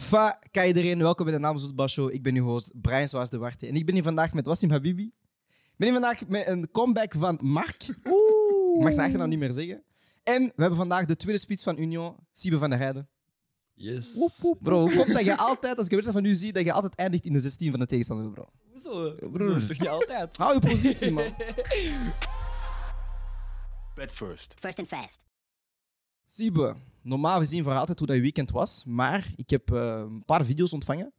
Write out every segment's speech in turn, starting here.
Fa, ka iedereen, welkom bij de Naam Zoetbal Show. Ik ben uw host, Brian Zoals de Warte. En ik ben hier vandaag met Wassim Habibi. Ik ben hier vandaag met een comeback van Mark. Oeh. Ik mag zijn achternaam niet meer zeggen. En we hebben vandaag de tweede spits van Union, Siebe van der Heijden. Yes. Bro, hoe komt dat je altijd, als ik een wedstrijd van u zie, dat je altijd eindigt in de 16 van de tegenstander, bro? Hoezo? Broer. Zo, toch niet altijd? Hou je positie, man. Bet first. First and fast. Siebe, normaal gezien voor altijd hoe dat je weekend was, maar ik heb eh, een paar video's ontvangen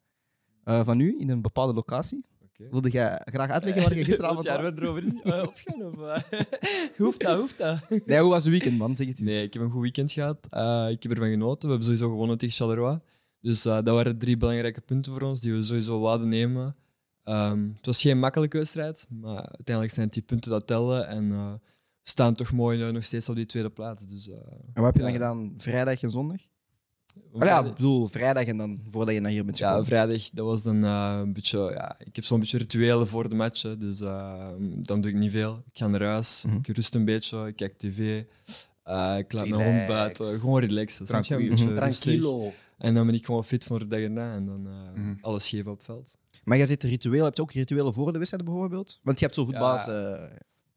eh, van u in een bepaalde locatie. Wilde jij graag uitleggen waar je gisteravond Wilt was? er erover eh, opgaan? Of, eh? hoeft dat, hoeft dat? Nee, hoe was het weekend, man? Zeg het eens. Nee, ik heb een goed weekend gehad. Eh, ik heb ervan genoten. We hebben sowieso gewonnen tegen Charleroi. Dus eh, dat waren drie belangrijke punten voor ons die we sowieso wilden nemen. Ehm, het was geen makkelijke wedstrijd, maar uiteindelijk zijn het die punten dat tellen. En eh, staan toch mooi nog steeds op die tweede plaats. Dus, eh, En wat heb je dan Ja. gedaan? Vrijdag en zondag? ja, ik bedoel, vrijdag en dan voordat je naar hier bent Ja, gekomen. vrijdag, dat was dan eh, een beetje... Ja, ik heb zo'n beetje rituelen voor de matchen, dus eh, dan doe ik niet veel. Ik ga naar huis, Mhm. ik rust een beetje, ik kijk tv, eh, ik laat mijn hond buiten. Gewoon relaxen, snap je? Een Tranquilo. beetje rustig. Tranquilo. En dan ben ik gewoon fit voor de dag erna en dan eh, Mhm. alles geven op het veld. Maar jij zit ritueel, heb je ook rituelen voor de wedstrijd bijvoorbeeld? Want je hebt zo voetballers eh,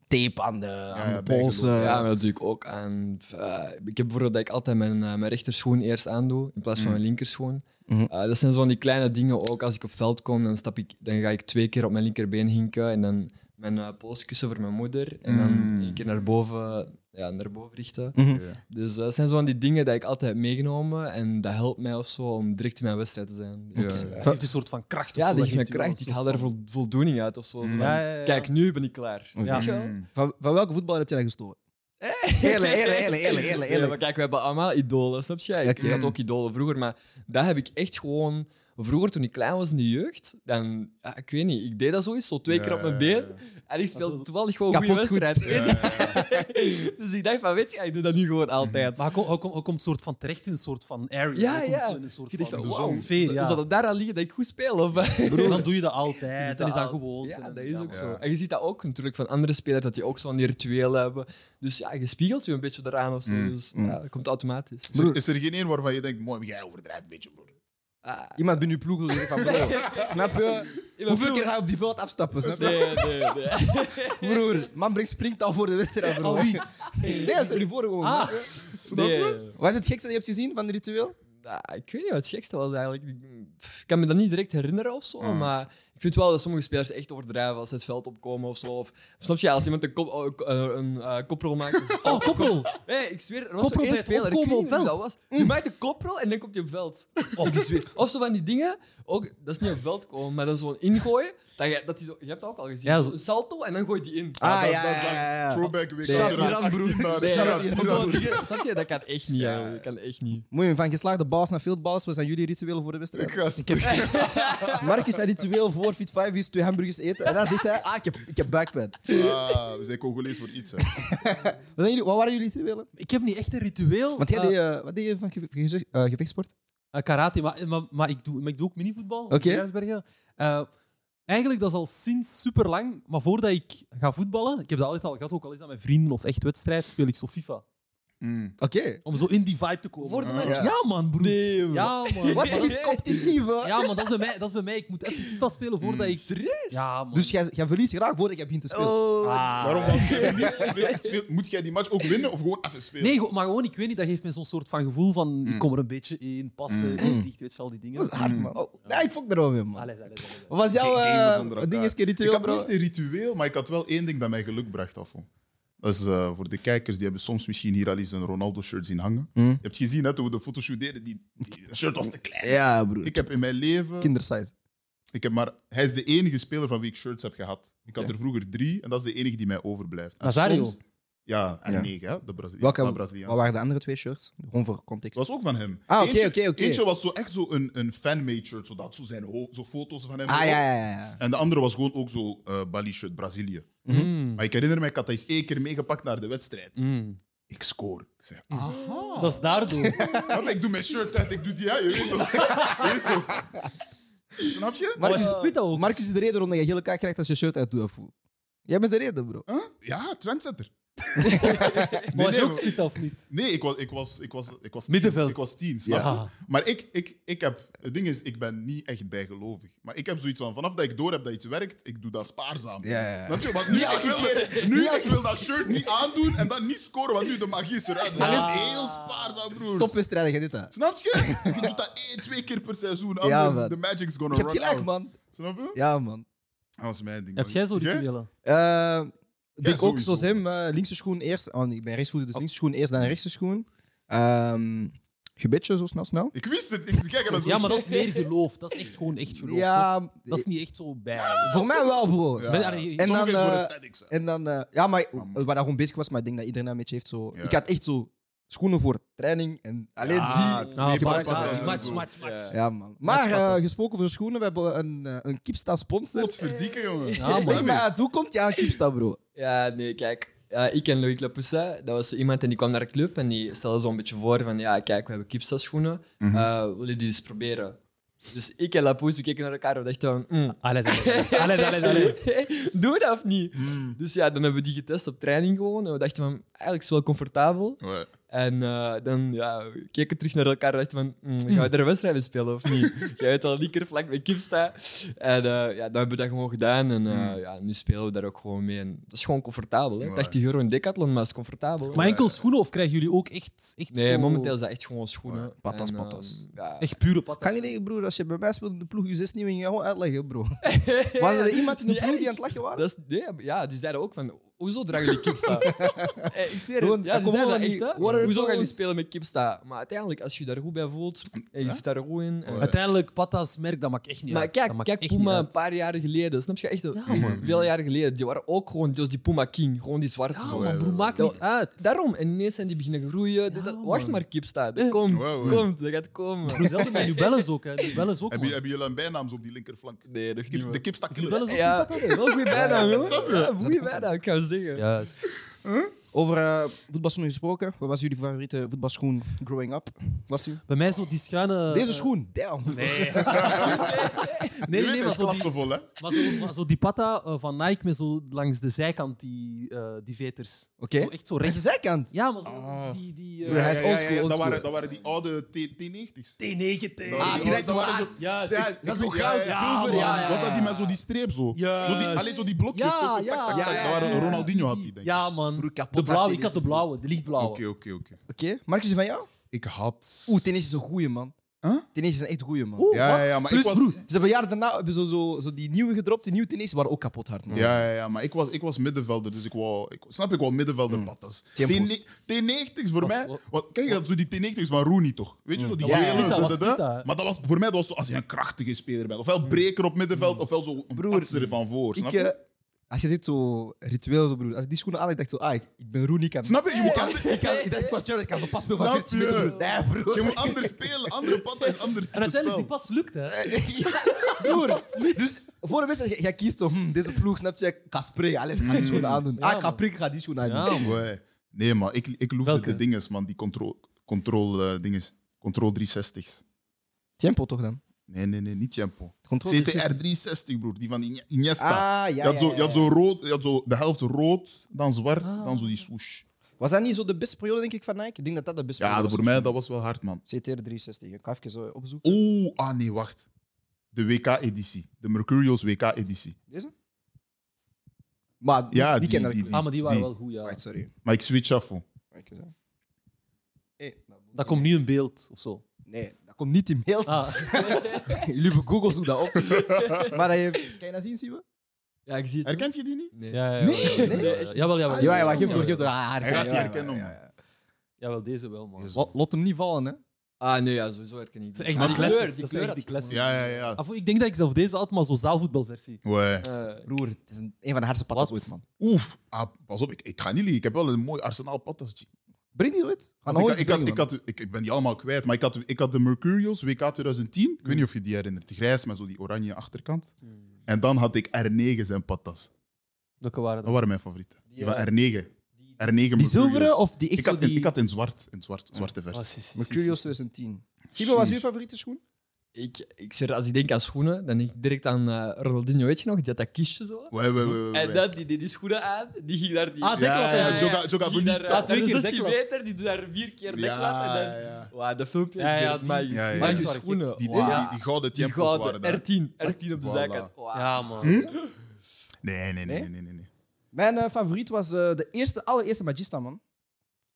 tape aan de, aan ja, de pols. bijgeloof, eh. Ja, maar dat doe ik ook aan. eh, ik heb bijvoorbeeld dat ik altijd mijn, eh, mijn rechterschoen eerst aandoe in plaats van Mhm. mijn linkerschoen. Mhm. Eh, dat zijn zo'n die kleine dingen ook. Als ik op veld kom, dan, stap ik, dan ga ik twee keer op mijn linkerbeen hinken en dan mijn uh, polskussen voor mijn moeder. En dan Mm. een keer naar boven, ja, naar boven richten. Mhm. Ja. Dus dat zijn zo'n die dingen die ik altijd heb meegenomen en dat helpt mij of zo om direct in mijn wedstrijd te zijn. Ja. Dus, Ja. eh, geeft een soort van kracht. of ja, zo, dat geeft mij kracht. Ik haal vol- voldoening uit of zo. Mm. Van, Ja, ja, ja. Kijk, nu ben ik klaar. Mm. Van, van welke voetbal heb je dat gestolen? Eerlijk, eerlijk, eerlijk, eerlijk, eerlijk. Ja, maar kijk, we hebben allemaal idolen, snap je? Ik had ook idolen vroeger, maar dat heb ik echt gewoon... Vroeger, toen ik klein was in de jeugd, dan... Ja, ik weet niet, ik deed dat zoiets, zo twee keer op mijn been. En ik speelde toevallig gewoon een goede wedstrijd. dus ik dacht van, weet je, ik doe dat nu gewoon altijd. Maar hij komt, komt, soort van terecht in een soort van area. Ja, ja. zo in een soort dacht van zon. sfeer. Ja. zou dat daar aan liggen dat ik goed speel? Of? Dan doe je dat altijd. Dan is dat gewoon. Ja, dat is ook Ja. zo. En je ziet dat ook natuurlijk van andere spelers, dat die ook zo'n die rituelen hebben. Dus ja, je spiegelt je een beetje eraan of zo. Mm, Dus ja, dat komt automatisch. Is er, is er geen één waarvan je denkt, mooi, jij overdrijft een beetje, broer. Ah, Iemand bij uw ploeg wil zeggen van, bro, snap je? Hoeveel keer ga je op die veld afstappen? Snap je? Nee, nee, nee. Broer, man brengt springt al voor de wedstrijd, bro. Oh, wie? Nee, stel je voor gewoon. Ah. nee. Wat is het gekste dat je hebt gezien van de ritueel? Nou, ik weet niet wat het gekste was eigenlijk. Ik kan me dat niet direct herinneren of zo, Ah. maar ik vind wel dat sommige spelers echt overdrijven als ze het veld opkomen of zo. Of, snap je, als iemand een, kop, oh, eh, een eh, koprol maakt. is het Oh, koppel! Nee, ik zweer, er was Koprol één speler, ik weet niet veld. dat was. Je maakt een koprol en dan komt je op veld. Ik zweer. Of zo van die dingen, ook, dat is niet op veld komen, maar dan zo'n ingooien. Dat je, dat zo, je hebt dat ook al gezien. Ja, zo- Een salto en dan gooi je die in. Ah, dat is- ja, dat is- ja, dat is ja, ja. Throwback week. Nee, uiteraard, Iran, broer. 18 naar- Nee, Shout ja, out ja, Iran. zo dingen, snap je? Dat kan echt niet. hè. Dat kan echt niet. Mooi, van geslaagde balls naar fieldballs, wat zijn jullie rituelen voor de wedstrijd? Ik ga stuk. Marcus zijn ritueel voor Fit 5 is twee hamburgers eten. En dan zegt hij, ah, ik heb, ik heb backpad. Ah, we zijn Congolees voor iets. Hè. Wat, zijn jullie, wat waren jullie rituelen? Ik heb niet echt een ritueel. Want jij Eh, deed, eh, wat deed je van geve- geze- eh, gevechtsport? eh, karate, maar, maar, maar, ik doe, maar ik doe ook minivoetbal. op Oké. Grijsbergen. Eh, eigenlijk, dat is al sinds super lang. Maar voordat ik ga voetballen, ik heb dat altijd al gehad, ook al is dat met vrienden of echt wedstrijd, speel ik zo FIFA. Mm. Oké. Om zo in die vibe te komen. Voor de Ah. Ja, Ja. man, broer. Ja, man. Wat is competitief, hè? Ja, man, dat is bij mij. Dat is bij mij. Ik moet even FIFA spelen voordat ik... Serieus? Ja, man. Dus jij, jij verliest graag voordat je begint te spelen. Ah. Waarom? Als je niet speelt, speelt, moet jij die match ook winnen of gewoon even spelen? Nee, maar gewoon, ik weet niet, dat geeft me zo'n soort van gevoel van... Mm. Ik kom er een beetje in, passen, inzicht, weet je wel, die dingen. Dat is hard, man. Oh, nee, ik fok erover, man. Allee, allee, allee, allee. Wat was jouw uh, ding is Ik ritueel, had niet een ritueel, maar ik had wel één ding dat mij geluk bracht af. Dat is eh, voor de kijkers, die hebben soms misschien hier al eens een Ronaldo-shirt zien hangen. Hmm. Je hebt gezien hè, toen we de fotoshoot deden, die, die shirt was te klein. Ja, broer. Ik heb in mijn leven... Kindersize. Ik heb maar, hij is de enige speler van wie ik shirts heb gehad. Ik had er vroeger drie en dat is de enige die mij overblijft. En Nazario? soms- ja, en Ja. negen, hè, de Brazili Welke, wat Braziliaanse. waren de andere twee shirts? Gewoon voor context. Dat was ook van hem. Ah, oké, oké, oké. Eentje was zo echt zo een, een fan-made shirt, zodat zo zijn zo foto's van hem. Ah, ja, ja, ja. En de andere was gewoon ook zo eh Bali shirt, Brazilië. Mm. Maar ik herinner me, ik had dat eens één keer meegepakt naar de wedstrijd. Mm. Ik score. Ik zeg, aha. Dat is daardoor. Maar ik doe mijn shirt uit, ik doe die, ja, je weet toch. Je weet toch. Snap je? Marcus, dat ook. Marcus is de reden waarom je gele kaart krijgt als je shirt uit doet. of hoe? Jij bent de reden, bro. Huh? Ja, trendsetter. Maar was je nee, ook split of niet? Nee, ik was, ik was, ik was, ik was tien. Middenveld. Ik was tien, snap je? Ja. Maar ik, ik, ik heb... Het ding is, ik ben niet echt bijgelovig. Maar ik heb zoiets van, vanaf dat ik door heb dat iets werkt, ik doe dat spaarzaam. Ja, ja. Snap je? Want nu, ik wil, nu ik wil dat shirt niet aandoen en dan niet scoren, want nu de magie is eruit. Dat Ja. is heel spaarzaam, broer. Topwedstrijden, je dit hè. Snap je? Je doet dat één, twee keer per seizoen, Ja, anders man. de magic's gonna Je hebt run gelijk, out. man. Snap je? Ja, man. Dat was mijn ding. Heb jij zo rituelen? Eh, ik denk ook sowieso. zoals hem, eh, linkse schoen eerst. Oh, nee, ik ben rechtsvoeter, dus linkse schoen eerst, dan rechtse schoen. Ehm gebedje, zo snel, snel. Ik wist het. Ik, kijk, dat Ja, maar dat is meer geloof. Dat is echt gewoon echt geloof. Ja, Dat is niet echt zo bij. voor mij wel, bro. Ja. Ben- allee, En Sommige dan, eh. En dan, eh, ja, maar man. waar dat gewoon bezig was, maar ik denk dat iedereen een beetje heeft zo. Ja. Ik had echt zo schoenen voor training en alleen Ja, die. twee Ah, patas maar- en ja, zo. match, match, match. Ja, man. Maar eh, gesproken over schoenen, we hebben een, eh, een Kipsta sponsor. Wat verdikken, jongen. Ja, man. Uit, hoe komt je aan Kipsta, bro? Ja, nee, kijk. Ja, ik en Loïc Lapoussa, dat was zo iemand en die kwam naar de club en die stelde zo'n beetje voor van ja, kijk, we hebben Kipsta schoenen, Mhm. Eh, willen die eens proberen? Dus ik en Lapousse keken naar elkaar en we dachten van, mm, Alles, alles, alles, alles, alles. Doen we dat of niet? Mm. Dus ja, dan hebben we die getest op training gewoon. En we dachten van, eigenlijk is het wel comfortabel. Ouais. En eh, dan ja, we keken terug naar elkaar en dachten van, mm, gaan we er wedstrijden spelen of niet? Jij weet al, die keer vlak bij Kipsta. En eh, ja, dan hebben we dat gewoon gedaan. En eh, ja, nu spelen we daar ook gewoon mee. En dat is gewoon comfortabel. Hè? Ja. 80 euro in Decathlon, maar het is comfortabel. Maar enkel schoenen of krijgen jullie ook echt, echt Nee, zo... momenteel is dat echt gewoon schoenen. Ja, patas, En, patas. ja. Echt pure patas. Kan je niet, broer, als je bij mij speelt in de ploeg, je zes niet je gewoon uitleggen, bro. Was er iemand in de ploeg die aan het lachen waren? Dat is, nee, ja, die zeiden ook van, hoezo dragen jullie Kipsta? Eh, ik Gewoon, het, ja, die komt dat niet. echt, hè. Hoezo gaan jullie spelen met Kipsta? Maar uiteindelijk, als je je daar goed bij voelt, en je zit daar goed in... en- Uiteindelijk, patas merk, dat maakt echt niet Maar uit. kijk, maakt kijk echt niet Puma een uit. paar jaren geleden, snap je? Echt Ja, man. veel jaren geleden. Die waren ook gewoon, die was die Puma King, gewoon die zwarte. Ja, zo. man, broer, maakt Ja, niet uit. Daarom, en ineens zijn die beginnen groeien. Dit- dat- wacht maar, Kipsta, dat komt, Wow, wow. komt, dat gaat komen. Zelden met Nubelles ook, hè. Nubelles ook, Hebben man. hebben jullie een bijnaam op die linkerflank? Nee, nog niet. Kip- man. De kipsta Nubelles killers. ook Ja, wel goede bijnaam, joh. Ja, goede bijnaam, ik ga eens zeggen. Juist. Over eh voetbalschoenen gesproken, wat was jullie favoriete voetbalschoen growing up? Was die? Bij mij zo die schuine... Deze eh, schoen, damn. Nee. Nee, nee, het maar is zo die, hè? maar zo, maar zo die patta eh, van Nike met zo langs de zijkant die, eh, die veters. Oké. Zo echt zo Rechts de zijkant. Ja, maar zo Ah. die... die Ja, hij is oldschool, Dat, waren, dat waren die oude T- T90's. T9, Dat- Ah, dat- direct dat waren zo- Ja, Ja, dat is zo Ja, goud, ja, zilver. Ja, ja, Was dat die ja. met zo die streep zo? Die, alleen zo die blokjes. Ja, ja. Ja, ja, Dat waren ja. Ronaldinho had die, denk ik. Ja, man. Broer, kapot De blauwe, ik had de die blauwe, de lichtblauwe. Oké, oké, oké. Oké, Marcus, van jou? Ik had... Oeh, tennis is een goeie, man. Huh? Tennis is een echt goeie, man. Oeh, Ja, ja, maar Plus, ik was... broer, ze hebben jaren daarna hebben zo, zo, zo die nieuwe gedropt, die nieuwe tennis, waren ook kapot hard, man. Ja, ja, ja, maar ik was, ik was middenvelder, dus ik wou... Ik, snap ik wel middenvelder patas. Tempos. T90's voor Was- mij... wa- Wat, kijk, dat zo die T90's van Rooney, toch? Weet je, zo die Dat was gele, was da, da. Maar dat was, voor mij dat was zo, als je een krachtige speler bent. Ofwel breker op middenveld, ofwel zo een Broer, patser van voor. Snap Ik, je? eh, als je zit zo ritueel, zo, broer. Als ik die schoenen aan, ik dacht zo, ah, ik, ik ben Rooney. Ik kan, Snap je? Je moet kan, ik, kan, ik dacht, kwartier, ik kan zo pas spelen van Snap 14 meter, je? broer. Nee, broer. Je moet anders spelen. Andere patta is ander En uiteindelijk, die pas lukt, hè. Broer, dus voor de wedstrijd, jij kiest zo, hm, deze ploeg, snap je, ik alles, ik ga die schoenen aandoen. Ja, ah, ik ga man. prikken, ik ga die schoenen aandoen. Ja, man. Nee, maar ik, ik Welke? de dinges, man. Die control, control eh, dinges. Control 360's. Tempo toch dan? Nee, nee, nee, niet Tempo. Control CTR 360. 360, broer. Die van Iniesta. Ah, ja, je, had zo, ja, je had ja. zo rood, je had zo de helft rood, dan zwart, Ah. dan zo die swoosh. Was dat niet zo de beste periode, denk ik, van Nike? Ik denk dat dat de beste Ja, periode voor was. mij dat was wel hard, man. CTR 360. Ik ga even eh, opzoeken. Oeh, ah nee, wacht. De WK-editie. De Mercurials WK-editie. Deze? Maar die, Ja, die, die- kennen die- ik die- Ah, maar die waren Die- wel goed, ja. Sorry. Maar ik switch af, hoor. Hè. Hey, dat- Dat komt nu in beeld, of zo. Nee, dat komt niet in beeld. Ah. Jullie hebben Google zoek dat op. maar dat je, kan je dat zien, Siebe? Ja, ik zie het. Herkent je die niet? Nee. Ja, ja, ja, Nee, ja, ja, nee. ja, ja. Jawel, jawel. Ja, ja, geef door, geef door. ja. Ah, Hij gaat die ja, herkennen, ja. Jawel, deze wel, man. Lot- Lot hem niet vallen, hè? Ah, nee, ja, sowieso herken ik die. is echt Maar die kleur, die Dat kleur die. Ja, ja, ja. Af- Ik denk dat ik zelf deze had, maar zo'n zaalvoetbalversie. Ouais. Eh, Broer, het is een, een van de hardste patas ooit, man. Oef, ah, pas op, ik, ik ga niet liegen. Ik heb wel een mooi arsenaal patas. G. Breng die ooit? Ga Want nou Ik, had- ik, had, ik, had, ik, ik ben die allemaal kwijt, maar ik had, ik had de Mercurials WK 2010. Ik weet niet of je die herinnert. Die grijs met zo die oranje achterkant. En dan had ik R9 en patas. Welke waren Dat dat? waren mijn favorieten. Die Die, van eh, R9. R9 Die Mercurials. zilveren of die echt ik had, in, die... ik had in zwart, in zwart, zwarte Ah, versie. si, si, si, Mercurials si, si. 2010. Siebe, was uw favoriete schoen? Ik, ik zweer, als ik denk aan schoenen, dan denk ik direct aan eh, Ronaldinho, weet je nog? Die had dat kistje zo. Wee, wee, wee, wee. En dan, die deed die schoenen aan, die ging daar... Die, Ah, deklat, ja, ja, ja, Joga, Joga die daar, eh, Ah, twee de keer 16 deklat. meter, die doet daar vier keer deklat. Ja, en dan, ja. Wauw, de filmpje, Ja, ja, is die- magisch. ja, ja. Die die waren schoenen, Die, wow. die, die gouden Die tempels waren gouden, daar. R10, R10 op de Voilà. zijkant. Wow. Ja, man. Nee, nee, nee, nee, nee, nee. nee. Mijn eh, favoriet was eh, de eerste, allereerste Magista, man.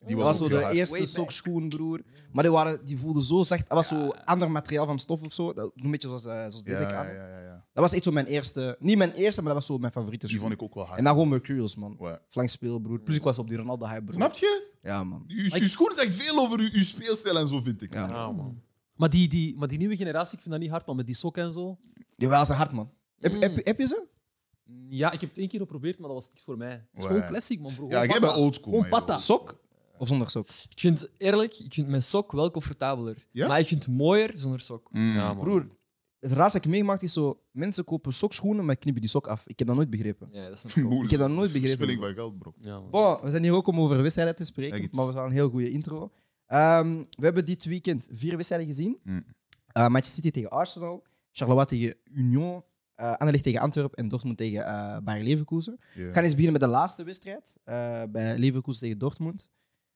Die Dat was, was ook zo de eerste sokschoen, broer. Maar die, waren, die voelden zo zacht. Dat was zo ander materiaal van stof of zo. Dat, een beetje zoals, eh zoals deze Ja, aan. ja, ja, ja. Dat was echt zo mijn eerste... Niet mijn eerste, maar dat was zo mijn favoriete Die schoen. vond ik ook wel hard. En dan gewoon Mercurials, man. Ouais. Flank speel, broer. Plus ik was op die Ronaldo hype, broer. Snap je? Ja, man. Uw, uw schoen zegt veel over uw, uw speelstijl en zo, vind ik. Ja. Ja, man. Maar die, die, maar die nieuwe generatie, ik vind dat niet hard, man. Met die sokken en zo. Jawel, ze hard, man. Heb, Mm. heb, heb je ze? Ja, ik heb het één keer geprobeerd, maar dat was niks voor mij. Het is gewoon classic, man, bro. Ja, jij bent oldschool. Gewoon patta. joh. Sok? Of zonder sok? Ik vind, eerlijk, ik vind mijn sok wel comfortabeler. Ja? Maar ik vind het mooier zonder sok. Mm. Ja, man. Broer, het raarste dat ik meegemaakt is zo... Mensen kopen sokschoenen, maar knippen die sok af. Ik heb dat nooit begrepen. Ja, dat ik ook. Ik heb dat nooit begrepen. Spilling van geld, bro. Ja, man. Bon, we zijn hier ook om over wedstrijden te spreken, Echt. maar we zijn een heel goede intro. Ehm, we hebben dit weekend vier wedstrijden gezien. Mm. Eh, Manchester City tegen Arsenal, Charleroi tegen Union, eh Anderlecht tegen Antwerpen en Dortmund tegen eh Bayer Leverkusen. We gaan eens beginnen met de laatste wedstrijd, eh, bij Leverkusen tegen Dortmund.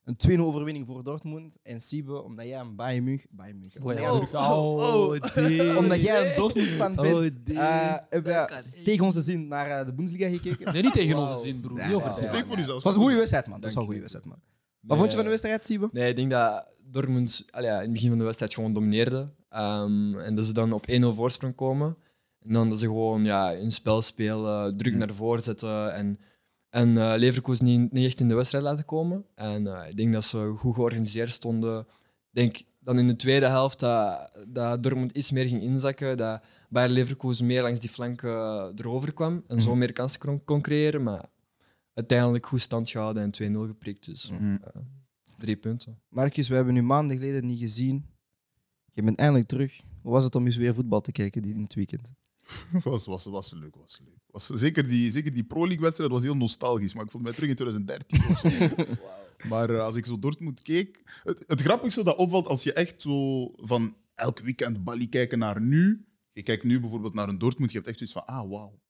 Een 2-0 overwinning voor Dortmund. En Siebe, omdat jij een Bayern München... Bayern München. Omdat jij een- oh, oh, omdat jij een Dortmund-fan bent, Oh, die. eh, hebben we tegen onze zin naar eh, de Bundesliga gekeken. Nee, niet tegen onze zin, broer. Niet over ja. Spreek voor jezelf. Het was een goede wedstrijd, man. Dat was wel een goede wedstrijd, man. Wat vond je van de Nee. wedstrijd, Siebe? Nee, ik denk dat Dortmund allee, ja, in het begin van de wedstrijd gewoon domineerde. Ehm, en dat ze dan op 1-0 voorsprong komen. En dan dat ze gewoon ja, hun spel spelen, druk naar voren zetten. En, en eh, Leverkusen niet, niet echt in de wedstrijd laten komen. En eh, ik denk dat ze goed georganiseerd stonden. Ik denk dan in de tweede helft dat, dat Dortmund iets meer ging inzakken. Dat Bayer Leverkusen meer langs die flanken eh, erover kwam. En zo Mhm. meer kansen kon, kon creëren. Maar uiteindelijk goed stand gehouden en 2-0 geprikt. Dus Mhm. eh, drie punten. Marcus, we hebben u maanden geleden niet gezien. Je bent eindelijk terug. Hoe was het om eens weer voetbal te kijken dit in het weekend? was, was, was leuk, was leuk. Was, zeker die, zeker die Pro League-wedstrijd was heel nostalgisch, maar ik voelde mij terug in 2013 of zo. Maar eh, als ik zo Dortmund keek... Het, het grappigste dat opvalt, als je echt zo van elk weekend Bali kijken naar nu... Je kijkt nu bijvoorbeeld naar een Dortmund, je hebt echt zoiets van, ah, wauw.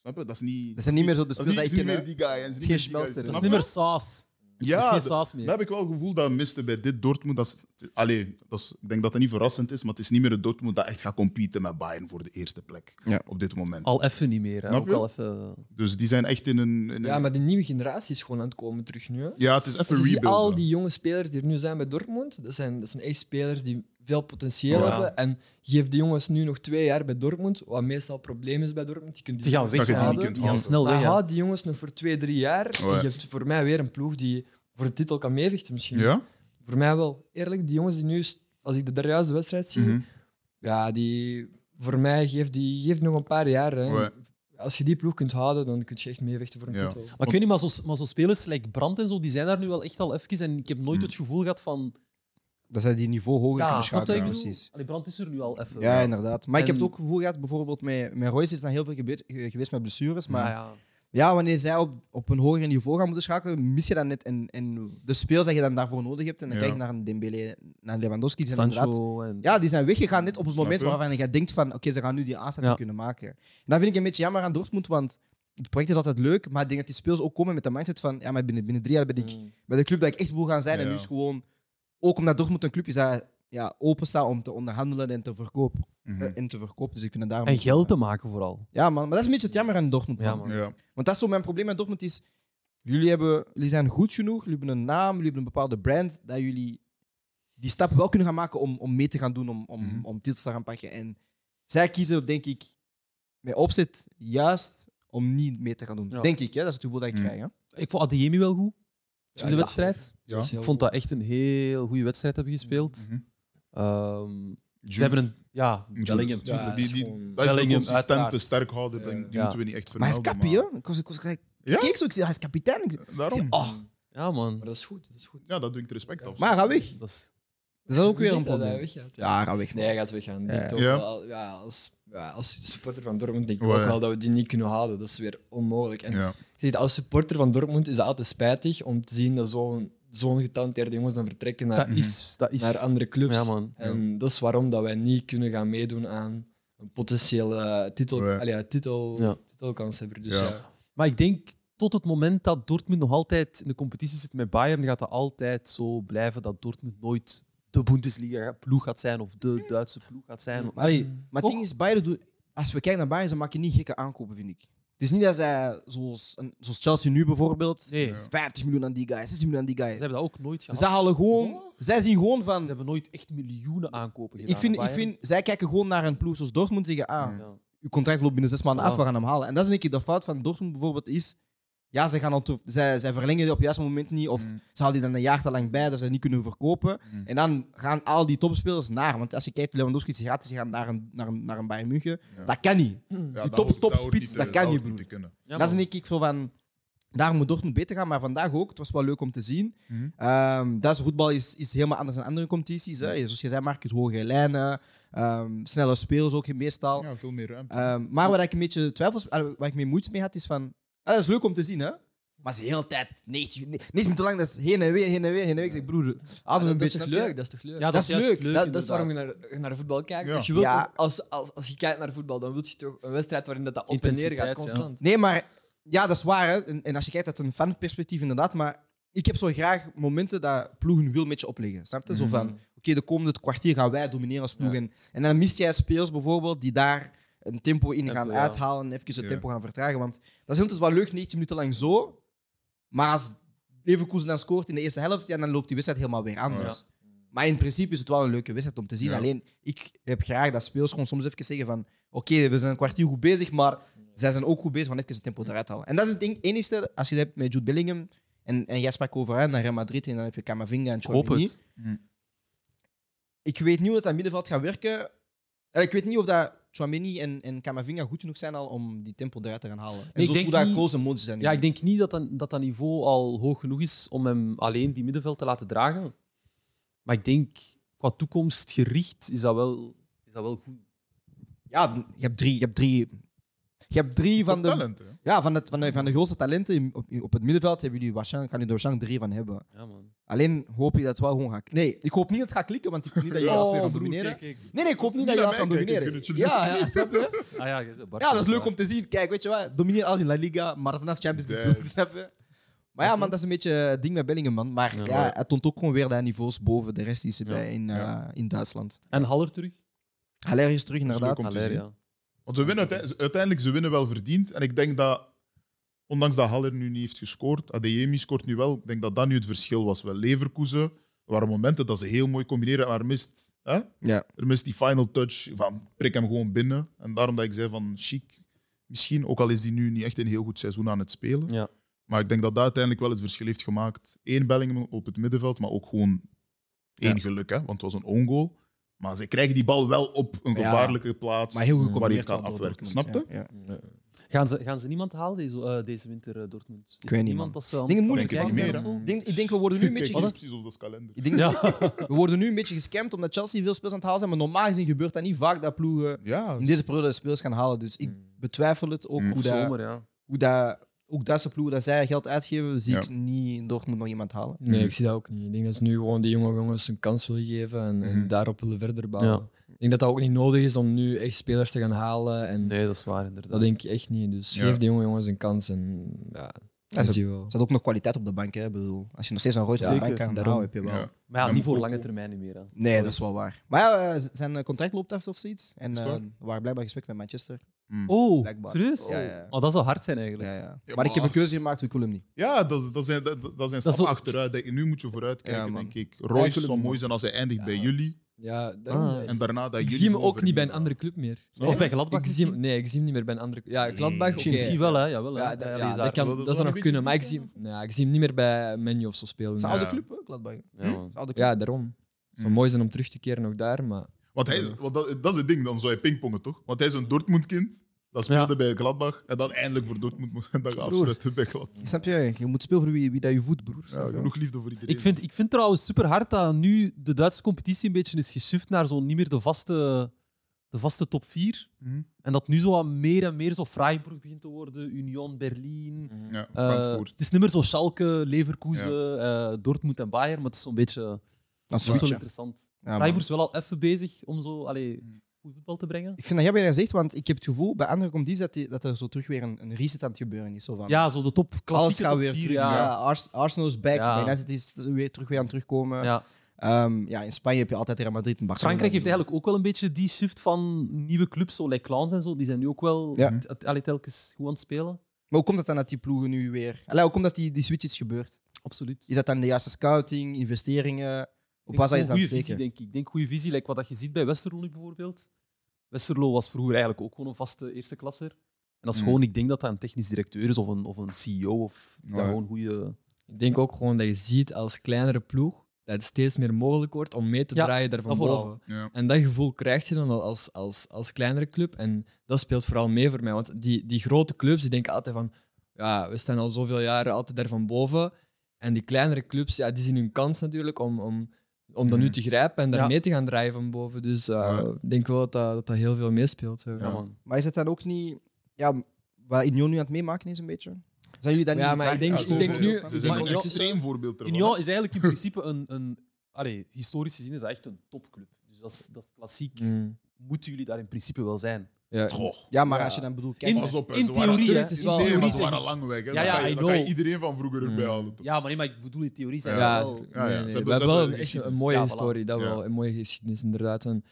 Snap je? Dat is niet... Dat zijn niet meer zo de niet, dat ik is niet ken, meer die guy. is niet meer die. Dat is niet meer saus. Dat Ja, is geen dat- saus meer. dat heb ik wel het gevoel dat miste bij dit Dortmund. Dat is, allee, dat is, ik denk dat dat niet verrassend is, maar het is niet meer het Dortmund dat echt gaat competen met Bayern voor de eerste plek Ja. op dit moment. Al even niet meer. Hè. Ook al even... Dus die zijn echt in een. in Ja, een- maar die nieuwe generatie is gewoon aan het komen terug nu. Hè. ja het is even ziet rebuild. al die jonge spelers die er nu zijn bij Dortmund, dat zijn, dat zijn echt spelers die veel potentieel Ja. hebben. En geef die jongens nu nog twee jaar bij Dortmund, wat meestal een probleem is bij Dortmund. Die, kunnen Die gaan je die kunt Die gaan snel Maar weg. die jongens nog voor twee, drie jaar. En Ouais. geeft voor mij weer een ploeg die voor de titel kan meevechten misschien. Ja? Voor mij wel. Eerlijk, die jongens die nu, als ik de derjuiste wedstrijd zie, Mhm. ja, die, voor mij geeft die geeft nog een paar jaar. Hè. Als je die ploeg kunt houden, dan kun je echt meevechten voor een Ja. titel. Maar ik weet niet, maar zo, maar zo spelers like Brand en zo, die zijn daar nu wel echt al even. En ik heb nooit Mm. het gevoel gehad van... Dat zij die niveau hoger Ja, kunnen schakelen. bedoel? precies. Allee, Brand is er nu al even. Ja, inderdaad. Maar ik heb het ook gevoel gehad, bijvoorbeeld met, met Royce is dan heel veel gebeurd, ge- geweest met blessures. Maar ja, ja. wanneer zij op, op een hoger niveau gaan moeten schakelen, mis je dat net. En, en de speels dat je dan daarvoor nodig hebt, en dan Ja. kijk je naar een Dembele, naar Lewandowski, die zijn inderdaad Sancho en... Ja, die zijn weggegaan net op het moment waarvan je denkt van oké, ze gaan nu die aansluiting Ja. kunnen maken. En dat vind ik een beetje jammer aan Dortmund, want het project is altijd leuk, maar ik denk dat die speels ook komen met de mindset van ja, maar binnen, binnen drie jaar ben ik Mm. bij de club dat ik echt wil gaan zijn. En Ja. nu is gewoon, ook omdat Dortmund een club is dat ja, openstaat om te onderhandelen en te verkopen. Mhm. eh, en te verkopen. Dus ik vind het daarom... En geld te maken vooral. Ja, man, maar dat is een beetje het jammer aan Dortmund. Ja, man. man. Ja. Want dat is zo mijn probleem met Dortmund is, jullie, hebben, jullie zijn goed genoeg, jullie hebben een naam, jullie hebben een bepaalde brand, dat jullie die stap wel kunnen gaan maken om, om mee te gaan doen, om, om, Mhm. om titels te gaan pakken. En zij kiezen, denk ik, met opzet juist om niet mee te gaan doen. Ja. Denk ik, hè? dat is het gevoel dat ik Mhm. krijg. Hè? Ik vond Adeyemi wel goed in de ja. wedstrijd. Ja. Ik vond dat echt een heel goede wedstrijd hebben gespeeld. Ehm, Jude. ze hebben een... Ja. Bellingham. Ja, die, die, gewoon- dat is een Bellingham, consistente uiteraard. sterkhouder, die, die Ja. moeten we niet echt Maar hij is vermelden. kappie, hè? Ik, was, ik, was, ik Ja? keek zo, ik zei, hij is kapitein. Ik zei, Daarom. oh, Ja, man. Maar dat is goed. Dat is goed. Ja, dat dwingt respect af. maar gaat weg. Dat is... Dat is ook Je weer een dat probleem. weggaat, ja. Ja, hij gaat weg. man. Nee, hij gaat weggaan. Ja. toch Ja. wel, ja, als, ja, als supporter van Dortmund denk ik Oh, ook ja. wel dat we die niet kunnen houden. Dat is weer onmogelijk. En Ja. als supporter van Dortmund is het altijd spijtig om te zien dat zo'n zo'n getalenteerde jongens dan vertrekken naar, Dat is... Dat is naar andere clubs. Ja, man. En dat is waarom dat wij niet kunnen gaan meedoen aan een potentiële titel, Ja. allee, ja, titel, Ja. titelkanshebber. Dus Ja. ja. Maar ik denk, tot het moment dat Dortmund nog altijd in de competitie zit met Bayern, gaat dat altijd zo blijven dat Dortmund nooit de Bundesliga-ploeg gaat zijn of de Duitse ploeg gaat zijn. Allee, Maar het ding is, Bayern doet, als we kijken naar Bayern, ze maken niet gekke aankopen, vind ik. Het is niet dat zij, zoals, een- zoals Chelsea nu bijvoorbeeld, nee, 50 miljoen aan die guy, 60 miljoen aan die guy. ze hebben dat ook nooit gehad. Zij halen gewoon, zij zien gewoon van. Ze hebben nooit echt miljoenen aankopen gedaan. Ik vind, ik vind, zij kijken gewoon naar een ploeg zoals Dortmund en zeggen, ah, Ja. uw contract loopt binnen zes maanden Ja. af, we gaan hem halen. En dat is denk ik de fout van Dortmund bijvoorbeeld is, ja, ze gaan al te, zij, zij verlengen die op het juiste moment niet, of Mm. ze houden die dan een jaar te lang bij, dat ze niet kunnen verkopen. Mm. En dan gaan al die topspelers naar, want als je kijkt, Lewandowski is gratis gaan naar een, naar een, naar een Bayern München, Ja. dat kan niet. Ja, Die dat top- hoort- top dat dat te- kan niet, broer. te kunnen. Ja, dat is denk ik zo van, daar moet Dortmund beter gaan, maar vandaag ook, het was wel leuk om te zien. Ehm Duitse voetbal is, is helemaal anders dan andere competities. Hè. Zoals je zei, Marcus, hogere lijnen, ehm, snelle spelers ook meestal. Ja, veel meer ruimte. Ehm, maar waar ik een beetje twijfels, eh, waar ik mee moeite mee had, is van... ah, dat is leuk om te zien, hè? Maar ze de hele tijd 90, 90 minuten lang, dat is heen en weer, heen en weer, heen en weer. Ik zeg, broer, adem dat, een is beetje. leuk? Dat is toch leuk? Ja, dat is juist leuk. Dat, dat is waarom je naar, naar voetbal kijkt. Ja. Je wilt Ja. toch- als, als, als je kijkt naar voetbal, dan wil je toch een wedstrijd waarin dat, dat op en neer gaat, constant. Nee, maar ja, dat is waar. Hè? En, en als je kijkt uit een fanperspectief, inderdaad. Maar ik heb zo graag momenten dat ploegen wil met je opleggen. Snap je? Zo van, oké, de komende kwartier gaan wij domineren als ploeg. Ja. En, en dan mist jij spelers bijvoorbeeld die daar een tempo in gaan Tempo, ja. uithalen en even het Ja. tempo gaan vertragen. Want dat is altijd wel leuk, 90 minuten lang zo. Maar als Leverkusen dan scoort in de eerste helft, ja, dan loopt die wedstrijd helemaal weer anders. Maar in principe is het wel een leuke wedstrijd om te zien. Ja. Alleen, ik heb graag dat spelers gewoon soms even zeggen van oké, we zijn een kwartier goed bezig, maar zij zijn ook goed bezig van even het tempo eruit halen. En dat is het ding, enigste, als je het hebt met Jude Bellingham en, en jij sprak over hè, naar Real Madrid en dan heb je Camavinga en hoop het. Ik weet niet hoe dat aan middenveld gaat werken. Eh, Ik weet niet of dat Chouameni en, en Camavinga goed genoeg zijn al om die tempo eruit te gaan halen. En ik zoals denk hoe dat Kroos en zijn. Ja, ik denk niet dat dat, dat dat niveau al hoog genoeg is om hem alleen die middenveld te laten dragen. Maar ik denk, qua toekomstgericht is dat wel, is dat wel goed. Ja, je hebt drie, je hebt drie, je hebt drie van de, talent, hè. ja, van, het, van, de, van de grootste talenten op, op het middenveld hebben jullie waarschijnlijk, kan je er waarschijnlijk drie van hebben. Ja, man. Alleen hoop je dat het wel gewoon gaat. Nee, ik hoop niet dat het gaat klikken, want ik hoop niet dat je als weer gaat broer, domineren. Nee, nee, ik hoop niet dat je als gaat domineren. jullie Ja, ja, snap je? Ah ja, Ja, dat is leuk om te zien. Kijk, weet je wat? Domineer als in La Liga, maar vanaf Champions League Yes. snap je? Maar ja, man, dat is een beetje het ding met Bellingham, man. Maar Ja. ja, hij toont ook gewoon weer dat niveaus boven de rest die ze Ja. bij in, eh, Ja. in Duitsland. En Haller terug? Haller is terug, is leuk inderdaad. om te Haller, zien. ja. Want ze winnen uite- uiteindelijk ze winnen wel verdiend. En ik denk dat, ondanks dat Haller nu niet heeft gescoord, Adeyemi scoort nu wel. Ik denk dat dat nu het verschil was. Wel Leverkusen, er waren momenten dat ze heel mooi combineren, maar er mist, hè? Ja. er mist die final touch van prik hem gewoon binnen. En daarom dat ik zei van chic, misschien, ook al is die nu niet echt een heel goed seizoen aan het spelen. Ja. Maar ik denk dat dat uiteindelijk wel het verschil heeft gemaakt. Eén Bellingham op het middenveld, maar ook gewoon één Ja. geluk, hè? want het was een own goal. Maar ze krijgen die bal wel op een Ja. gevaarlijke plaats Maar heel goed waar je kan afwerken. Dortmund, Snap je? Ja, ja. Gaan ze, gaan ze niemand halen deze, eh, deze winter, eh, Dortmund? Is weet niet, man. dat ze aan Ik denk het het moeilijk, kijken man. zijn Meer? Ik denk, ik denk, we worden nu een beetje... dat ges- is precies zoals dat kalender. Ik denk, Ja. We worden nu een beetje gescamd omdat Chelsea veel spelers aan het halen zijn. Maar normaal gezien gebeurt dat niet vaak dat ploegen Ja, in deze periode spelers gaan halen. Dus ik betwijfel het ook Mm. hoe, dat, Zomer, ja. hoe dat, ook Duitse ploegen dat zij geld uitgeven, zie Ja. ik niet in Dortmund nog iemand halen. Nee, ik zie dat ook niet. Ik denk dat ze nu gewoon die jonge jongens een kans willen geven en, en Mhm. daarop willen verder bouwen. Ja. Ik denk dat dat ook niet nodig is om nu echt spelers te gaan halen. En Nee, dat is waar, inderdaad. dat denk ik echt niet. Dus Ja. geef die jonge jongens een kans en ja, dat ze- zie je wel. Er staat ook nog kwaliteit op de bank. Hè? Ik bedoel, als je nog steeds een Royce op de Zeker, bank kan daarom. houden, heb je wel. Ja. Maar ja, niet voor lange termijn niet meer. Hè. Nee, dat is wel waar. Maar ja, eh, zijn eh, contract loopt af of zoiets. En Is eh dat? er waren blijkbaar gesprekken met Manchester. Oh, Blijkbaar. serieus? Ja, ja. Oh, dat zou hard zijn eigenlijk. Ja, ja. Ja, Maar ik heb maar- een keuze gemaakt, ik wil hem niet. Ja, dat, is- dat zijn, dat, dat zijn stappen achteruit. Denk, ik. nu moet je vooruit kijken, Ja, denk ik. Ja, Royce zou mooi zijn als hij eindigt bij jullie. Ja, Ah. En daarna dat ik jullie zie hem ook niet bij een andere club meer. Of bij Ik Gladbach zie hem, nee, ik zie hem niet meer bij een andere club. Ja, Gladbach, oké. Chelsea wel, hè? Jawel, hè. Ja, ja, Alizar. dat, kan, Dat- dat, dat zou nog kunnen, maar ik zie, hem- ja, ik zie hem niet meer bij Menu of zo spelen. Een oude Ja. club, Gladbach. Ja, oude club. Ja, daarom. Het zou Mm. mooi zijn om terug te keren nog daar, maar Want hij is, want dat, dat is het ding, dan zou je pingpongen, toch? Want hij is een Dortmund-kind. Dat speelde Ja. bij Gladbach. En dan eindelijk voor Dortmund moet en dan afsluiten bij Gladbach. Snap je? Je moet spelen voor wie, wie dat je voedt, broer. Ja, genoeg liefde voor iedereen. Ik vind, ik vind trouwens super hard dat nu de Duitse competitie een beetje is geshift naar zo'n niet meer de vaste de vaste top 4. Mhm. En dat nu zo wat meer en meer zo Freiburg begint te worden. Union, Berlin. Ja, Eh, Frankfurt. het is niet meer zo Schalke, Leverkusen, eh, Dortmund en Bayern, maar het is zo'n beetje Dat is wel interessant. Ja. Freiburg is wel al even bezig om zo allee, goed voetbal te brengen. Ik vind dat dat zegt, want ik heb het gevoel bij andere competities dat, die- dat er zo terug weer een, een reset aan het gebeuren is. Zo van, Ja, zo de top klassieke top weer 4. terug. Ja. Ja. Ars- Arsenal is back, Ja. United is weer terug weer aan het terugkomen. Ja. Ehm, ja, in Spanje heb je altijd Real Madrid en Barcelona. Frankrijk heeft eigenlijk ook wel een beetje die shift van nieuwe clubs, zo like Clans en zo. Die zijn nu ook wel Ja. allee, telkens goed aan het spelen. Maar hoe komt het dan dat die ploegen nu weer... Allee, hoe komt dat die, die switch is gebeurd? Absoluut. Is dat dan de juiste scouting, investeringen? Op wat zou je het goede dan visie, denk ik. Ik denk goede visie, like wat dat je ziet bij Westerlo nu bijvoorbeeld. Westerlo was vroeger eigenlijk ook gewoon een vaste eerste klasser. En dat is Mm. gewoon, ik denk dat dat een technisch directeur is of een, of een CEO of die Ja. gewoon goede. Ik denk ook gewoon dat je ziet als kleinere ploeg dat het steeds meer mogelijk wordt om mee te Ja, draaien daarvan boven. Ja. En dat gevoel krijg je dan al als, als, als kleinere club. En dat speelt vooral mee voor mij. Want die, die grote clubs die denken altijd van... Ja, we staan al zoveel jaren altijd daar van boven. En die kleinere clubs, ja, die zien hun kans natuurlijk om, om, om dat nu Mhm. te grijpen en daar Ja. mee te gaan draaien van boven. Dus eh, Ja. ik denk wel dat dat, dat, dat heel veel meespeelt. Man. Maar is het dan ook niet... Ja, wat Union nu aan het meemaken is een beetje? Zijn jullie dan Ja, niet... maar ik denk- Ja, ik denk nu- denk een nu- extreem voorbeeld ervan. Union is eigenlijk in principe een, een allee, historisch gezien is dat echt een topclub. Dus dat is, dat is klassiek. Mm. Moeten jullie daar in principe wel zijn? Ja. Goh. Ja, maar Ja. als je dan bedoelt... Kijk, In- Pas op, hè, in ze waren- theorie, hè. Het is wel- maar theorie ze zeg waren ik. lang weg. Hè. Ja, Dan ja, kan je- I dan kan je know. iedereen van vroeger erbij Mm. halen. toch? Ja, maar, nee, maar ik bedoel, in theorie zijn Ja, dat wel... Ja, ja. nee, Ze we hebben- wel hebben echt geschiedenis. een mooie Ja, voilà. historie, dat Ja. wel, een mooie geschiedenis inderdaad. En,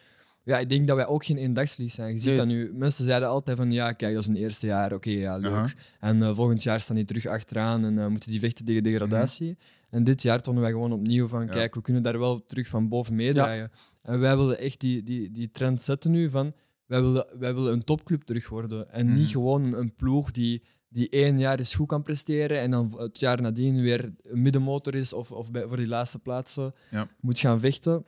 ja, ik denk dat wij ook geen eendagsvlieg zijn. Je ziet Nee. dat nu, mensen zeiden altijd van ja, kijk, dat is een eerste jaar, oké, ja, leuk. Aha. En eh, volgend jaar staan die terug achteraan en eh, moeten die vechten tegen degradatie. En dit jaar tonen wij gewoon opnieuw van kijk, we kunnen daar wel terug van boven meedraaien. En wij willen echt die, die, die trend zetten nu van wij willen, wij willen een topclub terug worden. En Mhm. niet gewoon een, een ploeg die, die één jaar eens goed kan presteren en dan het jaar nadien weer een middenmotor is of, of bij, voor die laatste plaatsen Ja. moet gaan vechten.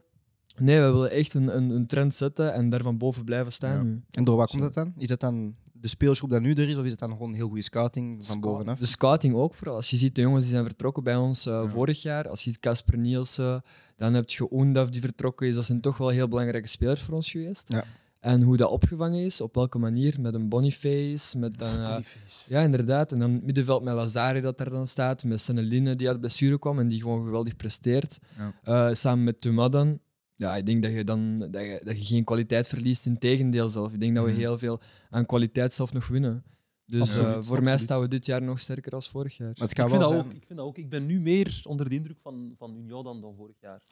Nee, we willen echt een, een, een trend zetten en daar van boven blijven staan Ja. En door wat komt dat dan? Is dat dan de speelsgroep dat nu er is, of is het dan gewoon heel goede scouting van bovenaf? De scouting ook vooral. Als je ziet de jongens die zijn vertrokken bij ons eh, Ja. vorig jaar, als je ziet Casper Nielsen, dan heb je Oendaf die vertrokken is. Dat zijn toch wel heel belangrijke spelers voor ons geweest. Ja. En hoe dat opgevangen is, op welke manier, met een Boniface, met een, eh, Boniface. ja, inderdaad. En dan middenveld met Lazare dat daar dan staat, met Seneline die uit blessure kwam en die gewoon geweldig presteert. Ja. Eh, samen met Thomas dan. Ja, ik denk dat je dan dat je, dat je geen kwaliteit verliest, in tegendeel zelf. Ik denk dat we Mhm. heel veel aan kwaliteit zelf nog winnen. Dus Absoluut, eh, voor mij staan we dit jaar nog sterker als vorig jaar. Maar het Ik vind, wel dat zijn... ook, ik vind dat ook. Ik ben nu meer onder de indruk van, van Union dan, dan vorig jaar.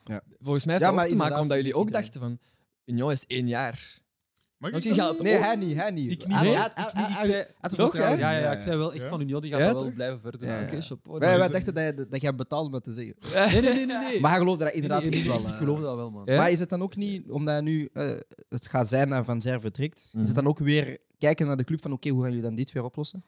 Volgens mij heeft Ja, dat ook te maken omdat jullie ook dachten van Union is één jaar. Maar Want gaat Nee, hij niet, hij niet. Ik niet. Hij- hij- hij- niet. Hij-. Ja, ja, ja, ik zei wel echt Ja? van Union, die gaat wel blijven verder doen. Oké. Wij, dachten dat je, dat je betaald om dat te zeggen. Nee, nee, nee, nee. nee. Maar hij geloofde dat inderdaad Nee, nee, echt nee, wel. Ik eh. geloof dat wel, man. Ja? Maar is het dan ook niet, omdat hij nu eh, het gaat zijn Van Zer vertrekt, is Mhm. het dan ook weer kijken naar de club van oké, hoe gaan jullie dan dit weer oplossen?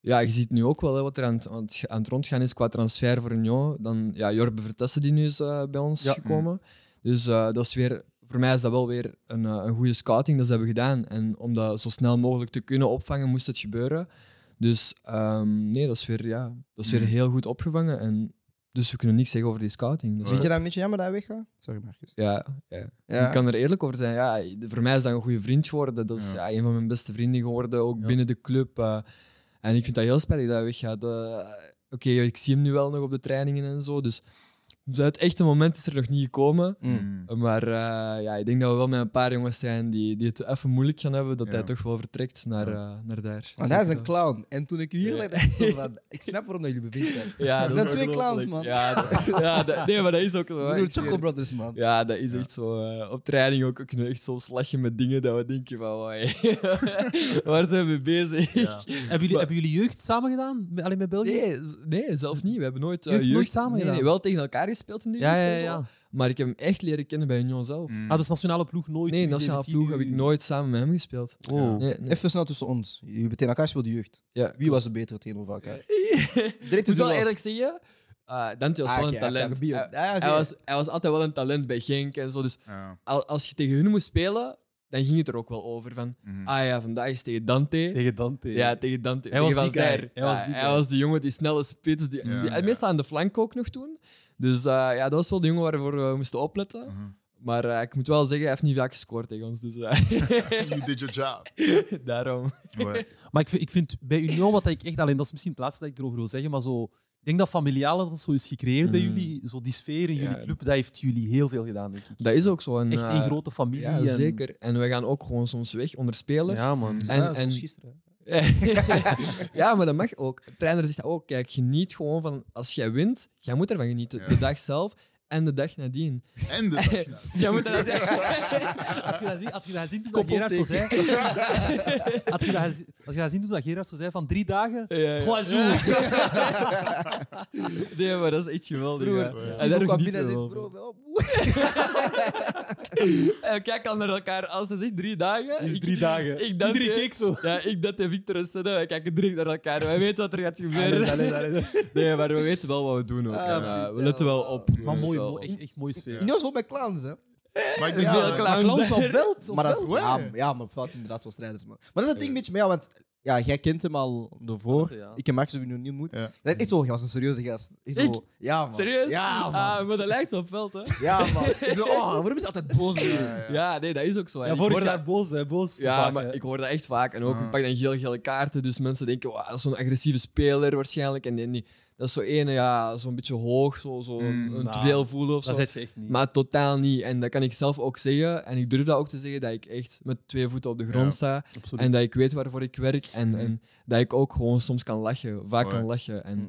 Ja, je ziet nu ook wel hè, wat er aan het, aan, het, rondgaan is qua transfer voor Union. Dan ja, Jorbe Vertessen die nu is eh, bij ons Ja. gekomen. Dus eh, dat is weer, voor mij is dat wel weer een, eh, een goede scouting dat ze hebben gedaan. En om dat zo snel mogelijk te kunnen opvangen, moest het gebeuren. Dus ehm, nee, dat is weer, ja, dat is weer Mhm. heel goed opgevangen. En, dus we kunnen niks zeggen over die scouting. Is- Vind je dat een beetje jammer dat hij weggaat? Sorry, Marcus. ja, ja. Ja. Ik kan er eerlijk over zijn. Ja, voor mij is dat een goede vriend geworden. Dat is Ja. ja. een van mijn beste vrienden geworden, ook binnen de club. eh. en ik vind dat heel spijtig dat hij weggaat. Eh, Oké, ik zie hem nu wel nog op de trainingen en zo. Dus dus het echte moment is er nog niet gekomen. Mm. Maar eh, ja, ik denk dat we wel met een paar jongens zijn die, die het even moeilijk gaan hebben, dat Ja. hij toch wel vertrekt naar, Ja. eh, naar daar. Want hij is een clown. En toen ik u hier zag, dacht ik zo van, ik snap waarom dat jullie bevriend zijn. wel. Ja, Er dat zijn is twee clowns, man. Ja, dat- ja dat- nee, maar dat is ook zo. We Choco Brothers, man. Ja, dat is echt zo. eh, op training ook, ook echt zo slagje met dingen dat we denken van, "Wauw, hey, waar zijn we mee bezig? Ja. Hebben jullie, hebben jullie jeugd samen gedaan? Alleen met België? Nee, zelfs niet. We hebben nooit, Je hebt nooit samen nee, gedaan? nee, wel tegen elkaar gespeeld in de Ja, jeugd ja, ja. Maar ik heb hem echt leren kennen bij Union zelf. Mm. Ah, dus nationale ploeg nooit? Nee, U17, nationale ploeg heb ik nooit samen met hem gespeeld. Oh. Nee, nee. Even snel tussen ons. Hebben tegen elkaar speelde jeugd. Ja. Wie was de betere tegenover elkaar? ik moet wel eerlijk zeggen, uh, Dante was Ah, wel een talent. jou Hij. Ah, was, hij was altijd wel een talent bij Genk en zo. Dus Ja. al- als je tegen hun moest spelen, dan ging het er ook wel over. Van, Mhm. ah ja, vandaag is tegen Dante. Tegen Dante. Ja, tegen Dante. Hij tegen was Van die guy. Zijr. Hij was Ja, die hij guy. was die jongen, die snelle spits. Die, Ja, die- ja. Meestal aan de flank ook nog toen. Dus eh, ja, dat was wel de jongen waarvoor we moesten opletten. Mhm. Maar eh, ik moet wel zeggen, hij heeft niet vaak gescoord tegen ons. Dus eh, You did your job. daarom. Maar ik vind, ik vind bij Union wat ik echt... Alleen dat is misschien het laatste dat ik erover wil zeggen, maar zo... Ik denk dat familiale dat zo is gecreëerd bij Mm. jullie. Zo die sfeer in Ja. jullie club, dat heeft jullie heel veel gedaan, denk ik. Dat is ook zo. En, Echt eh, één grote familie. Ja, en- zeker. En we gaan ook gewoon soms weg onder spelers. Ja, man. En- ja, en- gisteren. ja, maar dat mag ook. De trainer zegt ook, kijk, geniet gewoon van... Als jij wint, jij moet ervan genieten. Ja. De dag zelf en de dag nadien. En de dag na. Jij moet zeggen. Had je dat gezien, had je dat gezien toen dat Gerard zo zei? Had je dat had je dat gezien toen dat Gerard zo zei van drie dagen? Ja, ja. Trois jours. Nee, maar dat is echt geweldig. Broer, ja. Ja. En daar genieten binnen we zit, bro. wel. En we kijken al naar elkaar. Als ze zegt drie dagen... Is ik- drie dagen. Ik dat Iedereen keek zo. Ja, ik dat en Victor en Senna, wij kijken direct naar elkaar. Wij weten wat er gaat gebeuren. Allee, allee, allee. Nee, maar we weten wel wat we doen ook. Ah, En, eh, we vertel. letten wel op. Maar We mooi, op. echt, echt mooie sfeer. Is wel bij clowns, hè. Maar ik denk Ja. Maar clowns op veld? op Maar dat is, veld? ja, ja, maar op veld inderdaad wel strijders. Man. Maar dat is het ding een beetje mee, ja, want ja, jij kent hem al ervoor. Ja. Ik en Max nog niet ontmoet. Ja. Dat is echt zo, jij was een serieuze gast. Echt zo, Ik? Ja, man. Serieus? Ja, man. Ah, maar dat lijkt zo op veld, hè? Ja, man. Ik zo, oh, waarom is hij altijd boos? met? Ja, nee, dat is ook zo. hè. Ja, Ik vorig hoor jaar dat- boos, hè, boos. Ja, vaak, maar hè. ik hoor dat echt vaak. En ook, Ah. we pakken dan geel-gele kaarten, dus mensen denken, wow, dat is zo'n agressieve speler waarschijnlijk. En, en die- dat is zo ene, ja, zo'n beetje hoog, zo, zo Mm, een nou, te veel voelen of Dat zo. je echt niet. Maar totaal niet. En dat kan ik zelf ook zeggen. En ik durf dat ook te zeggen, dat ik echt met twee voeten op de grond Ja. sta. Absoluut. En dat ik weet waarvoor ik werk. En, Mhm. en dat ik ook gewoon soms kan lachen. Vaak kan lachen. En Mhm.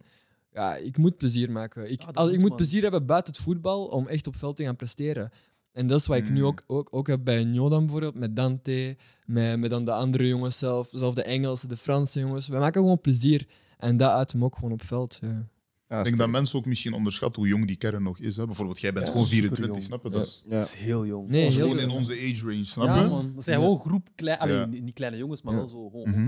ja, ik moet plezier maken. Ik, Ah, ik moet, man. plezier hebben buiten het voetbal om echt op veld te gaan presteren. En dat is wat ik nu ook, ook, ook heb bij Njodan bijvoorbeeld, met Dante, met, met dan de andere jongens zelf, zelf de Engelse, de Franse jongens. We maken gewoon plezier. En dat uit hem ook gewoon op veld. Ja. Ja, Ik denk dat mensen ook misschien onderschatten hoe jong die kern nog is. Hè. Bijvoorbeeld, jij bent Ja, gewoon superjong. 24, snap je? Dat is, Ja. Dat is heel jong. Nee, heel gewoon in jong. onze age range, snap Ja, je? man. Dat zijn Ja. gewoon groep klein... Allee, Ja. niet niet kleine jongens, maar Ja. wel zo gewoon Mhm.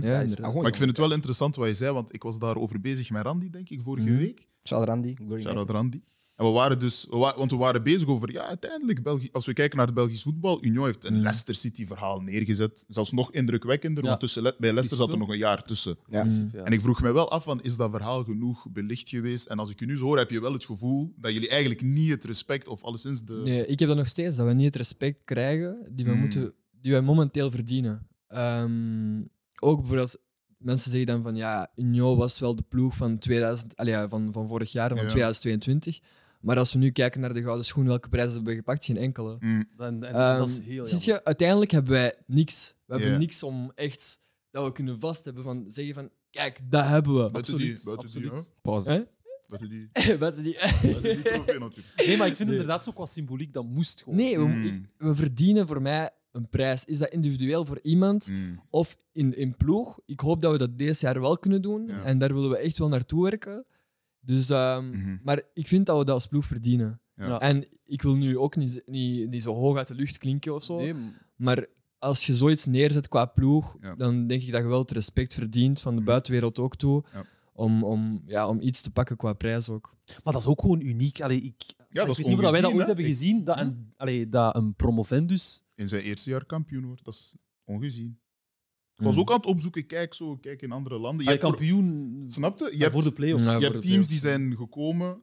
Maar ik vind het wel interessant wat je zei, want ik was daarover bezig met Randy, denk ik, vorige Mhm. week. Shout Randy. United. Randy. En we waren dus, we wa- want we waren bezig over, ja, uiteindelijk, België, als we kijken naar het Belgisch voetbal, Union heeft een Mhm. Leicester City-verhaal neergezet. Zelfs nog indrukwekkender, Ja. want tussen, bij Leicester zat er nog een jaar tussen. Ja. Mm. Ja. En ik vroeg me wel af, van, is dat verhaal genoeg belicht geweest? En als ik je nu zo hoor, heb je wel het gevoel dat jullie eigenlijk niet het respect, of alleszins de... Nee, ik heb dat nog steeds, dat we niet het respect krijgen die, we Mm. moeten, die wij momenteel verdienen. Ehm, ook bijvoorbeeld, mensen zeggen dan van ja, Union was wel de ploeg van, 2000, allee, van, van vorig jaar, van Ja. 2022. Maar als we nu kijken naar de gouden schoen, welke prijzen hebben we gepakt? Geen enkele. Mm, En, en Ehm, dat is heel ziet je, uiteindelijk hebben wij niks. We hebben niks om echt dat we kunnen vast hebben van zeggen van kijk, dat hebben we. buiten die, Absoluut, buiten die? Pauze. Buiten die, buiten die. Nee, maar ik vind Nee. inderdaad zo qua symboliek, dat moest gewoon. Nee, we, Mm. we verdienen voor mij een prijs. Is dat individueel voor iemand? Mm. of in, in ploeg. Ik hoop dat we dat deze jaar wel kunnen doen. Ja. En daar willen we echt wel naartoe werken. Dus, ehm, Mhm. Maar ik vind dat we dat als ploeg verdienen. Ja. En ik wil nu ook niet, niet, niet zo hoog uit de lucht klinken of zo. Nee, Maar als je zoiets neerzet qua ploeg, Ja. dan denk ik dat je wel het respect verdient van de Mhm. buitenwereld ook toe. Ja. Om, om, ja, om iets te pakken qua prijs ook. maar dat is ook gewoon uniek. Allee, ik, Ja, dat ik weet niet of dat wij dat ooit hè? hebben gezien, dat een, allee, dat een promovendus... In zijn eerste jaar kampioen hoor, dat is ongezien. Ik was Mhm. ook aan het opzoeken, kijk zo, kijk in andere landen. Je Allee, hebt, kampioen snap je? Hebt, voor de play-offs. Ja, je hebt teams die zijn gekomen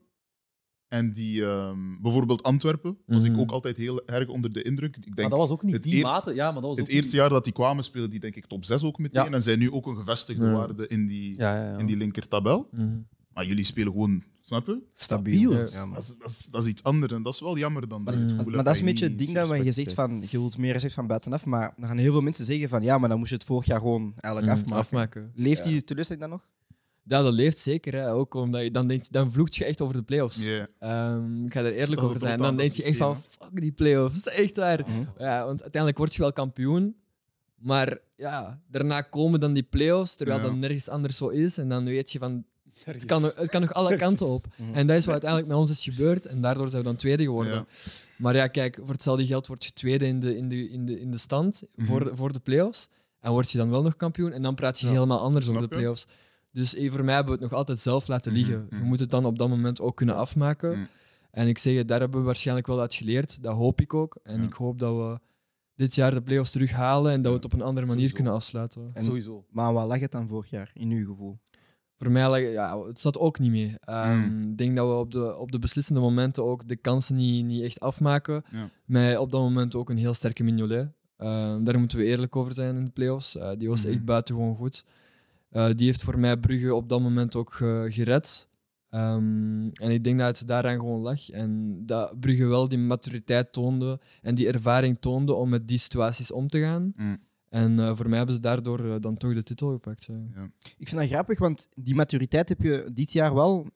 en die, ehm, bijvoorbeeld Antwerpen, was ik Mhm. ook altijd heel erg onder de indruk. Ik Maar denk, dat was ook niet die mate. Ja, maar dat was het ook eerste niet- jaar dat die kwamen, speelden die denk ik top 6 ook meteen. Ja. En zijn nu ook een gevestigde waarde in die, Ja, ja, ja. in die linkertabel. Mhm. Maar jullie spelen gewoon, snap je? Stabiel. Ja. Dat is, dat, is, dat is iets anders en dat is wel jammer dan dat je het Maar- gevoel Maar hebt dat is een je beetje het ding dat je zegt van, je wilt meer respect van buitenaf, maar dan gaan heel veel mensen zeggen van, ja, maar dan moest je het vorig jaar gewoon eigenlijk Mhm, afmaken. afmaken. Leeft Ja. die teleurstelling dan nog? Ja, dat leeft zeker. Hè. Ook omdat je, dan, denk, je- dan vloekt je echt over de play-offs. Ehm, ik ga er eerlijk over zijn. Dan denk je echt van, fuck die play-offs. Echt waar. Mhm. Ja, want uiteindelijk word je wel kampioen. Maar ja, daarna komen dan die play-offs, terwijl Ja. dat nergens anders zo is. En dan weet je van, het kan, nog- het kan nog alle kanten op. En dat is wat uiteindelijk met ons is gebeurd. En daardoor zijn we dan tweede geworden. Ja. Maar ja, kijk, voor hetzelfde geld word je tweede in de, in de, in de, in de stand Mhm. voor, de- voor de play-offs. En word je dan wel nog kampioen. En dan praat je Ja. helemaal anders over de play-offs. Dus eh, voor mij hebben we het nog altijd zelf laten Mhm, liggen. Je mhm. moet het dan op dat moment ook kunnen afmaken. Mhm. En ik zeg, je, daar hebben we waarschijnlijk wel uit geleerd. Dat hoop ik ook. En Ja. ik hoop dat we dit jaar de play-offs terughalen en dat we het op een andere manier sowieso. kunnen afsluiten. En- Sowieso. Maar wat lag het dan vorig jaar, in uw gevoel? Voor mij, lag- ja, het zat ook niet mee. Ehm, Mm. Ik denk dat we op de, op de beslissende momenten ook de kansen niet, niet echt afmaken. Ja. Met op dat moment ook een heel sterke Mignolet. Ehm, daar moeten we eerlijk over zijn in de playoffs. Eh, die was Mhm. echt buitengewoon goed. Eh, die heeft voor mij Brugge op dat moment ook ge- gered. Ehm, en ik denk dat het daaraan gewoon lag. En dat Brugge wel die maturiteit toonde en die ervaring toonde om met die situaties om te gaan. Mm. En eh, voor mij hebben ze daardoor eh, dan toch de titel gepakt. ja. Ik vind dat grappig, want die maturiteit heb je dit jaar wel,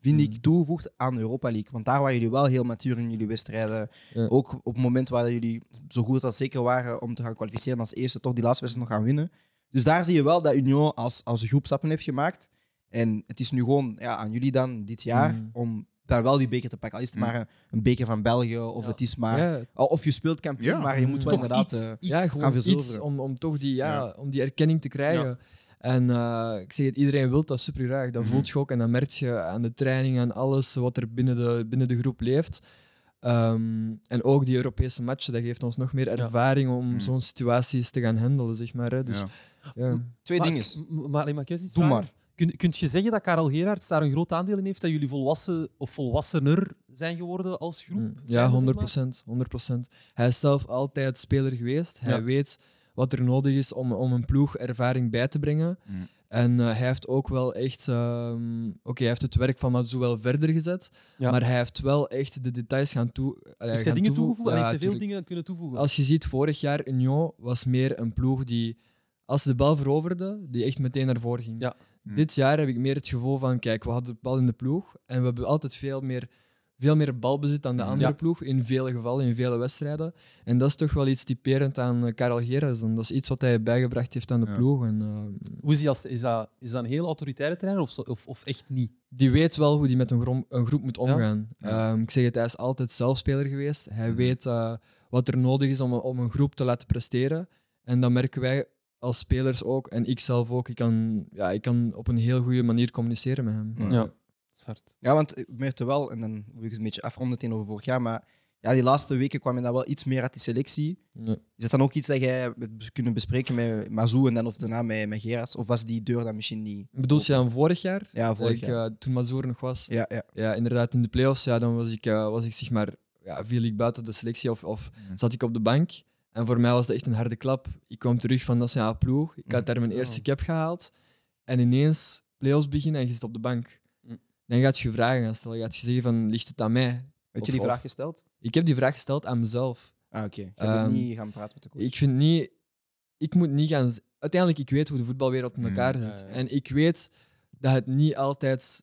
vind ik, Mm. toegevoegd aan de Europa League. Want daar waren jullie wel heel matuur in jullie wedstrijden. Ja. Ook op het moment waar jullie zo goed als zeker waren om te gaan kwalificeren als eerste, toch die laatste wedstrijd nog gaan winnen. Dus daar zie je wel dat Union als, als groep stappen heeft gemaakt. En het is nu gewoon ja, aan jullie dan dit jaar Mm. om daar wel die beker te pakken. Al is het Mm. maar een, een beker van België of Ja. het is maar... Ja, Of je speelt kampioen, Ja. maar je moet wel Toch inderdaad... iets, eh, iets. ja, gaan iets om, om toch die, ja, Ja. om die erkenning te krijgen. En eh, ik zeg het, iedereen wil dat super graag. Dat Mhm. voelt je ook en dat merk je aan de training, aan alles wat er binnen de, binnen de groep leeft. Ehm, en ook die Europese matchen, dat geeft ons nog meer ervaring om Mhm. zo'n situaties te gaan handelen, zeg maar. Hè. Dus, Ja. ja. Twee Maar- dingen. Maar, maar, eens iets Doe maar. Kun, kunt je zeggen dat Karel Gerards daar een groot aandeel in heeft dat jullie volwassen of volwassener zijn geworden als groep? Mm, Ja, we, zeg 100 maar? procent. 100 Hij is zelf altijd speler geweest. Hij Ja. weet wat er nodig is om, om een ploeg ervaring bij te brengen. Mm. En eh, hij heeft ook wel echt... ehm, Oké, hij heeft het werk van Matsu wel verder gezet. Ja. Maar hij heeft wel echt de details gaan toe. eh, Heeft hij gaan dingen toevoegen. toegevoegd? en Ja, heeft hij veel dingen kunnen toevoegen? Als je ziet, vorig jaar Union was meer een ploeg die, als ze de bal veroverde, die echt meteen naar voren ging. Ja. Mm. Dit jaar heb ik meer het gevoel van, kijk, we hadden de bal in de ploeg en we hebben altijd veel meer, veel meer balbezit dan de Ja. andere Ja. ploeg, in vele gevallen, in vele wedstrijden. En dat is toch wel iets typerend aan eh, Karel Gerrits. Dat is iets wat hij bijgebracht heeft aan de Ja. ploeg. En, eh, Hoe is, hij als, is, dat, is dat een heel autoritaire trainer of, zo- of, of echt niet? die weet wel hoe hij met een, grom- een groep moet omgaan. Ja. Ehm, ik zeg het, hij is altijd zelfspeler geweest. Hij Mhm. weet eh, wat er nodig is om, om een groep te laten presteren. En dat merken wij als spelers ook. En ik zelf ook. Ik kan, ja, ik kan op een heel goede manier communiceren met hem. Ja. Ja. Dat is hard. Ja, want ik merkte wel, en dan wil ik het een beetje afronden tegenover vorig jaar, maar ja, die laatste weken kwam je dan wel iets meer uit die selectie. Ja. Is dat dan ook iets dat jij hebt kunnen bespreken met Mazou en dan of daarna met, met Gerards? Of was die deur dan misschien niet... Bedoel je dan vorig jaar? Ja, vorig Ik, jaar. eh, toen Mazur nog was. Ja, ja. Ja, inderdaad, in de playoffs, ja, dan was ik, eh, was ik zeg maar, ja, viel ik buiten de selectie of, of zat ik op de bank. En voor mij was dat echt een harde klap. Ik kwam terug van nationale ploeg. Ik had daar mijn Oh. eerste cap gehaald. En ineens playoffs beginnen en je zit op de bank. Mm. Dan gaat je vragen gaan stellen. Gaat je zeggen van, ligt het aan mij? Heb je die of- vraag gesteld? Ik heb die vraag gesteld aan mezelf. Ah, oké. Je Ehm, niet gaan praten met de coach. Ik vind niet... Ik moet niet gaan... Uiteindelijk, ik weet hoe de voetbalwereld in Mm. elkaar zit. En ik weet dat het niet altijd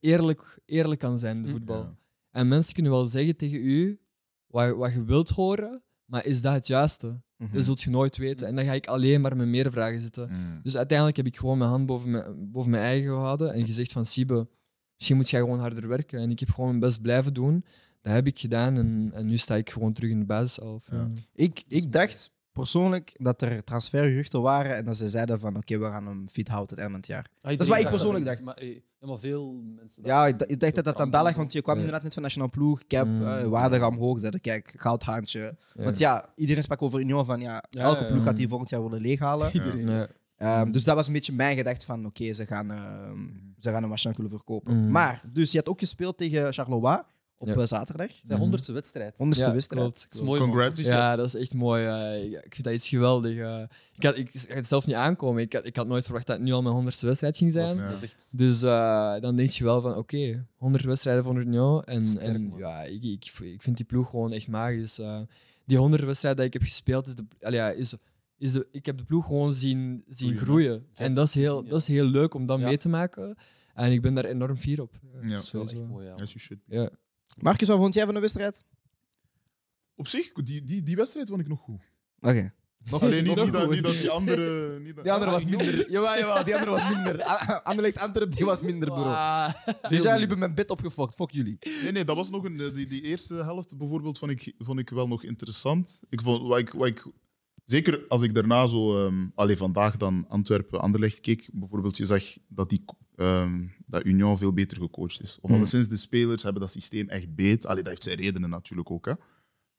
eerlijk, eerlijk kan zijn, de Mm. voetbal. En mensen kunnen wel zeggen tegen u wat, wat je wilt horen, maar is dat het juiste? Mhm. Dat zult je nooit weten. En dan ga ik alleen maar met meer vragen zitten. Mm. Dus uiteindelijk heb ik gewoon mijn hand boven mijn, boven mijn eigen gehouden en gezegd van Sibe, misschien moet jij gewoon harder werken. En ik heb gewoon mijn best blijven doen. Dat heb ik gedaan en, en nu sta ik gewoon terug in de. Ja. Ja. Ik, ik dacht persoonlijk dat er transfergeruchten waren en dat ze zeiden van oké, we gaan hem fit houden tot het einde van het jaar. Ah, is wat ik persoonlijk dacht. Maar, eh, ja, maar veel mensen... Ja, ik, ik dacht dat dat dan lag, want je kwam Ja. inderdaad net van nationaal ploeg, cap, Mm. eh, waarde gaan omhoog zetten, kijk, goudhaantje. Ja. Want ja, iedereen sprak over Union van ja, Ja, elke ja, ploeg ja. gaat die volgend jaar willen leeghalen. Ehm, dus dat was een beetje mijn gedachte van oké, ze gaan ehm, ze gaan een machine willen verkopen. Mm. Maar, dus je had ook gespeeld tegen Charleroi op Ja. eh, zaterdag. Zijn honderdste wedstrijd. Honderdste Ja, wedstrijd. klopt, Dat is mooi. Congrats. Ja, dat is echt mooi. ik vind dat iets geweldig. ik, had, ik, ik had het zelf niet aankomen. Ik had, ik had nooit verwacht dat het nu al mijn honderdste wedstrijd ging Dat zijn. is, Ja. dat is echt... Dus eh, dan denk je wel van, oké, 100 wedstrijden voor Union. En, Sterk, en ja, ik, ik, ik vind die ploeg gewoon echt magisch. eh. die 100 wedstrijden die ik heb gespeeld, is de, ja, is, is de, ik heb de ploeg gewoon zien, zien Groeien. En dat is, heel, dat is heel leuk om dat Ja. mee te maken. En ik ben daar enorm fier op. Ja. Dat is wel echt mooi, ja. Marcus, wat vond jij van de wedstrijd? Op zich, die, die, die wedstrijd vond ik nog goed. Oké. Alleen niet, nog niet, dat, goed. niet dat die andere... Niet dat, Die andere was Ah, minder. Jawel, jawel, die andere was minder. Anderlecht Antwerp, die was minder, bro. Ah, Dus jij minder. liepen mijn bed opgefokt. Fuck jullie. Nee, nee, dat was nog een. eh, Die, die eerste helft bijvoorbeeld vond ik, vond ik wel nog interessant. Ik vond, wat ik, wat ik, zeker als ik daarna zo. ehm allee, vandaag dan Antwerpen, Anderlecht keek. Bijvoorbeeld, je zag dat, die, ehm, dat Union veel beter gecoacht is. Of Mm. alleszins de spelers hebben dat systeem echt beet. Allee, dat heeft zijn redenen natuurlijk ook. Hè.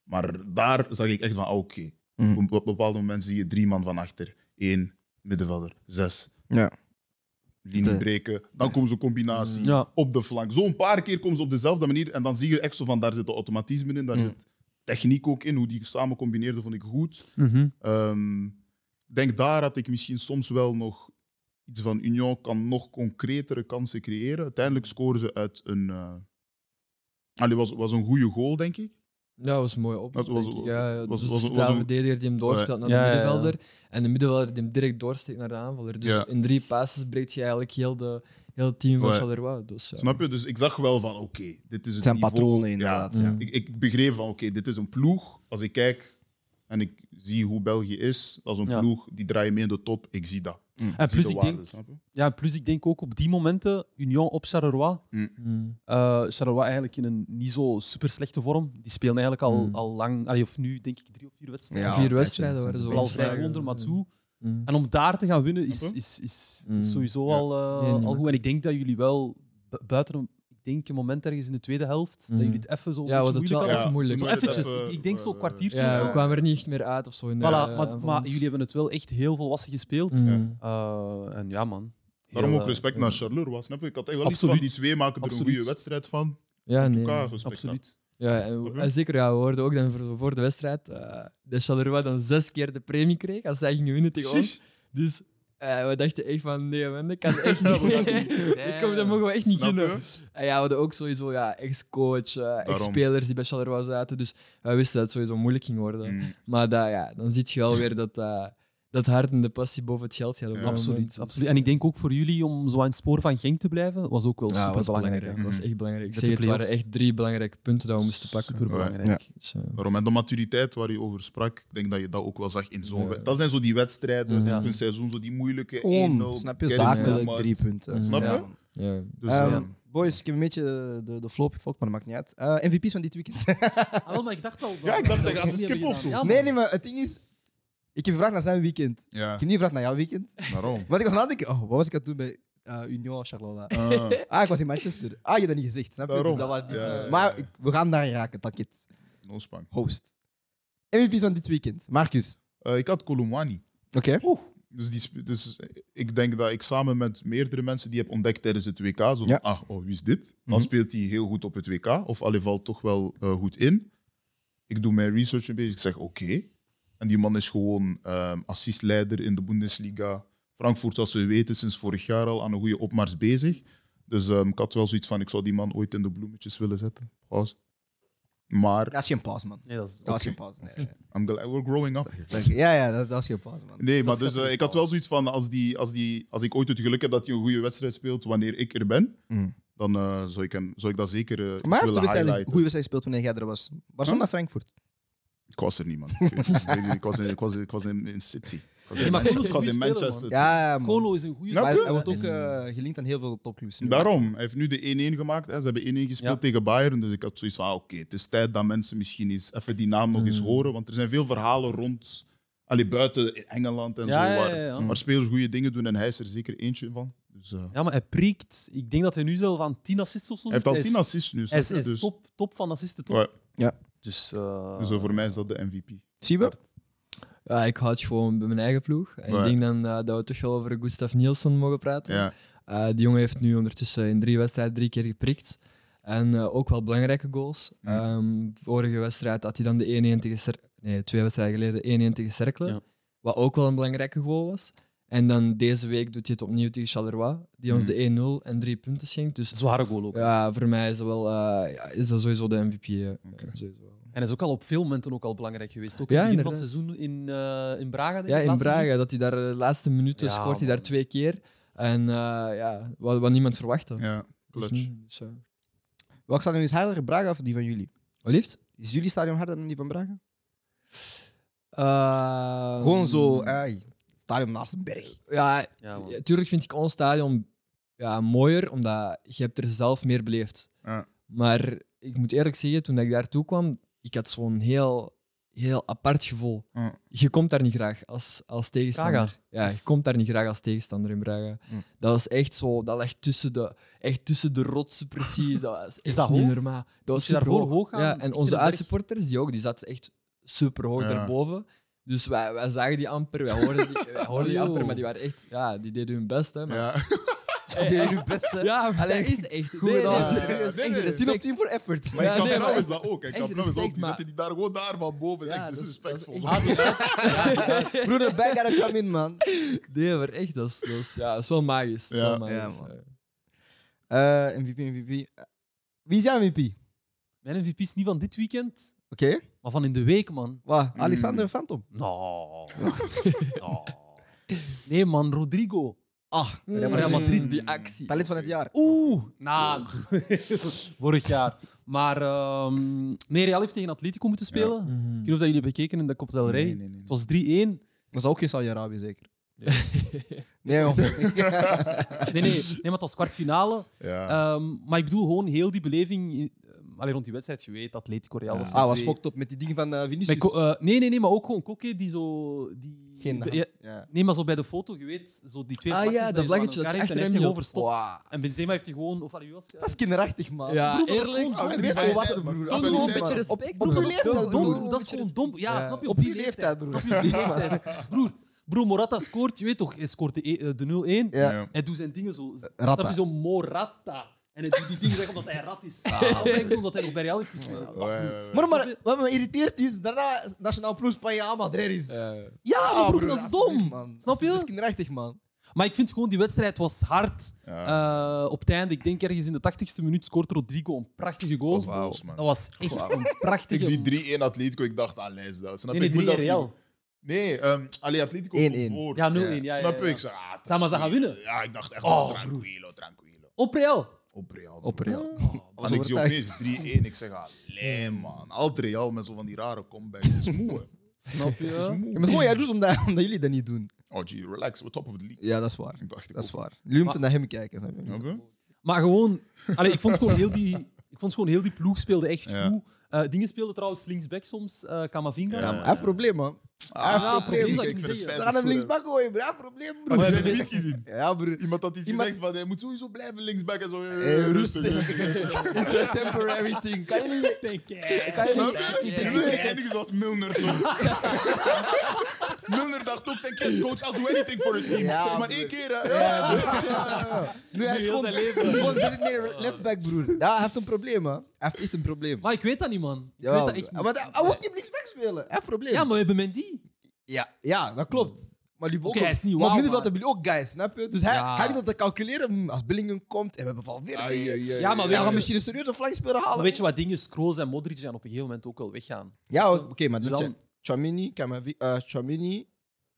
Maar daar zag ik echt van, ah, oké. Mm. Op een bepaald moment zie je drie man van achter, één middenvelder, zes. Ja. linie De- breken. Dan komen ze combinatie Ja. op de flank. Zo een paar keer komen ze op dezelfde manier. En dan zie je echt zo van, daar zit de automatisme in. Daar Mm. zit techniek ook in. Hoe die samen combineerden, vond ik goed. Mhm. Ehm, Ik denk daar had ik misschien soms wel nog iets van Union kan nog concretere kansen creëren. Uiteindelijk scoren ze uit een... eh Allee, was, was een goede goal, denk ik. Ja, dat was mooi op. Dat was- ik. ja, was- was, was- was, een- verdediger die hem doorspeelt naar de Ja, ja, ja. middenvelder. En de middenvelder die hem direct doorsteekt naar de aanvaller. Dus Ja. in drie passes breekt je eigenlijk heel, de, heel het team van Ja. Charleroi. Dus, ja. Snap je? Dus ik zag wel van, oké, dit is het Het zijn patronen inderdaad. Ja, Ja. Ik, ik begreep van, oké, dit is een ploeg. Als ik kijk en ik zie hoe België is, dat is een Ja. ploeg, die draaien mee in de top. Ik zie dat. En Ik zie plus de ik, denk, ja, plus ik denk ook op die momenten, Union op Charleroi. Mm. Eh Charleroi eigenlijk in een niet zo super slechte vorm. Die spelen eigenlijk al, Mm. al lang, allee, of nu denk ik drie of vier wedstrijden. Ja, Vier wedstrijden waren ze al wel vrij onder Matsu. Mm. En om daar te gaan winnen is, is, is, Mm. is sowieso Ja. al, eh, al goed. En ik denk dat jullie wel bu- buiten denk een moment ergens in de tweede helft, Mm. dat jullie het even zo een Ja, moeilijk hadden. Zo eventjes, even, ik, ik denk zo'n eh, kwartiertje Ja, we kwamen er niet echt meer uit of zo. In de, Voilà, maar, jullie hebben het wel echt heel volwassen gespeeld. Mm. Eh, en ja, man. Daarom ook eh, respect naar Charleroi, snap je? Ik had echt wel iets Absoluut. van die twee maken er een goede wedstrijd van. Ja, nee. Absoluut. Ja, en, Snap zeker, ja, we hoorden ook dan voor, voor de wedstrijd eh dat Charleroi dan zes keer de premie kreeg als zij gingen winnen tegen ons. Dus eh, we dachten echt van, nee man, dat kan echt niet. dat, kan- dat mogen we echt niet je? En ja, we hadden ook sowieso ja, ex-coach, eh, ex-spelers die bij Charleroi zaten. Dus wij wisten dat het sowieso moeilijk ging worden. Mm. Maar dat, ja, dan zie je wel weer dat, eh, dat hart en de passie boven het geld gaat. op Ja, dat Absoluut, moment. Dus- absoluut. En ik denk ook voor jullie om zo aan het spoor van Genk te blijven, was ook wel Ja, super was belangrijk. Dat was echt belangrijk. Ik Met zeg, het waren echt drie belangrijke punten dat we moesten pakken. Super belangrijk. Dus, eh, Daarom, en de maturiteit waar je over sprak, ik denk dat je dat ook wel zag in zo'n Ja. Dat zijn zo die wedstrijden, in een seizoen, zo die moeilijke Gewoon, 1-0. snap je, Gerrit zakelijk drie punten. Snap je? Ja. ja. Dus, Ehm, eh, Boys, ik heb een beetje de, de flow opgevolgd, maar dat maakt niet uit. Eh, MVP's van dit weekend. Ah, maar ik dacht al... Ja, ik dacht, dat ze niet skippen hebben of zo. Ja, nee, nee, maar het ding is... Ik heb gevraagd naar zijn weekend. ja, Ik heb niet gevraagd naar jouw weekend. daarom. Want ik was aan het denken, oh, wat was ik aan het doen bij eh, Union Charleroi? Ah, Ah, ik was in Manchester. Ah, je hebt dat niet gezegd, snap je? Daarom. Dus dat waren die Ja, dingen. ja, ja. Maar ik- we gaan daar raken, het no spang. host. MVP's van dit weekend. Marcus. Eh, ik had Kolomwani. Oké. Dus, die, dus ik denk dat ik samen met meerdere mensen die heb ontdekt tijdens het WK, zo van, Ja. ah, oh, wie is dit? Dan Mhm. speelt hij heel goed op het WK, of alle valt toch wel eh, goed in. Ik doe mijn research een beetje, ik zeg oké. En die man is gewoon ehm assistleider in de Bundesliga. Frankfurt, als we weten, sinds vorig jaar al aan een goede opmars bezig. Dus ehm, ik had wel zoiets van, ik zou die man ooit in de bloemetjes willen zetten. Pauze. Maar Dat is geen pauze, man. Nee, dat is... Dat was geen pauze. Nee, nee. I'm glad we're growing up. Ja, ja, dat, dat is geen pauze, man. Nee, Dat maar dus, eh, ik had wel zoiets van, als, die, als, die, als ik ooit het geluk heb dat hij een goede wedstrijd speelt wanneer ik er ben, Mm. dan eh, zou, ik hem, zou ik dat zeker eh, eens Maar hij heeft willen een highlighten. goede wedstrijd gespeeld wanneer jij er was. Barcelona, Frankfurt. Ik was er niet, man. Ik, weet niet. Ik was, in, ik was, in- ik was in, in City. Ik was in, Nee, maar Manchester- Kolo is ik was een in goede speler, Manchester. Ja, man. Kolo is een goede Maar je? hij, hij wordt ook eh, gelinkt aan heel veel topclubs. nu. Daarom, hij heeft nu de 1-1 gemaakt. Hè. Ze hebben 1-1 gespeeld Ja. tegen Bayern. Dus ik had zoiets van, ah, oké, het is tijd dat mensen misschien eens even die naam nog eens Mm. horen. Want er zijn veel verhalen rond, allee, buiten Engeland en Ja, zo, ja, waar, ja, ja. waar spelers goede dingen doen. En hij is er zeker eentje van. Dus, eh, Ja, maar hij prikt. Ik denk dat hij nu zelf aan 10 assists of zo hij heeft al doet. 10 is- assists nu. Hij snap is, je? hij is Dus, top, top van assisten, toch? ja, Dus, eh, dus voor mij is dat de MVP. Siebe? Ja, ik houd gewoon bij mijn eigen ploeg. En Ja. ik denk dan eh, dat we toch wel over Gustav Nielsen mogen praten. Ja. Eh, die jongen heeft nu ondertussen in drie wedstrijden drie keer geprikt. En eh, ook wel belangrijke goals. Ja. Ehm, vorige wedstrijd had hij dan de 1-1 tegen Cer- Nee, twee wedstrijden geleden 1-1 tegen Cercle. Ja. Wat ook wel een belangrijke goal was. En dan deze week doet hij het opnieuw tegen Charleroi. Die ons Mhm. de 1-0 en drie punten schenkt. Dus Zware goal ook. ja, voor mij is dat, wel, eh, ja, is dat sowieso de MVP. Oké. sowieso. En hij is ook al op veel momenten ook al belangrijk geweest. Ook Ja, in het begin van het seizoen in, eh, in Braga. denk Ja, in Braga, minuut. dat hij daar de laatste minuten Ja, scoort hij daar twee keer. En eh, ja, wat, wat niemand verwachtte. Ja, Dus clutch. nu, dus, eh, Welk stadion is harder, Braga of die van jullie? Wat liefst? Is jullie stadion harder dan die van Braga? Eh, Gewoon zo, ai, stadion naast een berg. Ja, ja, tuurlijk vind ik ons stadion ja, mooier, omdat je hebt er zelf meer beleefd. Ja. Maar ik moet eerlijk zeggen, toen ik daartoe kwam, ik had zo'n heel, heel apart gevoel. Ja. Je komt daar niet graag als, als tegenstander. Braga? Ja, je komt daar niet graag als tegenstander in Braga. Hm. Dat was echt zo, dat lag tussen de, echt tussen de rotsen precies. Dat was echt dat niet hoog? normaal. Dat was je daarvoor hoog gaan? Ja, en onze uitsupporters, die ook, die zaten echt super hoog Ja. daarboven. Dus wij, wij zagen die amper, wij hoorden die, wij hoorden die amper, maar die waren echt, ja, die deden hun best. Hè, maar Ja. Die is uw beste. Ja, Allee, dat is echt. goed Nee, gedaan. nee, Nee, echt nee, respect. 10 op 10 voor effort. Maar Ja, Camp nee, is dat ook. echt Nou is ook. Die maar- zetten die daar gewoon daar van boven. Dat is Ja, echt dat is- disrespectvol. echt- Broeder, back gotta come in, man. Nee, maar echt, dat is, dat is, ja, dat is wel magisch. Ja. wel magisch. Ja, man. ja. Eh, MVP, MVP. Eh, Wie is jouw MVP? Mijn MVP is niet van dit weekend, Oké. maar van in de week, man. Wat? Alexander Phantom. No. no. Nee, man, Rodrigo. Ah, Real Madrid. Die actie. Talent van het jaar. Oeh, nou. Vorig jaar. Maar ehm nee, Real heeft tegen Atletico moeten spelen. Ik weet niet of dat jullie hebben gekeken in de Copa del Rey. Nee, nee, nee. Het was 3-1. Dat is ook geen Saudi-Arabië, zeker? Nee, joh. Nee, nee, nee, maar het was kwartfinale. Ja. Ehm, maar ik bedoel gewoon heel die beleving. Eh, Allee, rond die wedstrijd, je weet, Atletico Real was Ah, was 2-1. fucked up met die dingen van eh, Vinicius. Ko- eh, nee, nee, nee, maar ook gewoon Koke die zo. Die, Geen naam. Ja, Ja. nee, maar zo bij de foto, je weet, zo die twee Ah, ja, je dat zo aan vlaggetje dat elkaar heeft en heeft hij hield. gewoon verstopt. Wauw. En Benzema heeft hij gewoon. Of allee, wie was het? Dat is kinderachtig, man. Ja, Broer, dat is eerlijk. gewoon- Ah, wees volwassen, broer. Dat Dat is is gewoon tijd. Op Respect, broer, leeftijd, Dat is broer. Dat is gewoon dom. Ja, Ja, snap je? op die leeftijd, broer. Snap je? Op die leeftijd. Broer, broer, Morata scoort, je weet toch, hij scoort de, e- eh, de 0-1. Ja. Ja. Hij doet zijn dingen zo. Ratta. Snap je, zo Morata. En hij doet die dingen zeg omdat hij rat is. Ik bedoel, Omdat hij nog bij Real heeft gespeeld. Maar, maar wat me irriteert is, daarna Nationaal Ploeg Spanje aan Madrid is. Ja. Ja, maar Ah, broer, dat is dom. man. Snap je? Dat is kinderachtig, man. Maar ik vind gewoon, die wedstrijd was hard. Ja. Eh, op het einde, ik denk ergens in de 80ste minuut, scoort Rodrigo een prachtige goal. Dat was wauws, man. Dat was echt een prachtige... Ik zie 3-1 Atletico, ik dacht, ah, lijst dat. Snap Nee, je? nee, Ik moet 3 dat Real. Nee, ehm allee, Atletico 1-1. stond voor. Ja, 0-1, ja, ja, Snap je? Ik zei, ah, Zeg maar, ze gaan winnen. Ja, ik dacht echt, oh, tranquilo, tranquilo. Op Real. Op Real. Op Real. En ik zie opeens 3-1, ik zeg, allee man. Altijd Real met zo van die rare comebacks. Het is moe, hè. Snap je? Het is moe. Ja, maar het is gewoon jaloers omdat, omdat jullie dat niet doen. Oh, gee, relax, we're top of the league. Ja, dat is waar. Ik dacht, ik Dat is ook. waar. Jullie moeten naar hem kijken. snap je? Maar gewoon... Allee, ik vond gewoon heel die... Ik vond gewoon heel die ploeg speelde echt Ja. goed. Eh, dingen speelden trouwens linksback soms, eh Camavinga. Ja, maar hij heeft een probleem, man. Ah, Ja, probleem. probleem ik niet. Ze gaan hem linksback gooien, bro. Hij heeft een probleem, Had je broer. zijn tweet gezien? Ja, broer. Iemand had iets Iemand- gezegd van hij moet sowieso blijven linksback en zo. eh, Eh, rustig. rustig. rustig. It's a temporary thing. Kan je niet... Kan je niet... je? Ik wil niet- eindigen zoals Milner toch? Milner dacht ook, je, coach, I'll do anything for a team. Ja, Het is maar één keer, hè? Ja, ja, ja. Nu, hij is gewoon... zijn leven. Gewoon designated leftback, broer. Ja, hij heeft een probleem, hè. Hij heeft echt een probleem. Maar ik weet dat niet, man. Ik Ja, weet dat echt maar niet. hij- hij wil niet linksback spelen. Hij heeft een probleem. Ja, maar we hebben Mendy. Ja, ja dat klopt. Maar die Oké, hij is niet Maar wauw, op middenveld maar- hebben jullie ook guys, snap je? Dus hij, Ja. hij dat te calculeren hm, als Billingen komt en we hebben Valverde. Ai, ai, Ja, maar weet Ja, je- gaan misschien een serieuze flankspeler halen. Maar weet je wat dingen? Kroos en Modric gaan op een gegeven moment ook wel weggaan. Ja, oké, maar Dus dan- Chamini, eh, Chamini,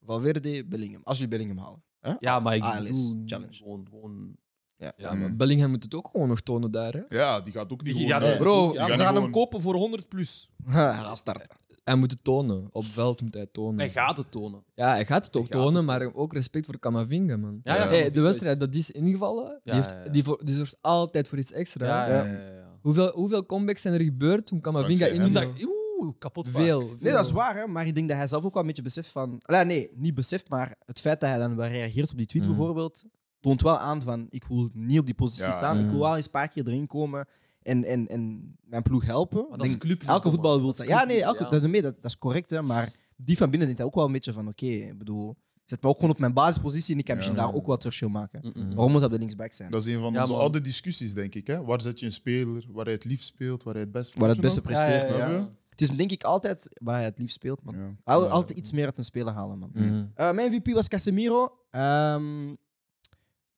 Valverde, Bellingham. Als jullie Bellingham halen. Hè? Ja, maar ik ALS, bedoel, challenge. Gewoon, gewoon... Ja. Ja, maar Bellingham moet het ook gewoon nog tonen daar. Hè. Ja, die gaat ook niet Die- gewoon... ja, eh, Bro, die ze gaan hem kopen voor 100 plus. hij gaat starten. Hij moet het tonen. Op veld moet hij het tonen. Hij gaat het tonen. Ja, hij gaat het ook gaat tonen, maar ook respect voor Camavinga, man. Ja, ja, Hey, Camavinga de wedstrijd dat die is ingevallen, die, heeft, ja, ja. Die, voor, die zorgt altijd voor iets extra. Ja, hè. ja, ja. ja. Hoeveel, hoeveel comebacks zijn er gebeurd toen Camavinga Dankzij ik, oeh, kapot vaak. Veel, Nee, dat is waar, hè, maar ik denk dat hij zelf ook wel een beetje beseft van. Allee, nee, niet beseft, maar het feit dat hij dan wel reageert op die tweet Mhm. bijvoorbeeld, toont wel aan van ik wil niet op die positie Ja. staan. Ik Mhm. wil wel eens een paar keer erin komen en, en, en mijn ploeg helpen. Maar dat is Denk, clubliefde, elke voetballer wil Dat dat. is Ja, nee, elke, ja. dat, nee, dat, dat is correct, hè, maar die van binnen denkt hij ook wel een beetje van oké, ik bedoel, zet me ook gewoon op mijn basispositie en ik kan Ja. misschien daar ook wat verschil maken. Mm-mm. Waarom moet dat de linksback zijn? Dat is een van Ja, onze man. oude discussies, denk ik. Hè? Waar zet je een speler, waar hij het liefst speelt, waar hij het best Waar het beste je presteert. Ja, ja, ja. ja. Het is denk ik altijd waar hij het liefst speelt, man. Ja. Altijd iets meer uit een speler halen, man. Mhm. Eh, mijn MVP was Casemiro. Ehm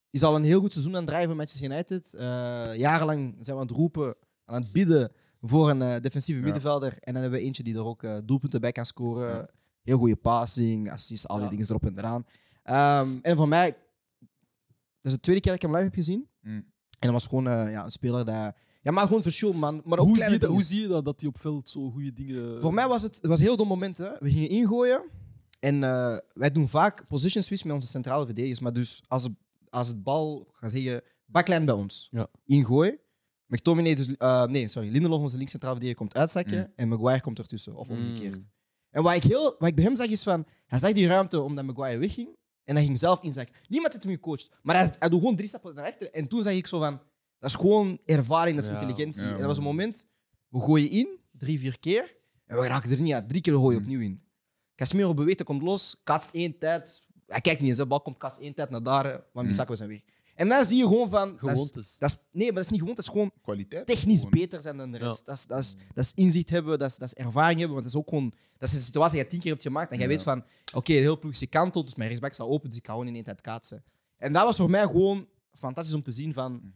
is al een heel goed seizoen aan het drijven met Manchester United. Eh, jarenlang zijn we aan het roepen, aan het bidden voor een eh, defensieve Ja. middenvelder. En dan hebben we eentje die er ook eh, doelpunten bij kan scoren. Ja. Heel goede passing, assist, al die Ja. dingen erop en eraan. Ehm, en voor mij, dat is de tweede keer dat ik hem live heb gezien. Mm. En dat was gewoon eh, ja, een speler dat... Ja, maar gewoon verschil, man. Maar ook Hoe, zie je dat, hoe zie je dat, dat hij op veld zo goede dingen... Voor mij was het, het was een heel dom moment. Hè. We gingen ingooien. En eh, wij doen vaak position switch met onze centrale verdedigers. Maar dus als, het- als het bal, ga zeggen, backline bij ons. Ja. Ingooien. McTominay, dus, eh, nee, sorry, Lindelof, onze links centrale verdediger, komt uitzakken. Mm. En Maguire komt ertussen, of Mm. omgekeerd. En wat ik, heel, wat ik bij hem zag is van, hij zag die ruimte omdat Maguire wegging. En hij ging zelf inzakken. Niemand heeft hem gecoacht. Maar hij, hij doet gewoon drie stappen naar achter. En toen zag ik zo van, dat is gewoon ervaring, dat is Ja. intelligentie. Ja, en dat was een moment, we gooien in, drie, vier keer. En we raken er niet uit. Drie keer gooi je opnieuw in. Casemiro beweegt, hij komt los, kaatst één tijd. Hij kijkt niet eens, de bal komt, kaatst één tijd naar daar. Want Mm. die zakken we zijn weg. En dan zie je gewoon van... dat is- Gewoontes. Dat is, nee, maar dat is niet gewoon. Dat is gewoon Kwaliteit. technisch gewoon. beter zijn dan de rest. Ja. Dat, is, dat, is, dat is inzicht hebben, dat is, dat is ervaring hebben. Want dat is ook gewoon... Dat is een situatie die je tien keer hebt gemaakt. En jij Ja. weet van... Oké, de hele ploeg is gekanteld, dus mijn rechtsback staat open, dus ik kan gewoon in één tijd kaatsen. En dat was voor mij gewoon fantastisch om te zien van... Mhm.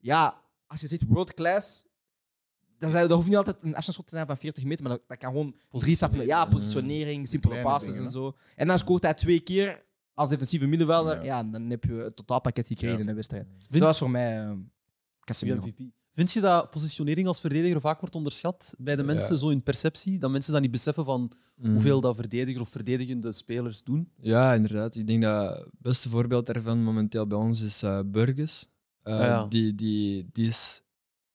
Ja, als je zit world class... Dan, zijn, dat hoeft niet altijd een afstandsschot te zijn van 40 meter, maar dat, dat kan gewoon drie stappen... Ja, positionering, simpele Kleine passes dingen, en zo. En dan scoort hij twee keer als defensieve middenvelder. Ja. Ja. dan heb je het totaalpakket gekregen Ja. in de wedstrijd. Vind- Dat was voor mij uh, Casemiro. MVP. Vind je dat positionering als verdediger vaak wordt onderschat bij de mensen, zo in perceptie? Dat mensen dat niet beseffen van Mm. hoeveel dat verdediger of verdedigende spelers doen? Ja, inderdaad. Ik denk dat het beste voorbeeld daarvan momenteel bij ons is eh Burgess. Eh, ja. die, die, die, is,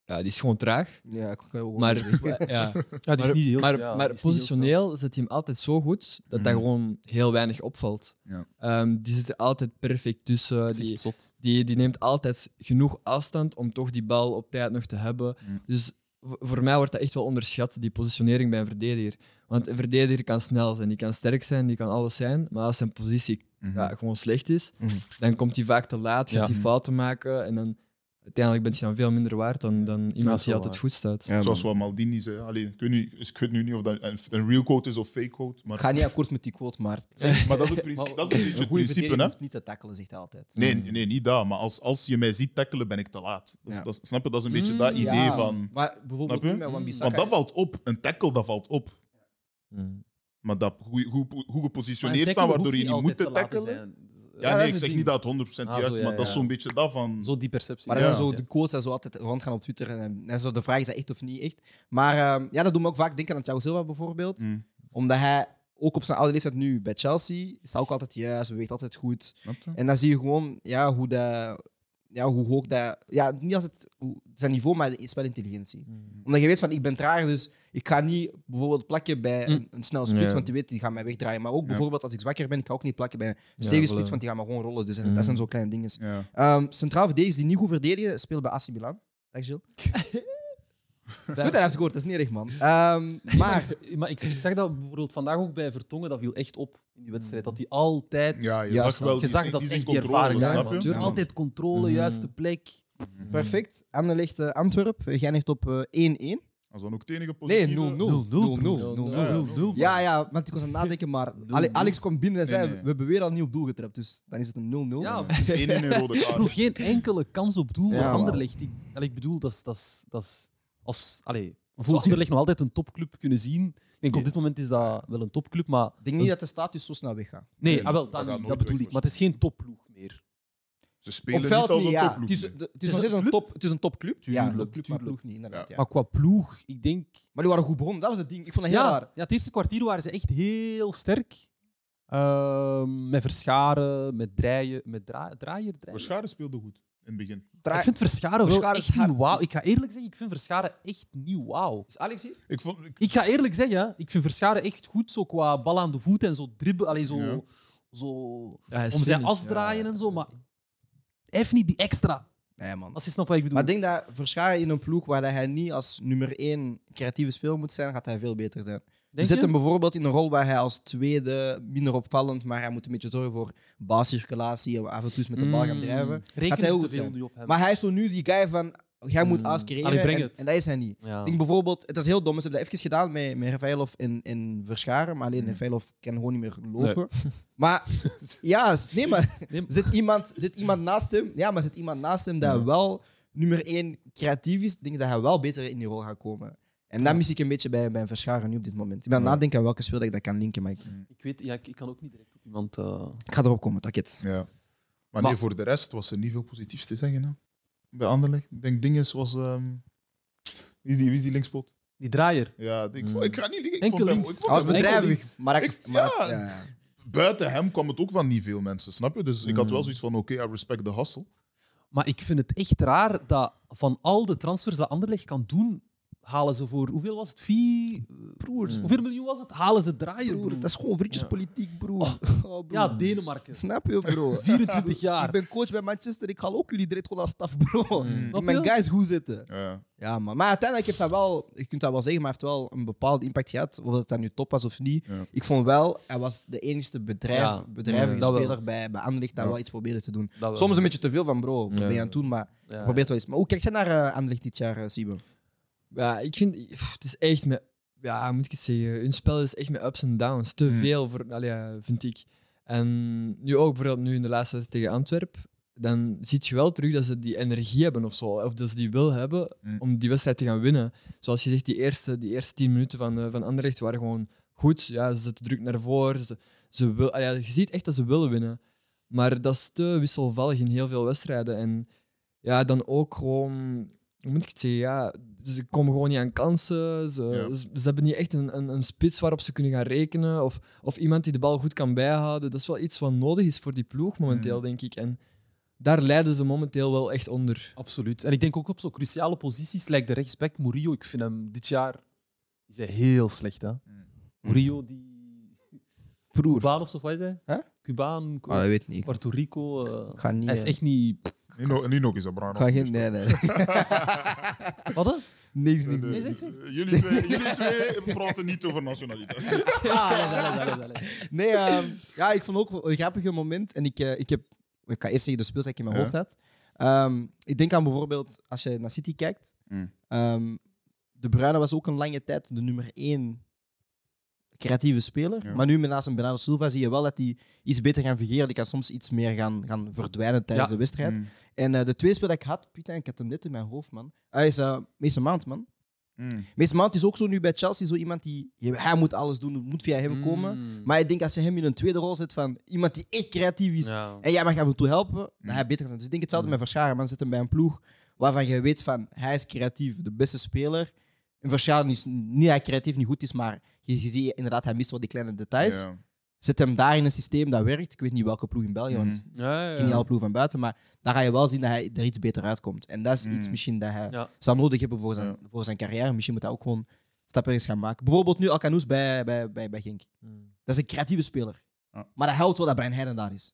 ja, die is gewoon traag. Ja, ik kan ook Maar, zeggen. ja, Ja, die is maar, niet heel maar, ja, maar positioneel zet hij hem altijd zo goed dat dat Mhm. gewoon heel weinig opvalt. Ja. Ehm, die zit er altijd perfect tussen. snel. Dat is Die, zot. die, die neemt altijd genoeg afstand om toch die bal op tijd nog te hebben. Mm. Dus voor mij wordt dat echt wel onderschat, die positionering bij een verdediger. Want een verdediger kan snel zijn, die kan sterk zijn, die kan alles zijn. Maar als zijn positie Mhm. ja, gewoon slecht is, Mhm. dan komt hij vaak te laat, gaat Ja. hij fouten maken. En dan uiteindelijk ben je dan veel minder waard dan, dan iemand die altijd waar. goed staat. Ja, Zoals wat Maldini zei. Allee, ik, weet niet, ik weet nu niet of dat een, een real quote is of fake quote. Maar, Ik ga niet akkoord met die quote, maar maar dat is het, principe, dat is een beetje een het goede principe. Hè? hoeft niet te tackelen, zegt hij altijd. Nee, nee, niet dat. Maar als, als je mij ziet tackelen, ben ik te laat. Dat, Ja. snap je? Dat is een beetje dat Mm, idee Ja, van... Maar bijvoorbeeld Snap je? nu met Wan-Bissaka. Want dat valt op. Een tackle, dat valt op. Mm. Maar dat goed, goed, goed Maar gepositioneerd staan, waardoor je niet moet te tackelen. zijn. Ja, nee, ik het zeg niet dat het 100% Ah, juist is, ja, maar dat is zo'n beetje dat van... Zo die perceptie. Maar dan Ja. zo de quotes en zo altijd rondgaan op Twitter. En, en zo de vraag is dat echt of niet echt. Maar ehm, ja, dat doet me ook vaak denken aan Thiago Silva bijvoorbeeld. Mm, Omdat hij ook op zijn oude leeftijd nu bij Chelsea is hij ook altijd juist, beweegt altijd goed. En dan zie je gewoon ja, hoe, dat, ja, hoe hoog dat... Ja, niet altijd hoe- zijn niveau, maar de spelintelligentie. Mm. Omdat je weet van, ik ben traag, dus ik ga niet bijvoorbeeld plakken bij een, een snel spits, Ja. want die weet, die gaat mij wegdraaien. Maar ook Ja. bijvoorbeeld als ik zwakker ben, ik ga ook niet plakken bij een Ja, stevige spits, voilà. want die gaat me gewoon rollen. Dus Mm. dat zijn zo kleine dingen. Ja. Ehm, centraal verdedigers die niet goed verdedigen, spelen bij AC Milan. Dag Gilles. Goed dat heeft gescoord, dat is niet erg, man. Ehm, maar... Maar, maar ik, ik zag dat bijvoorbeeld vandaag ook bij Vertongen, dat viel echt op in die wedstrijd. Dat hij altijd... ja, je Juist, zag wel... je zag dat is echt die controle, ervaring. man. Altijd controle, Mhm. juiste plek. Perfect. Anderlecht uh, Antwerp. Jij eindigt op eh, 1-1. Als dan ook het enige Nee, 0-0. positieve... 0-0. 0-0. Ja, ja. Want ik was aan het nadenken, maar Ale- Alex komt binnen en Nee, zei: nee. We hebben weer al niet op doel getrapt. Dus dan is het een 0-0. Ja, Het is één in een rode kaart. Bro, geen enkele kans op doel Ja, voor wauw. Anderlecht. Ik, allee, ik bedoel, dat is... Dat is, dat is als, allee, als we Anderlecht nog altijd een topclub kunnen zien. Ik denk, op dit moment is dat wel een topclub, maar... Ik denk niet dat de status zo snel weggaat. Nee, Nee, ah, wel, dat dat, gaat niet, nooit dat bedoel weg, ik. Maar het is geen topploeg meer. Ze spelen Op veld niet als niet, een ja. topploeg. Het is, nee. het is nog steeds een, een top, het is een topclub. ja, Tuurlijk, een club, maar ploeg niet, inderdaad. Ja. Maar qua ploeg, ik denk... Maar die waren goed begonnen, dat was het ding. Ik vond dat heel Ja, raar. ja, het eerste kwartier waren ze echt heel sterk. Ehm, met verscharen, met draaien, met dra draaier, draaien. Verscharen speelde goed in het begin. Ik vind Verscharen echt niet hard. wauw. Ik ga eerlijk zeggen, ik vind Verscharen echt niet wauw. Is Alex hier? Ik vond, ik, Ik ga eerlijk zeggen, ik vind Verscharen echt goed, zo qua bal aan de voet en zo dribbelen, allee, zo, Ja. zo Ja, om zijn as draaien en zo, maar heeft niet die extra, Nee, man. als je snapt wat ik bedoel. Maar ik denk dat Verscharen in een ploeg waar hij niet als nummer 1 creatieve speler moet zijn, gaat hij veel beter zijn. Je Denk zet je? hem bijvoorbeeld in een rol waar hij als tweede minder opvallend, maar hij moet een beetje zorgen voor balcirculatie en af en toe eens met de bal gaan Mm. drijven. Hij ook te goed veel zijn. nu op hem. Maar hij is zo nu die guy van, jij moet Mm. creëren Allee, breng en, het. en dat is hij niet. ja. Ik denk bijvoorbeeld, het was heel dom, ze hebben dat even gedaan met, met Rafaelov in, in Verscharen, maar alleen Mm. Rafaelov kan gewoon niet meer lopen. Maar ja, nee, maar zit iemand, zit iemand naast hem, ja, maar zit iemand naast hem dat wel nummer één creatief is, denk ik dat hij wel beter in die rol gaat komen. En dat mis ik een beetje bij, bij een Verscharen nu op dit moment. Ik ben aan nadenken aan welke speler ik dat kan linken, maar ik, Ik weet, ja, ik, ik kan ook niet direct op iemand... eh, ik ga erop komen, takket. ja. Maar, Maar- nee, voor de rest was er niet veel positiefs te zeggen. Hè. Bij Anderlecht. Ik denk dingen zoals... ehm, wie, is die, wie is die linkspoot? Die draaier. Ja, ik, vond- Mm. ik ga niet liegen. Ik Enkel vond hem, links. ik vond Hij was hem enkel bedrijvig, links. maar, ik, Ik- maar ja. ja. buiten hem kwam het ook van niet veel mensen, snap je? Dus ik had wel Mm. zoiets van, oké, I respect the hustle. Maar ik vind het echt raar dat van al de transfers dat Anderlecht kan doen, halen ze voor, hoeveel was het? Vier, Broer, hoeveel miljoen was het? Halen ze draaien, broer, broer. dat is gewoon vriendjespolitiek, broer. Oh, broer. Ja, Denemarken. Snap je, bro? 24 jaar. Ik ben coach bij Manchester, ik haal ook jullie direct gewoon als staf, bro. Snap Mijn guys goed zitten. Ja. Ja, man. Maar uiteindelijk heeft dat wel, je kunt dat wel zeggen, maar heeft wel een bepaalde impact gehad. Of dat dat nu top was of niet. Ja. Ik vond wel, hij was de enige bedrijf, Ja. bedrijvige Ja, dat speler bij, bij Anderlecht dat Ja. wel iets probeerde te doen. Soms een beetje te veel van, bro. Wat Ja. ben je aan het doen? Maar Ja. probeer wel iets. Maar hoe kijk jij naar eh Anderlecht dit jaar, uh, Sibo? Ja, ik vind... pff, Het is echt met... Ja, moet ik het zeggen? Hun spel is echt met ups en downs. Te Hmm. veel, voor, allee, ja, vind ik. En nu ook bijvoorbeeld nu in de laatste wedstrijd tegen Antwerp, dan zie je wel terug dat ze die energie hebben of zo. Of dat ze die wil hebben Hmm. om die wedstrijd te gaan winnen. Zoals je zegt, die eerste, die eerste tien minuten van, eh, van Anderlecht waren gewoon goed. Ja, ze zetten druk naar voren. Ze, ze wil, ah ja, je ziet echt dat ze willen winnen. Maar dat is te wisselvallig in heel veel wedstrijden. En ja, dan ook gewoon... Moet ik het zeggen? Ja, ze komen gewoon niet aan kansen. Ze, Ja. ze, ze hebben niet echt een, een, een spits waarop ze kunnen gaan rekenen. Of, of iemand die de bal goed kan bijhouden. Dat is wel iets wat nodig is voor die ploeg momenteel, denk ik. En daar lijden ze momenteel wel echt onder. Absoluut. En ik denk ook op zo'n cruciale posities, lijkt de rechtsback Murillo. Ik vind hem dit jaar is hij heel slecht. Hè? Murillo, die. Broer. Cubaan of zo, wat is hij? Cubaan, Ah, dat weet niet. Puerto Rico. eh, Ik ga niet... hij is eh, echt niet. Niet, nog- niet nog eens, hè, Brian. ik ga geen... Nee, nee. Wat? hè? Niks, niks, nee, niks. dus, jullie, twee, jullie twee praten niet over nationaliteit. Ja. Nee, ehm, ja, ik vond ook een grappig moment. En ik, eh, ik heb... Ik ga eerst zeggen de speels die ik in mijn Ja. hoofd had. Ehm, ik denk aan bijvoorbeeld, als je naar City kijkt... Mm. ehm, de Bruyne was ook een lange tijd de nummer één creatieve speler. Ja. Maar nu met naast een Bernardo Silva zie je wel dat hij iets beter gaan fungeren. Die kan soms iets meer gaan, gaan verdwijnen tijdens Ja. de wedstrijd. Mm. En eh, de twee spelers die ik had, Pieter, ik had hem net in mijn hoofd, man. Hij is uh, Mason Mount, man. Mm. Mason Mount is ook zo nu bij Chelsea zo iemand die... Hij moet alles doen, het moet via hem komen. Mm. Maar ik denk als je hem in een tweede rol zet van iemand die echt creatief is Ja. en jij mag af en toe helpen, Mm. dan hij beter zijn. Dus ik denk hetzelfde met Verscharen. Man zet hem bij een ploeg waarvan je weet van hij is creatief, de beste speler. En Verscharen is niet hij creatief niet goed is, maar je, je ziet inderdaad, hij mist wel die kleine details. Ja. Zet hem daar in een systeem dat werkt. Ik weet niet welke ploeg in België, want Mhm. Ja, ja, ik ken niet alle ploegen van buiten, maar daar ga je wel zien dat hij er iets beter uitkomt. En dat is iets Mm. misschien dat hij Ja. zou nodig hebben voor zijn, Ja. voor zijn carrière. Misschien moet hij ook gewoon stappen eens gaan maken. Bijvoorbeeld nu Alcanous bij, bij, bij, bij Genk. Mm. Dat is een creatieve speler. Ja. Maar dat helpt wel dat Brian Heiden daar is.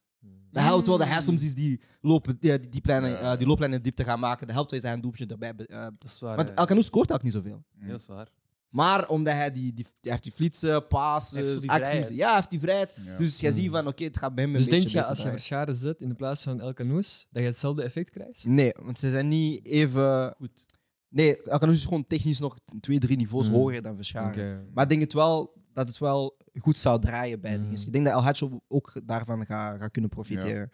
Mm. Dat helpt wel dat hij soms is die, lopen, die, die, die, Ja. eh, die looplijn in de diepte gaan maken. Dat helpt wel een doelpuntje erbij... eh, Dat is waar. want ja. Scoort ook niet zoveel. Ja, dat is waar. Maar omdat hij die, die, hij heeft die flitsen, passes, die acties... vrijheid. Ja, hij heeft die vrijheid. Ja. Dus jij ziet van, oké, het gaat bij hem een Dus denk beetje je, beter als je. Verscharen zet in de plaats van El Canoes, dat je hetzelfde effect krijgt? Nee, want ze zijn niet even... Goed. Nee, Alcanous is gewoon technisch nog twee, drie niveaus Mm. hoger dan Verscharen. Maar ik denk het wel dat het wel goed zou draaien bij Mm. dingen. Ik denk dat El Hadjo ook daarvan gaat gaat kunnen profiteren.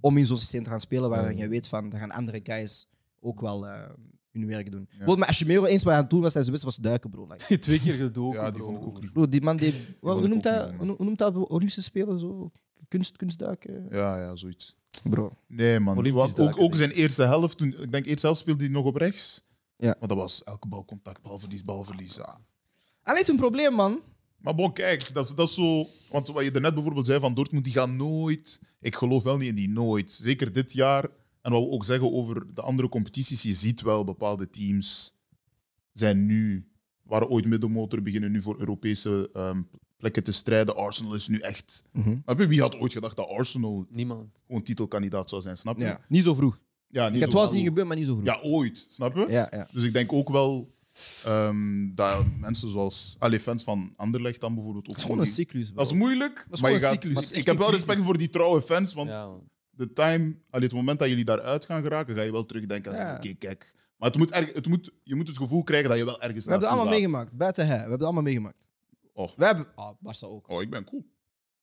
Om in zo'n systeem te gaan spelen waar Ja. je weet van, daar gaan andere guys ook wel eh, hun werk doen. Ja. Bijvoorbeeld met Ashimero, eens wat aan het doen was tijdens de wedstrijd, was duiken, bro. Like, Twee keer gedoken. Ja, die bro. vond ik bro die man die... Hoe, noemt dat, hoe noemt dat Olympische Spelen? Zo? Kunst, kunstduiken? Ja, ja, zoiets. Bro. Nee, man. Olympisch ook, ook zijn eerste helft, toen, ik denk eerst zelf speelde hij nog op rechts. Ja. Maar dat was elke balcontact, balverlies, balverlies. Ja. Alleen een probleem, man. Maar bon, kijk, dat is, dat is zo. Want wat je daarnet bijvoorbeeld zei van Dortmund, die gaan nooit. Ik geloof wel niet in die nooit. Zeker dit jaar. En wat we ook zeggen over de andere competities, je ziet wel bepaalde teams zijn nu, waren ooit middenmotor, beginnen nu voor Europese ehm, plekken te strijden. Arsenal is nu echt. Maar wie had ooit gedacht dat Arsenal Niemand. gewoon titelkandidaat zou zijn, snap je? Ja. Niet zo vroeg. Ja, Ik niet heb het wel hallo. zien gebeuren, maar niet zo vroeg. Ja, ooit, snap je? ja. ja. Dus ik denk ook wel ehm, dat mensen zoals alle fans van Anderlecht dan bijvoorbeeld ook Het is gewoon een cyclus, bro. Dat is moeilijk, is maar, je gaat, cyclus. maar is ik heb wel respect voor die trouwe fans, want de time, allee, het moment dat jullie daaruit gaan geraken, ga je wel terugdenken en zeggen, oké, kijk. Maar het moet erg, het moet, je moet het gevoel krijgen dat je wel ergens We hebben het allemaal meegemaakt. Buiten hij. We hebben het allemaal meegemaakt. Oh. We hebben... Ah, Barca ook. Oh, ik ben cool.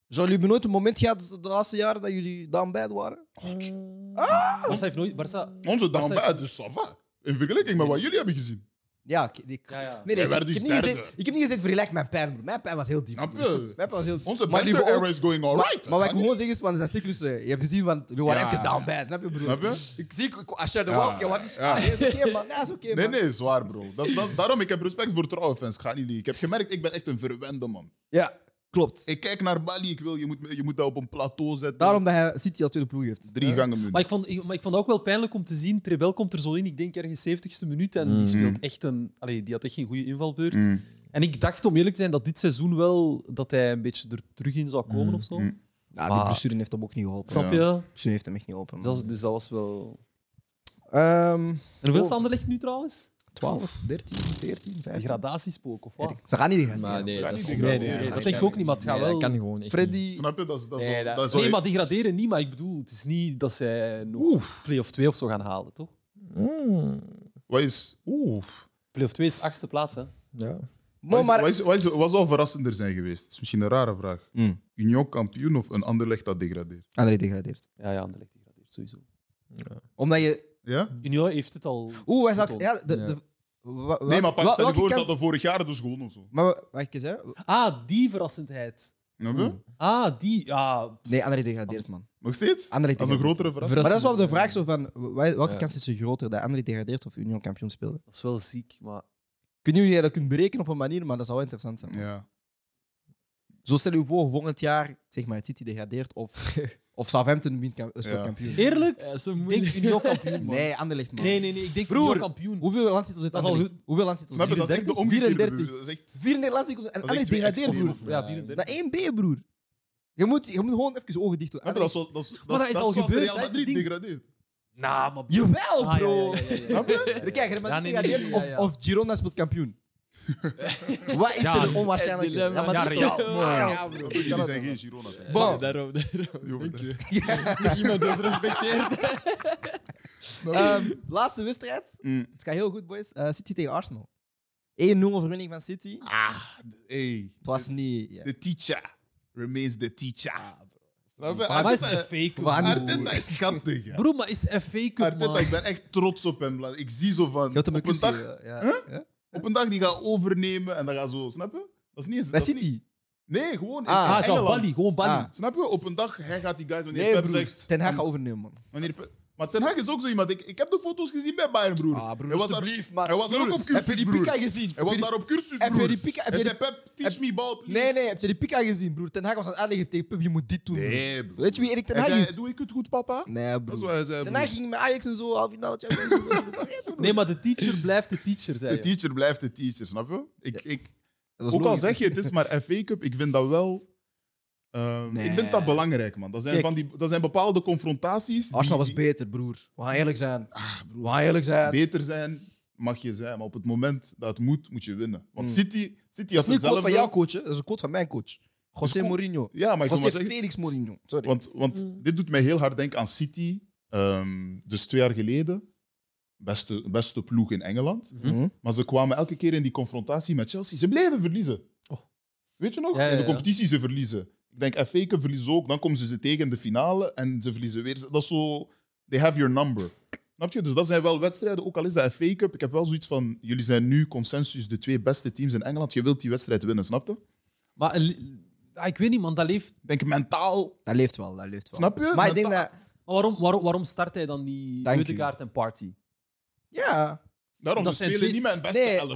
Zullen jullie nooit een moment gehad de laatste jaren dat jullie dan bij waren? Barca heeft nooit. Barca. Onze dan Barca- bij, dus ça va. In vergelijking met wat jullie hebben gezien. Ja, ik, ik- Ja, ja. Nee, nee, Wij ik, ik heb niet gezegd, ik heb niet gezegd vergelijk met mijn pijn, bro. Mijn pijn was heel diep. Snap bro. je? Mijn pijn was heel Onze Maar banter era is going alright. Maar wat ik gewoon zeg is van zijn cyclussen. Je hebt gezien van, we waren Ja. even down bad, snap je, bro? Snap je? Ik zie, ik- als je de Ja. wolf, je wat niet Ja. Nee, is oké, man. Nee, is oké, Nee, man. nee, zwaar, bro. Dat is, dat, daarom ik heb respect voor trouwe fans. Ga niet liegen. Ik heb gemerkt, ik ben echt een verwende man. Ja, Klopt. Ik kijk naar Bali, ik wil, je, moet, je moet dat op een plateau zetten. Daarom dat hij City als tweede ploeg heeft. Drie gangen. Maar ik, vond, ik, maar ik vond het ook wel pijnlijk om te zien. Trebel komt er zo in, ik denk ergens 70ste minuut. En die Mm. speelt echt een. Allee, die had echt geen goede invalbeurt. Mm. En ik dacht, om eerlijk te zijn, dat dit seizoen wel dat hij een beetje er terug in zou komen Mm. of zo. Mm. Ja, die blessure heeft hem ook niet geholpen. Snap Ja. je? De blessure heeft hem echt niet geholpen. is- dus dat was wel. Ehm, En hoeveel Oh. standen ligt nu trouwens? 12, 13, 14, 15. Degradatiespook of wat? Ze gaan niet gaan. Maar nee, dat is Nee, nee, Ja, dat denk ik ook niet, maar het gaat Nee, wel. dat kan gewoon echt niet. Freddy. Snap je? Dat is, dat is, Nee, zo- dat- dat is zo- Nee, maar degraderen niet, maar ik bedoel, het is niet dat zij nog play of 2 of zo gaan halen, toch? Mm. Wat is... Oeh. Play of 2 is achtste plaats, hè? Ja. Wat, is, maar... wat, is, wat, is, wat zou verrassender zijn geweest? Dat is misschien een rare vraag. Mm. Union kampioen of een Anderlecht dat degradeert? André degradeert. Ja, ja, Anderlecht degradeert, sowieso. Omdat je... Ja? Union heeft het al. Oeh, hij zag... Ja, de, Ja. de, wa- wa- Nee, maar wa- pak, stel je welke voor, ze kans- hadden vorig jaar dus gewonnen of zo. Maar wa- wacht eens, hè. Ah, die verrassendheid. Snap je? Ah, die. Ja, Nee, André degradeert, man. Nog steeds? Anderlecht Dat is een degradeert. grotere verrassing. Maar dat is wel de vraag zo van... wa- Welke Ja. kans is er groter? Dat André degradeert of Union kampioen spelen? dat is wel ziek, maar. Kunnen jullie dat kunnen berekenen op een manier, maar dat zou wel interessant zijn. man. Ja. Zo stel je voor, volgend jaar, zeg maar, het City degradeert of, of Southampton wint kam- speelt Ja. kampioen. Eerlijk? Ja, zo Ik moeilijk. denk Union kampioen, man. Nee, Anderlecht, man. nee, nee, nee, ik denk Broer. Union kampioen. Hoeveel landstitels heeft Dat is al Anderlecht? Hoeveel landstitels? Snap je? Dat is echt de 34? omgekeerde. 34. broer. Dat is echt... 34 landstitels en Dat is echt Anderlecht twee degradeert, broer. Ja, 34. Dat 1B, broer. Je moet, je moet gewoon even je ogen dicht doen. Snap je? Dat is, wel- dat is, dat Maar dat is al zoals gebeurd, Real dat is Madrid het ding. degradeert. Nou, maar. Jawel, Ah, ja, bro. ja, ja, ja, ja. Kijk, Real Madrid Ja, nee, nee, nee, degradeert ja, of, of Girona speelt kampioen. Wat is Ja, er onwaarschijnlijk? dilemma. maar Ja, dat is Real. toch- Ja, bro. Jullie zijn geen Girona. Bon. Nee, daarom, daarom. Die Dank je. Dat iemand dus respecteert. Ehm, laatste wedstrijd. Mm. Het gaat heel goed, boys. Eh, City tegen Arsenal. 1-0 overwinning van City. Ah, de- hey. Het was niet... ja. De teacher remains the teacher. Snap je? Maar is Arteta-. Waar? Arteta is schattig. ja. Broer, maar is FA Cup, Arteta, man. ik ben echt trots op hem. Ik zie zo van... Je had hem een Op een, dag, ja. Ja. Op een dag die gaat overnemen en dan gaat zo... Snap je? Dat is niet eens... Bij dat is niet-. Nee, gewoon in Ah, Ah, zo, Engeland. Bali, gewoon Bali. Ah. Snap je? Op een dag, hij gaat die guys... Wanneer Nee, Pep broer. zegt... Ten Hag gaat overnemen, man. Wanneer Pep- maar Ten Hag is ook zo iemand. Ik, ik heb de foto's gezien bij Bayern, broer. Ah, broer, hij was daar, man. hij was daar Broer, ook op Heb je cursus, die broer. pika gezien? Hij was daar op cursus, heb je broer. die pika- heb Hij je zei, Pep, teach me ball, please. Nee, nee, heb je die pika gezien, broer? Ten Hag was aan het aanleggen tegen Pep, je moet dit doen. broer. Nee, broer. Weet je wie Erik Ten Hag is? doe ik het goed, papa? Nee, Dat is broer. wat hij zei, Ten broer. Hag ging met Ajax en zo, half finale. Nee, maar de teacher blijft de teacher, zei De teacher blijft de teacher, snap je? Ik, ik, ook al zeg je, het is maar FA Cup, ik vind dat wel... ehm, Nee. Ik vind dat belangrijk, man. Dat zijn, Kijk. van die, dat zijn bepaalde confrontaties die, Arsenal was beter, broer. We gaan eerlijk zijn. We gaan eerlijk zijn. beter zijn, mag je zijn. Maar op het moment dat het moet, moet je winnen. Want Mm. City, City Dat had is niet een quote hetzelfde... van jouw coach, hè. dat is een quote van mijn coach. José Is Mourinho. Ja, maar ik maar José zeggen... Felix Mourinho. Sorry. Want, want dit doet mij heel hard denken aan City. ehm, dus twee jaar geleden. Beste, beste ploeg in Engeland. Mhm. Maar ze kwamen elke keer in die confrontatie met Chelsea. Ze bleven verliezen. Oh. Weet je nog? Ja, ja, In de competitie ze verliezen. Ik denk FA Cup verliezen ze ook. Dan komen ze ze tegen in de finale en ze verliezen weer. Dat is zo... They have your number. Snap je? Dus dat zijn wel wedstrijden. Ook al is dat FA Cup. Ik heb wel zoiets van... Jullie zijn nu consensus de twee beste teams in Engeland. Je wilt die wedstrijd winnen, snap je? Maar li- ah, ik weet niet, man, dat leeft. Ik denk mentaal... Dat leeft wel, dat leeft wel. Snap je? Maar ik denk dat... Maar waarom, waarom, waarom start hij dan die. Eudegaard en Party? Ja. Daarom, Dat ze zijn spelen niet met een beste Nee, elf.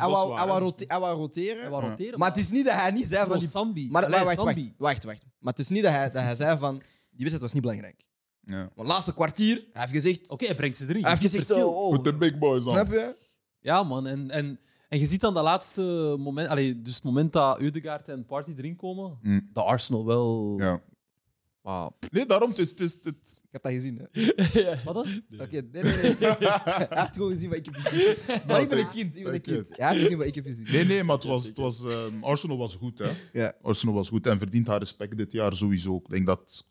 roteren. Maar het is niet dat hij niet zei van... Sambi. Maar, maar wacht, wacht, Sambi. wacht, wacht. Maar het is niet dat hij, dat hij zei van... Die wedstrijd was niet belangrijk. Ja. Want laatste kwartier, hij heeft gezegd... Oké, hij brengt ze erin. Hij heeft gezegd... verschil. Oh, Put the big boys on. snap je? Ja, man. En, en, en je ziet dan dat laatste moment, allee, dus het moment dat Eudegaard en Party erin komen, Mm. dat Arsenal wel. Ja. Wauw. Nee, daarom, het is... Het is het, Ik heb dat gezien, hè. Wat dan? Oké, nee, nee, nee. hij heeft gewoon gezien wat ik heb gezien. Maar ik ben een kind, ik ben een kind. Hij heeft gezien wat ik heb gezien. Nee, nee, maar het was, het was, ehm, Arsenal was goed. Hè? Ja. Arsenal was goed en verdient haar respect dit jaar sowieso. Ik denk dat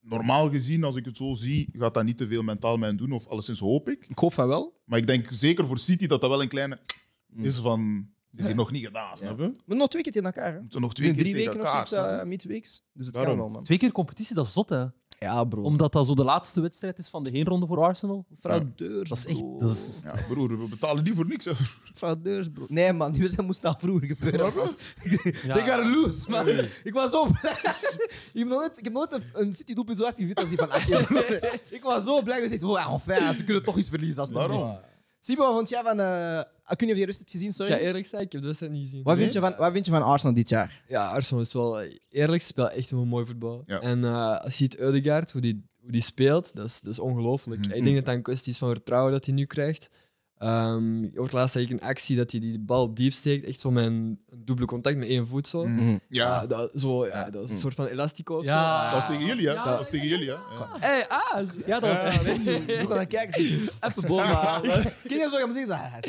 normaal gezien, als ik het zo zie, gaat dat niet te veel mentaal met hen doen. Of alleszins hoop ik. Ik hoop van wel. Maar ik denk zeker voor City dat dat wel een kleine is van... Het is hier nog niet gedaan, snap je? We Maar nog twee keer tegen elkaar, hè. nog Twee drie keer weken tegen of elkaar. zoiets, snap uh, midweeks. Dus het Daarom. kan wel, man. Twee keer competitie, dat is zot, hè? Ja, bro. Omdat dat zo de laatste wedstrijd is van de heenronde voor Arsenal. Fraudeurs, Dat is echt. bro. Dat is, Ja, broer, we betalen niet voor niks. Hè. Fraudeurs, bro. Nee, man, die wedstrijd moest al vroeger gebeuren. man. Ja. Ik ga loose, man. Ik was zo blij. ik, heb nooit, ik heb nooit een, een City-doelpunt zo hard gevind als die van Ake, broer. Ik was zo blij. Ik dacht, wow, enfin, ze kunnen toch iets verliezen. Als het Daarom. Simon, wat vond jij van... eh ik weet niet of je rust hebt gezien, Ik sorry. ga eerlijk zijn, ik heb de wedstrijd niet gezien. Wat, vind je van, wat vind je van Arsenal dit jaar? Ja, Arsenal is wel eh, eerlijk, speelt echt wel mooi voetbal. Ja. En eh, als je ziet Eudegaard, hoe die, hoe die speelt, dat is, dat is ongelooflijk. Mhm. Ik denk dat dat een kwestie is van vertrouwen dat hij nu krijgt. Ehm je hoort laatst eigenlijk een actie dat hij die bal diep steekt, echt zo met een, dubbele contact met één voet zo. Mhm. Ja, Ja, dat, zo, ja, dat is een soort van elastico of Ja. zo. dat is tegen jullie, hè? Ja. Dat is tegen jullie, hè? Ja. Hey, ah! Ja, dat was echt Hoe kan ik kijken? Zie. Even boven halen. Kijk eens zo, gaan zeggen, zo, hard.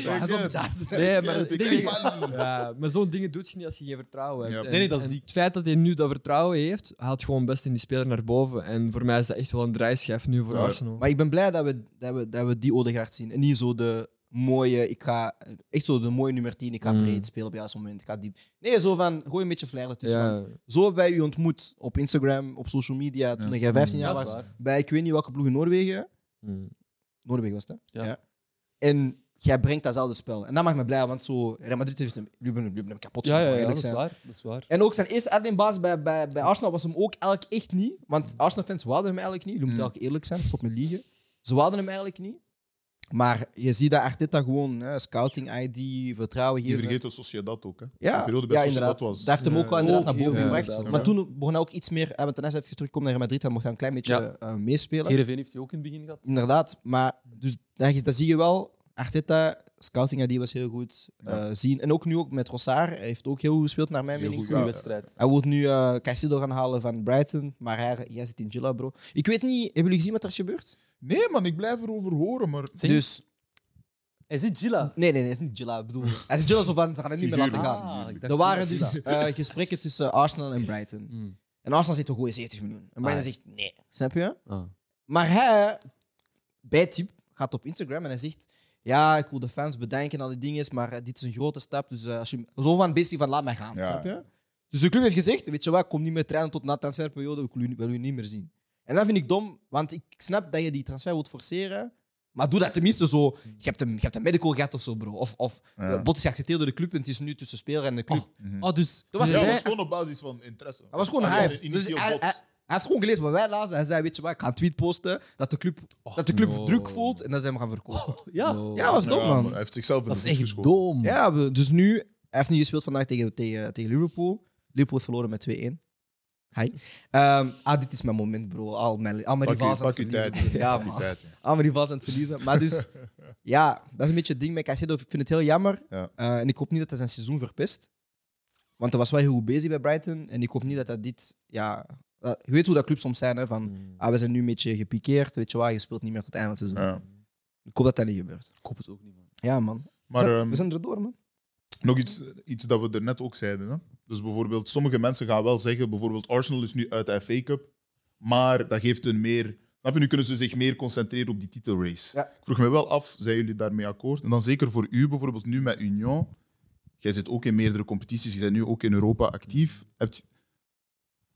Nee, maar, Ja, ik ik maar zo'n dingen doet je niet als je geen vertrouwen hebt. En- Nee, nee, dat is. Het feit dat hij nu dat vertrouwen heeft, haalt gewoon best in die speler naar boven. En voor mij is dat echt wel een draaischijf nu voor Ja. Arsenal. Maar ik ben blij dat we, dat we, dat we die Odegaard zien. En niet zo de mooie, ik ga echt zo de mooie nummer 10, ik ga Mm. breed spelen op het juiste moment. Ik ga diep. Nee, zo van, gooi een beetje flair ertussen. ja, want Zo hebben wij u ontmoet op Instagram, op social media, toen Ja. jij 15 Ja, jaar was. Bij ik weet niet welke ploeg in Noorwegen. mm. Noorwegen was het, hè? Ja. En jij brengt datzelfde spel. En dat maakt me blij, want zo, Real Madrid heeft hem, Ruben, Ruben hem kapot Ja, ja, ja, dat is zijn. waar. Dat is waar. En ook zijn eerste uitleenbaas bij, bij, bij Arsenal was hem ook eigenlijk echt niet. Want Arsenal-fans wilden hem eigenlijk niet. Je moet Mm. eigenlijk eerlijk zijn, stop met liegen. Ze wilden hem eigenlijk niet. Maar je ziet dat Arteta gewoon hè, scouting-ID, vertrouwen Je geven. vergeet de Sociedad ook, hè? Ja, De periode bij ja inderdaad. was... Dat heeft hem ook wel Ja. inderdaad naar boven gebracht. maar toen begon hij ook iets meer... hè, Want daarna even terugkomen naar Madrid, dan mocht hij een klein beetje Ja. eh, meespelen. Heerenveen heeft hij ook in het begin gehad. Inderdaad. Maar dus, dat, dat zie je wel. Arteta, scouting-ID was heel goed. Ja. eh, zien. En ook nu ook met Rossard. Hij heeft ook heel goed gespeeld, naar mijn Heel mening. goed, Goede Ja, wedstrijd. Hij wil nu eh Caicedo gaan halen van Brighton, maar hij, jij zit in Gilla, bro. Ik weet niet, hebben jullie gezien wat er is gebeurd? Nee, man, ik blijf erover horen, maar... Dus, Hij zit Gilla. nee, nee, nee, het is niet Gilla. Ik bedoel, hij is Gilla zo van, ze gaan het niet meer laten gaan. Ah, Er waren dus eh, gesprekken tussen Arsenal en Brighton. Mm. En Arsenal zegt, we gooien 70 miljoen. En Brighton Ah. zegt, nee. Snap je? Ah. Maar hij, bij Tip, gaat op Instagram en hij zegt, ja, ik wil de fans bedanken en al die dingen, maar eh, dit is een grote stap. Dus eh, als je, zo van, basically van, laat mij gaan. Ja. Snap je? Dus de club heeft gezegd, weet je wat, ik kom niet meer trainen tot na de transferperiode, ik wil u, wil u niet meer zien. En dat vind ik dom, want ik snap dat je die transfer wilt forceren, maar doe dat tenminste zo. Je hebt een, je hebt een medical gehad of zo, bro. Of, of Ja. ja. Bot is geaccepteerd door de club en het is nu tussen speler en de club. Mhm. Ah, dus... Dat was ja, dat hij- was gewoon op basis van interesse. Dat was gewoon Ah, hype. Dus hij, heeft gewoon gelezen wat wij lazen. Hij zei, weet je wat, ik ga een tweet posten dat de club, dat de club no. druk voelt en dat ze hem gaan verkopen. Ja, No. Ja, dat was dom, Ja, man. Hij heeft zichzelf in dat de voet echt geschoten. dom. Ja, dus nu, hij heeft niet gespeeld vandaag tegen, tegen, tegen Liverpool. Liverpool heeft verloren met 2-1. Hi. Ehm, ah, dit is mijn moment, bro. Al mijn, al mijn rivals aan pak het verliezen. tijd. Ja, man. tijd, ja. Al mijn rivals aan het verliezen. Maar dus, ja, dat is een beetje het ding met Caicedo. Ik vind het heel jammer. Ja. Eh, en ik hoop niet dat hij zijn seizoen verpest. Want hij was wel heel goed bezig bij Brighton. En ik hoop niet dat hij dit, ja... je weet hoe dat clubs soms zijn, hè. Van, Mm. ah, we zijn nu een beetje gepikeerd. Weet je wat, je speelt niet meer tot het einde van het seizoen. Ja. Ik hoop dat dat niet gebeurt. Ik hoop het ook niet, man. Ja, man. Maar we, zijn, ehm, we zijn er door, man. nog iets, iets dat we er net ook zeiden. Hè? Dus bijvoorbeeld, sommige mensen gaan wel zeggen, bijvoorbeeld Arsenal is nu uit de FA Cup, maar dat geeft hun meer... Snap je, nu kunnen ze zich meer concentreren op die titelrace. Ja. Ik vroeg me wel af, zijn jullie daarmee akkoord? En dan zeker voor u, bijvoorbeeld nu met Union. Jij zit ook in meerdere competities, je bent nu ook in Europa actief. Heb je,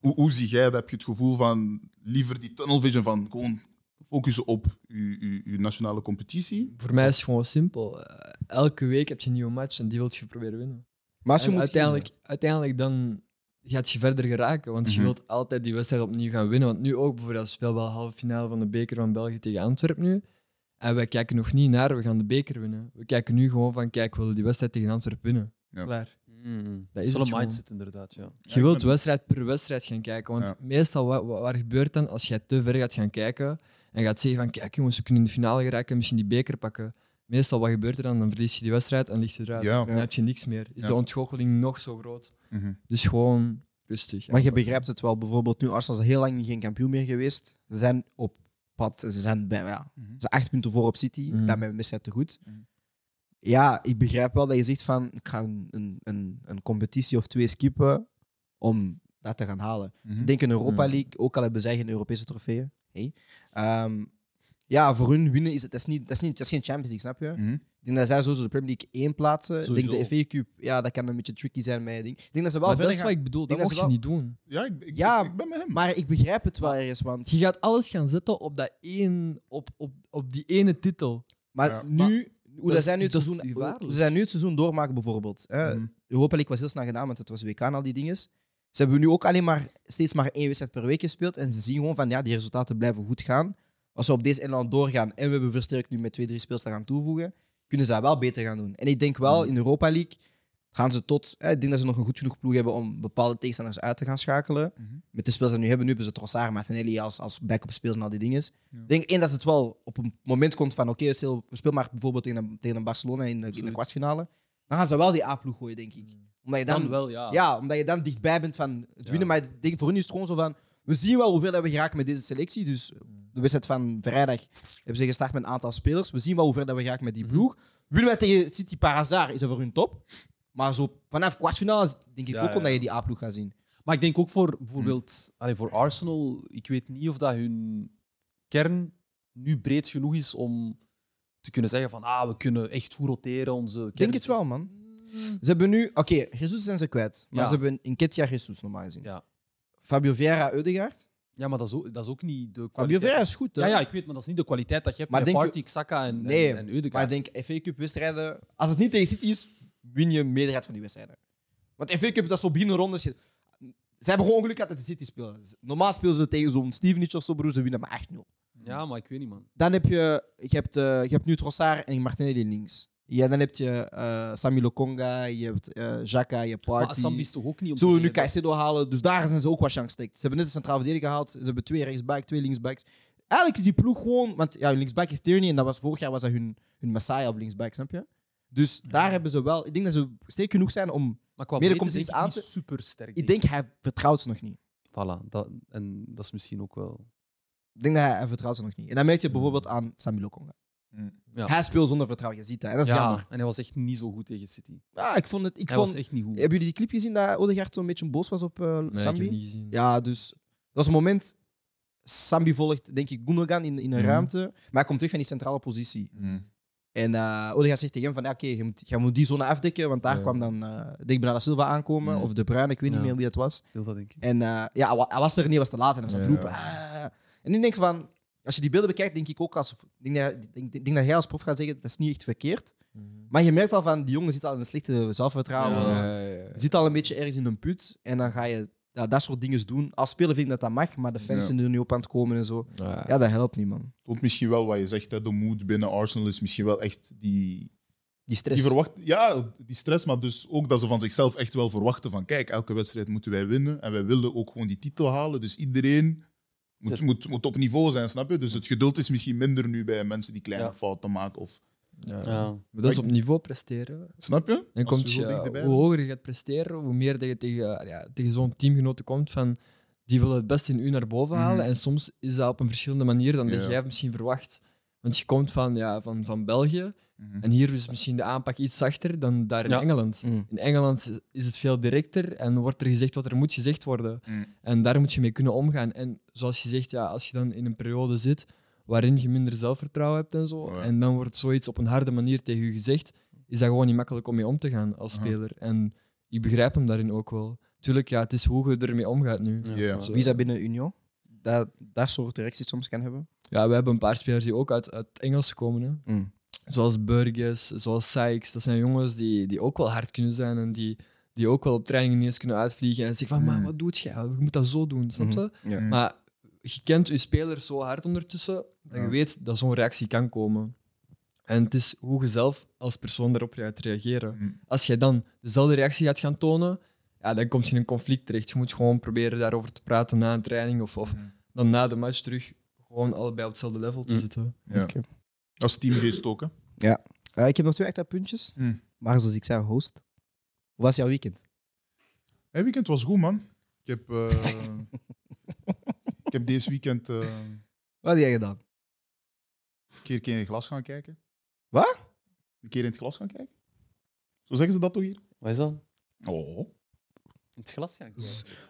hoe, hoe zie jij dat? Heb je het gevoel van liever die tunnel vision van gewoon focussen op je, je, je nationale competitie? Voor mij is het gewoon simpel. Eh, elke week heb je een nieuwe match en die wil je proberen winnen. Maar als je En moet uiteindelijk, uiteindelijk dan gaat je verder geraken, want je Mhm. wilt altijd die wedstrijd opnieuw gaan winnen. Want nu ook, bijvoorbeeld, we spelen wel halve finale van de beker van België tegen Antwerpen nu. En wij kijken nog niet naar, we gaan de beker winnen. We kijken nu gewoon van, kijk, we willen die wedstrijd tegen Antwerpen winnen. Ja. Klaar. Mm. Dat is wel een gewoon. mindset, inderdaad. Ja. Je wilt wedstrijd per wedstrijd gaan kijken. Want Ja. meestal, wat, wat, gebeurt dan als jij te ver gaat gaan kijken en gaat zeggen van, kijk jongens, we kunnen in de finale geraken en misschien die beker pakken. Meestal, wat gebeurt er dan? Dan verlies je die wedstrijd en ligt je eruit. Ja. Dan heb je niks meer. Is Ja. de ontgoocheling nog zo groot. Mhm. Dus gewoon rustig. Maar je begrijpt het wel. Bijvoorbeeld nu Arsenal is heel lang geen kampioen meer geweest. Ze zijn op pad. Ze zijn bij, ja, Mhm. ze zijn acht punten voor op City. Mhm. Daarmee is het te goed. Ja, ik begrijp wel dat je zegt van ik ga een, een, een, een competitie of twee skippen om dat te gaan halen. Mhm. Ik denk een Europa Mhm. League, ook al hebben zij geen Europese trofeeën. Hey. Ehm, ja, voor hun winnen is het dat is niet, dat is niet, dat is geen Champions League, snap je? Mhm. Ik denk dat zij sowieso de Premier League één plaatsen. Ik denk de. FA Cup, ja, dat kan een beetje tricky zijn met ding. Ik denk dat ze wel Maar dat is gaan. wat ik bedoel, dat denk mag dat je ze niet doen. Ja, ik, ik, Ja, ik ben met hem. Maar ik begrijp het wel ergens, want... Je gaat alles gaan zetten op, dat één, op, op, op die ene titel. Maar Ja. nu, hoe dat dat is- zij nu het seizoen, gevaarlijk. hoe zij nu het seizoen doormaken, bijvoorbeeld. Hè. Mhm. Europa League was heel snel gedaan, want het was WK en al die dingen. Ze hebben nu ook alleen maar steeds maar één wedstrijd per week gespeeld. En ze zien gewoon van ja, die resultaten blijven goed gaan. Als we op deze inland doorgaan en we hebben versterkt nu met twee, drie speels gaan toevoegen, kunnen ze dat wel beter gaan doen. En ik denk wel, in Europa League gaan ze tot... Eh, ik denk dat ze nog een goed genoeg ploeg hebben om bepaalde tegenstanders uit te gaan schakelen. Mhm. Met de spelers die ze nu hebben, nu hebben ze Trossard, Martinelli als, als backup spelers en al die dingen. Ja. Ik denk één dat het wel op een moment komt van, oké, stel, we spelen maar bijvoorbeeld tegen een, tegen een Barcelona in de, in de Absoluut. kwartfinale. Dan gaan ze wel die A-ploeg gooien, denk ik. Omdat je dan, Dan wel, ja. ja, omdat je dan dichtbij bent van het Ja. winnen. Maar ik denk, voor hun is het gewoon zo van, we zien wel hoeveel dat we geraken met deze selectie. Dus de wedstrijd van vrijdag hebben ze gestart met een aantal spelers. We zien wel hoeveel dat we geraken met die Mhm. ploeg. Winnen wij tegen City par hasard, is dat voor hun top. Maar zo vanaf kwartfinale denk ik Ja, ook ja. omdat je die A-ploeg gaat zien. Maar ik denk ook voor bijvoorbeeld allee, voor Arsenal, ik weet niet of dat hun kern nu breed genoeg is om te kunnen zeggen van ah, we kunnen echt goed roteren. Onze kern Ik denk het wel, man. Ze hebben nu... Oké, Jesus zijn ze kwijt. Maar Ja. ze hebben Nketiah Jesus normaal gezien. Ja. Fabio Vieira, Eudegaard. Ja, maar dat is ook, dat is ook niet de Fabio kwaliteit. Vieira is goed, hè? Ja, ja, ik weet, maar dat is niet de kwaliteit dat je hebt Maar met denk je- Xhaka en, Nee, en, en. Maar ik denk, FA Cup wedstrijden... Als het niet tegen City is, win je meerderheid van die wedstrijden. Want FA Cup, dat is zo binnen rondes... Ze hebben gewoon geluk gehad dat de City spelen. Normaal spelen ze tegen zo'n Stevenage of zo, broer. Ze winnen maar 8-0. Ja, maar ik weet niet, man. Dan heb je... Je hebt, eh, je hebt nu Trossard en Martinelli links. Ja, dan heb je eh Sami Lokonga, je hebt eh Xhaka, je hebt Maar Partey. Sambi is toch ook niet om te willen nu Caicedo halen, dus daar zijn ze ook wat chance gestekt. Ze hebben net een centraal verdediger gehaald, ze hebben twee rechtsback, twee linksbacks. Eigenlijk is die ploeg gewoon, want ja, hun linksback is Tierney en dat was vorig jaar was dat hun, hun messiah op linksback, snap je? Dus daar hebben ze wel, ik denk dat ze sterk genoeg zijn om, Maar qua Meer ik aan niet te- super sterk. ik denk hij vertrouwt ze nog niet. Voilà, dat, en dat is misschien ook wel... Ik denk dat hij, hij vertrouwt ze nog niet. En dan merk je bijvoorbeeld aan Sami Lokonga. Ja. Hij speelt zonder vertrouwen, je ziet dat. En dat is ja, jammer. en hij was echt niet zo goed tegen City. Ah, ik vond het, ik hij vond, was echt niet goed. hebben jullie die clip gezien dat Odegaard zo'n beetje boos was op uh, Nee, ik Sambi? heb niet gezien. Ja, dus dat was een moment. Sambi volgt, denk ik, Gundogan in, in een Mhm. ruimte. Maar hij komt terug van die centrale positie. En uh, Odegaard zegt tegen hem van, ja, oké, je, moet, je moet die zone afdekken, want daar Ja. kwam dan, uh, denk ik, Bernardo Silva aankomen. Of De Bruyne, ik weet niet meer wie dat was. Silva, denk ik. En uh, ja, hij wa- hij was er niet, hij was te laat en hij was aan het roepen. "Ah." En ik denk van, als je die beelden bekijkt, denk ik ook als... Ik denk dat, denk, dat jij als prof gaat zeggen, dat is niet echt verkeerd. Mhm. Maar je merkt al van, die jongen zit al in een slechte zelfvertrouwen. Zit al een beetje ergens in een put. En dan ga je ja, dat soort dingen doen. Als speler vind ik dat dat mag, maar de fans Ja. zijn er nu op aan het komen en zo. Ja. Ja, dat helpt niet, man. Toont misschien wel wat je zegt, hè, de moed binnen Arsenal is misschien wel echt die, Die stress. die verwacht, ja, die stress, maar dus ook dat ze van zichzelf echt wel verwachten van kijk, elke wedstrijd moeten wij winnen en wij willen ook gewoon die titel halen. Dus iedereen moet, moet, moet op niveau zijn, snap je? Dus het geduld is misschien minder nu bij mensen die kleine Ja. fouten maken. Of, Ja. Ja. Maar dat is op niveau presteren. snap je? Dan komt je, hoe hoger je gaat presteren, hoe meer dat je tegen, ja, tegen zo'n teamgenoten komt van die willen het beste in u naar boven halen. Mhm. En soms is dat op een verschillende manier dan dat Ja. jij misschien verwacht. Want je komt van, ja, van, van België Mhm. en hier is misschien de aanpak iets zachter dan daar in Ja. Engeland. Mm. In Engeland is het veel directer en wordt er gezegd wat er moet gezegd worden. Mm. En daar moet je mee kunnen omgaan. En zoals je zegt, ja, als je dan in een periode zit waarin je minder zelfvertrouwen hebt en zo, Ja. en dan wordt zoiets op een harde manier tegen je gezegd, is dat gewoon niet makkelijk om mee om te gaan als Aha. speler. En ik begrijp hem daarin ook wel. Tuurlijk, ja, het is hoe je ermee omgaat nu. Ja. Wie is dat binnen Union? Dat, dat soort reacties soms kan hebben. Ja, we hebben een paar spelers die ook uit, uit Engels komen. Hè. Mm. Zoals Burgess, zoals Sykes. Dat zijn jongens die, die ook wel hard kunnen zijn en die, die ook wel op trainingen niet eens kunnen uitvliegen. En zeggen van, maar Mm. wat doet jij? Je moet dat zo doen, snap je? Mhm. Ja. Mm. Maar je kent je speler zo hard ondertussen dat je Ja. weet dat zo'n reactie kan komen. En het is hoe je zelf als persoon daarop gaat reageren. Mm. Als jij dan dezelfde reactie gaat gaan tonen, ja, dan kom je in een conflict terecht. Je moet gewoon proberen daarover te praten na een training of, of Mm. dan na de match terug gewoon allebei op hetzelfde level te Mm. zitten. Ja. Oké. Als teamgeest ook, hè? Eh, ik heb nog twee extra puntjes. Mm. Maar zoals ik zei, host. Hoe was jouw weekend? Het weekend was goed, man. Ik heb, eh, heb deze weekend eh, Wat heb jij gedaan? een keer, keer in het glas gaan kijken. Wat? Een keer in het glas gaan kijken. Zo zeggen ze dat toch hier? Wat is dat? Oh. In het glas gaan.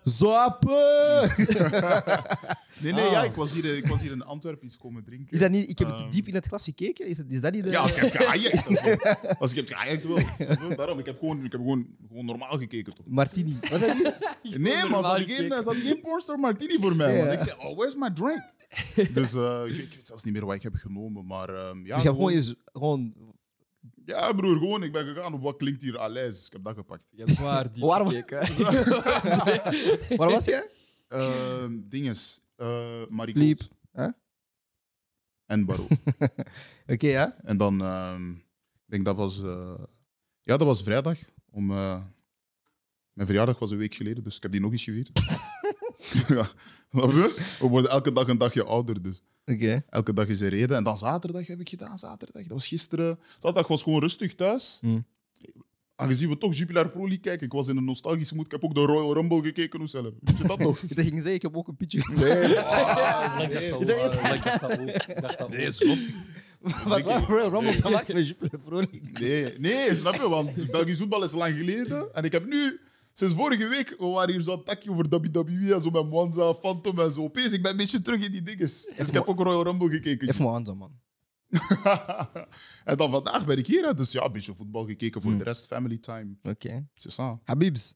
Zappen! nee, nee, Ah. ja, ik was, hier, ik was hier in Antwerpen iets komen drinken. Is dat niet, ik heb het Ehm. diep in het glas gekeken. Is, het, is dat niet de... Ja, als je hebt geëierd. Als je, als je hebt geëierd, wel. Daarom, ik heb gewoon, ik heb gewoon, gewoon normaal gekeken, toch? Martini. Was dat niet? Nee, man, ze hadden geen, ze hadden geen pornstar martini voor mij. Ik zei, oh, where's my drink? dus eh, ik, ik weet zelfs niet meer wat ik heb genomen, maar ehm, ja, dus je hebt gewoon, gewoon, eens, gewoon... ja, broer, gewoon, ik ben gegaan op wat klinkt hier à l'aise. Ik heb dat gepakt. Je hebt zwaar diep gekeken. Waar was jij? Ehm dinges, eh Marigold Liep. Huh? en Baro. Oké, ja. en dan, ehm, Ik denk dat was, eh, ja, dat was vrijdag. Om, eh, mijn verjaardag was een week geleden, dus ik heb die nog eens gevierd. ja, snap je? We worden elke dag een dagje ouder, dus Oké. elke dag is een reden. En dan zaterdag heb ik gedaan, zaterdag. Dat was gisteren. Zaterdag was gewoon rustig thuis. Hmm. Aangezien we toch Jupiler Pro League kijken, ik was in een nostalgische moed. Ik heb ook de Royal Rumble gekeken, hoe zelf. Weet je dat nog? Ik dacht, ging zeggen, ik heb ook een pitje. Nee, ah, Ik dacht nee, dat. Ik dacht dat ook. Ik dacht dat nee, zot. Wat Royal Rumble te maken met Jupiler Pro League? Nee, nee, snap je? Want Belgisch voetbal is lang geleden. En ik heb nu, sinds vorige week, we waren hier zo'n takje over WWE en zo met Mwanza, Phantom en zo. Opeens, ik ben een beetje terug in die dinges. Dus ik heb ook Royal Rumble gekeken. Even zo, man. en dan vandaag ben ik hier. Dus ja, een beetje voetbal gekeken. Voor Hmm. de rest, family time. Oké. Ça. Habibs.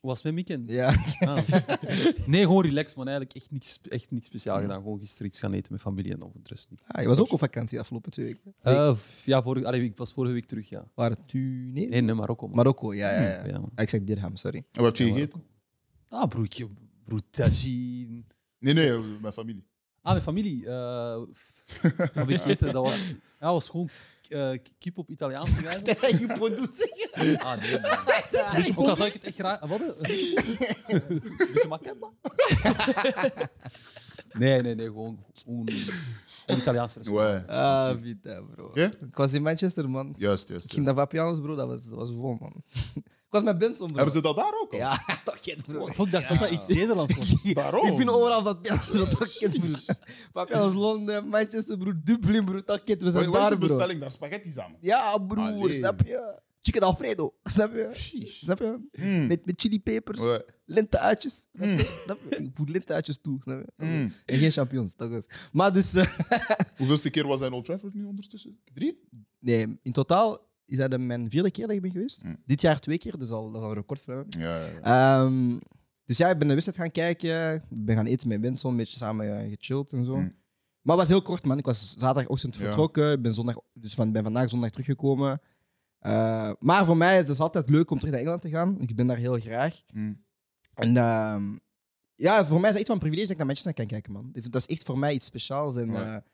Was het met Mikken? Ja. Ah. Nee, gewoon relax, man. Eigenlijk echt niks, echt niks speciaal gedaan. Gewoon gisteren iets gaan eten met familie en dan voor de rest niet. Ah, je was ook op vakantie afgelopen twee weken. Eh, f- ja, vorige, allee, ik was vorige week terug, ja. Waar Tunesië? Nee, nee, Marokko, man. Marokko, ja, ja, ja. Ja, man. Ah, ik zeg Dirham, sorry. En wat heb je gegeten? Ah, broertje, broer tagine. Nee, nee, mijn familie. Ah, mijn familie. eh wat heb ik gegeten? Dat was, ja, was gewoon eh, kip op Italiaanse wijze. je moet zeggen. Ah, nee, man. Ook al zou ik het echt graag... Wat? Een beetje makemba? Nee, nee, nee. Gewoon, gewoon een Italiaans restaurant. Ouais. Ah, vita, bro. Ja? Ik was in Manchester, man. Juist, juist. Ik ging naar Vapianos, bro. Dat was, dat was vol, man. Ik was met Benson, bro. Hebben ze dat daar ook al? Ja, toch kent, bro. Ik dacht dat dat iets Nederlands was. Waarom? Ik vind overal bro. Toch kent, bro. Vapianos, Londen, Manchester, bro. Dublin, bro. Toch kent, we zijn wat is daar, de bro. bestelling daar? Spaghetti samen? Ja, broer, Allee. snap je? Chicken Alfredo, snap je? Sheesh. Snap je? Mm. Met, met chilipepers, Ouais. lenteuitjes. Je? Ik voer lenteuitjes toe, snap je? Mm. En geen champignons, dat was. Maar dus, eh, Hoeveelste keer was hij in Old Trafford nu ondertussen? Drie? nee, in totaal is dat mijn vierde keer dat ik ben geweest. Mm. Dit jaar twee keer, dus al, dat is al een record voor. Ja. Ehm, dus ja, ik ben de wedstrijd gaan kijken. Ik ben gaan eten met Benson, een beetje samen eh, gechilled en zo. Mm. Maar het was heel kort, man. Ik was zaterdagochtend vertrokken. Ik ben, zondag, dus van, ben vandaag zondag teruggekomen. Eh, maar voor mij is het altijd leuk om terug naar Engeland te gaan. Ik ben daar heel graag. Mm. En ehm, ja, voor mij is het echt wel een privilege dat ik naar Manchester kan kijken, man. Dat is echt voor mij iets speciaals. En, Ja.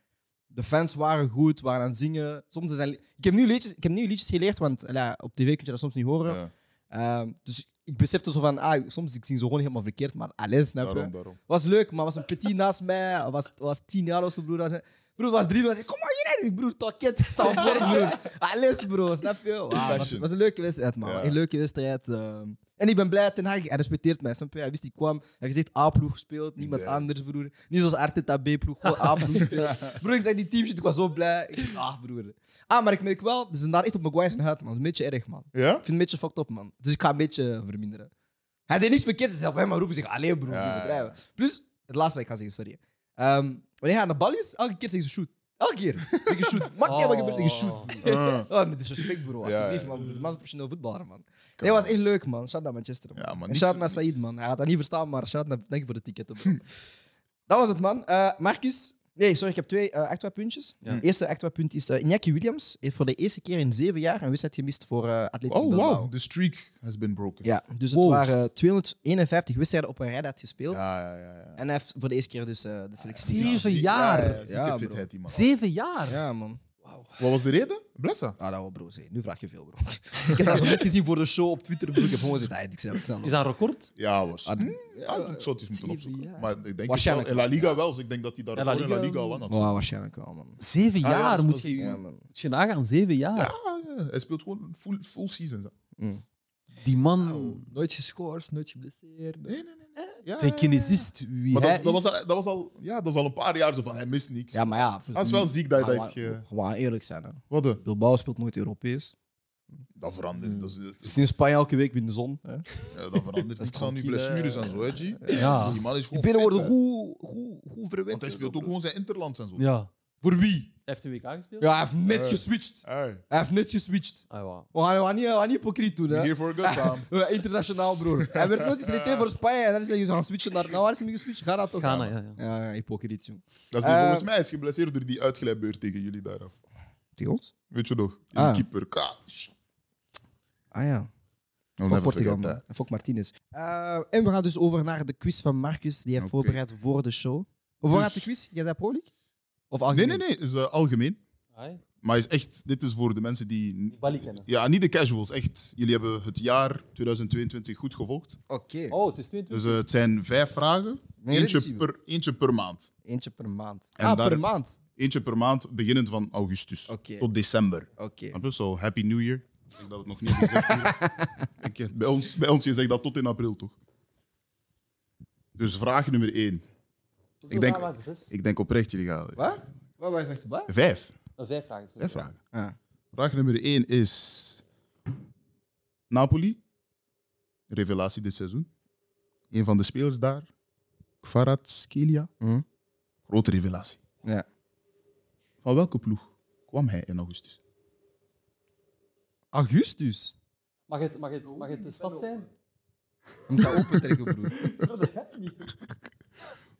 De fans waren goed, waren aan het zingen. Soms zijn, ik, heb nieuwe liedjes, ik heb nieuwe liedjes geleerd, want ja, op tv kun je dat soms niet horen. Ja, Ehm, dus ik besefte zo van, ah, soms ik zing zo gewoon helemaal verkeerd, maar alles, snap je? daarom, was leuk, maar was een petit naast mij. Was, was tien jaar of zo, broer. Was, broer was drie. Was, kom maar hier, broer. Takket, sta op broer. Alles, bro. Snap je? Wow, was, was een leuke wedstrijd, man. Ja. Een leuke wedstrijd. ehm. En ik ben blij, Ten Hag, hij respecteert mij. Snap je? Hij wist, ik kwam. Hij heeft gezegd A-ploeg gespeeld, niemand anders, broer. Niet zoals Arteta B-ploeg, gewoon A-ploeg gespeeld. Broer, ik zeg die teamshit, ik was zo blij. Ik zeg, ah, broer. Ah, maar ik merk wel, ze zijn daar echt op Maguire zijn huid, man. Een beetje erg, man. Ja? Ik vind het een beetje fucked up, man. Dus ik ga een beetje verminderen. Hij deed niets verkeerd, ze zei hem maar roepen zich alleen, broer. Ja, ja. Plus, het laatste ik ga zeggen, sorry. Ehm, wanneer hij aan de bal is, elke keer zeggen ze shoot. Elke keer. Je shoot. Maakt niet uit wat gebeurt, zeg je shoot. Ah. Oh, met disrespect, bro. Alsjeblieft, ja, man. De man is een professioneel voetballer, man. Nee, was echt leuk, man. Shout naar Manchester, man. Ja, man, en shout naar. Said, man. Hij had dat niet verstaan, maar shout naar... Dank je voor de ticketten, bro. dat was het, man. Eh, Marcus. Nee, sorry, ik heb twee uh, extra puntjes. Ja. Het eerste extra punt is uh, Iñaki Williams heeft voor de eerste keer in zeven jaar een wedstrijd gemist voor uh, Atletico Oh, Bilbao. wow. The streak has been broken. Ja, dus het waren 251 wedstrijden op een rij dat hij gespeeld. ja, ja. ja, ja. En hij heeft voor de eerste keer dus eh, de selectie. Zeven jaar. Ja, ja, zieke Ja, bro. fitheid, die man. Zeven jaar. Ja, man. Wat was de reden? Blessa. Ah, dat wel, bro. Nu vraag je veel, bro. ik heb dat zo net gezien voor de show op Twitter, bro. Ik heb gewoon gezegd, ah, ik zeg het snel. Is dat een record? Ja, was. Ah, Hm? Ja, ik zou het eens moeten opzoeken. jaar. Maar ik denk wel. In La wel, Liga ja. wel, dus ik denk dat hij daar Ja, La in La Liga- lang had. Waarschijnlijk wel, man. Zeven Ah, ja, jaar moet je, Ja, man. moet je nagaan. Zeven jaar. Ja, ja, hij speelt gewoon full, full season. Zo. Die man, Nooit gescoord, nooit geblesseerd. Nee, nee, nee. Ja, zijn kinesist, wie Maar hij dat, dat, was, is. al- dat, was al, ja, dat is al een paar jaar zo van, hij mist niks. Ja, maar ja. Dat is wel ziek dat je dat heeft Gewoon- ge... Gewoon eerlijk zijn, hè. Wat? de? Bilbao speelt nooit Europees. Dat verandert. Dat, is, dat, is- Sinds Spanje elke week in de zon. Hè. ja, dat verandert is niks aan die tranquille- blessures en zo, hè, G. Ja. Die man is Die gewoon binnen fit, worden hè. goed, goed, goed verwend. Want hij speelt ook gewoon zijn interlands en zo. Ja. Voor wie? Hij heeft een WK gespeeld? Ja, hij heeft net geswitcht. Hey, Hij heeft net geswitcht. Ah, ja. We gaan, we gaan niet, we gaan niet hypocriet doen, hè. here for a good time. Eh, Internationaal, broer. Hij werd nooit geselecteerd voor Spanje en dan zeggen ze gaan switchen naar... Nou, waar is hij geswitcht? Ga dat toch Ghana, ja, ja. Ja, ja, hypocriet, jong. Dat is niet, Eh, volgens mij is hij geblesseerd door die uitglijbeurt tegen jullie daaraf. Tegen ons? Weet je nog? Die Ah. keeper. Ka. Ah ja. Fuck never Portugal, forget man. that. En Fuck Martinez. Eh, en we gaan dus over naar de quiz van Marcus, die hij heeft Oké. voorbereid voor de show. Hoe Dus- gaat de quiz? Jij zei Pro League? Of Nee, algemeen? nee, nee. Het is eh, algemeen. Maar is echt, dit is voor de mensen die... Die Bali kennen. Ja, niet de casuals, echt. Jullie hebben het jaar 2022 goed gevolgd. Oké. Oh, het is 22. Dus eh, het zijn vijf vragen. Nee, Eentje dit is- per, eentje per maand. Eentje per maand. En ah, daar- per maand. Eentje per maand, beginnend van augustus Oké. tot december. Oké. Snap je? Zo, Happy New Year. Ik denk dat het nog niet is gezegd. Ik, eh, bij, ons, bij ons je zegt dat tot in april, toch? Dus vraag nummer één. Hoeveel denk- vragen waren? Zes? Ik denk oprecht, jullie gaan... Wat? Wat wacht, wacht, wat? Vijf. Oh, vijf vragen. sorry. Vijf vragen. Ah. Vraag nummer één is... Napoli. Revelatie dit seizoen. Een van de spelers daar. Kvaratskhelia. Mhm. Grote revelatie. Ja. Van welke ploeg kwam hij in augustus? Augustus. Mag het, mag, het, mag het de stad zijn? Moet dat opentrekken, broer.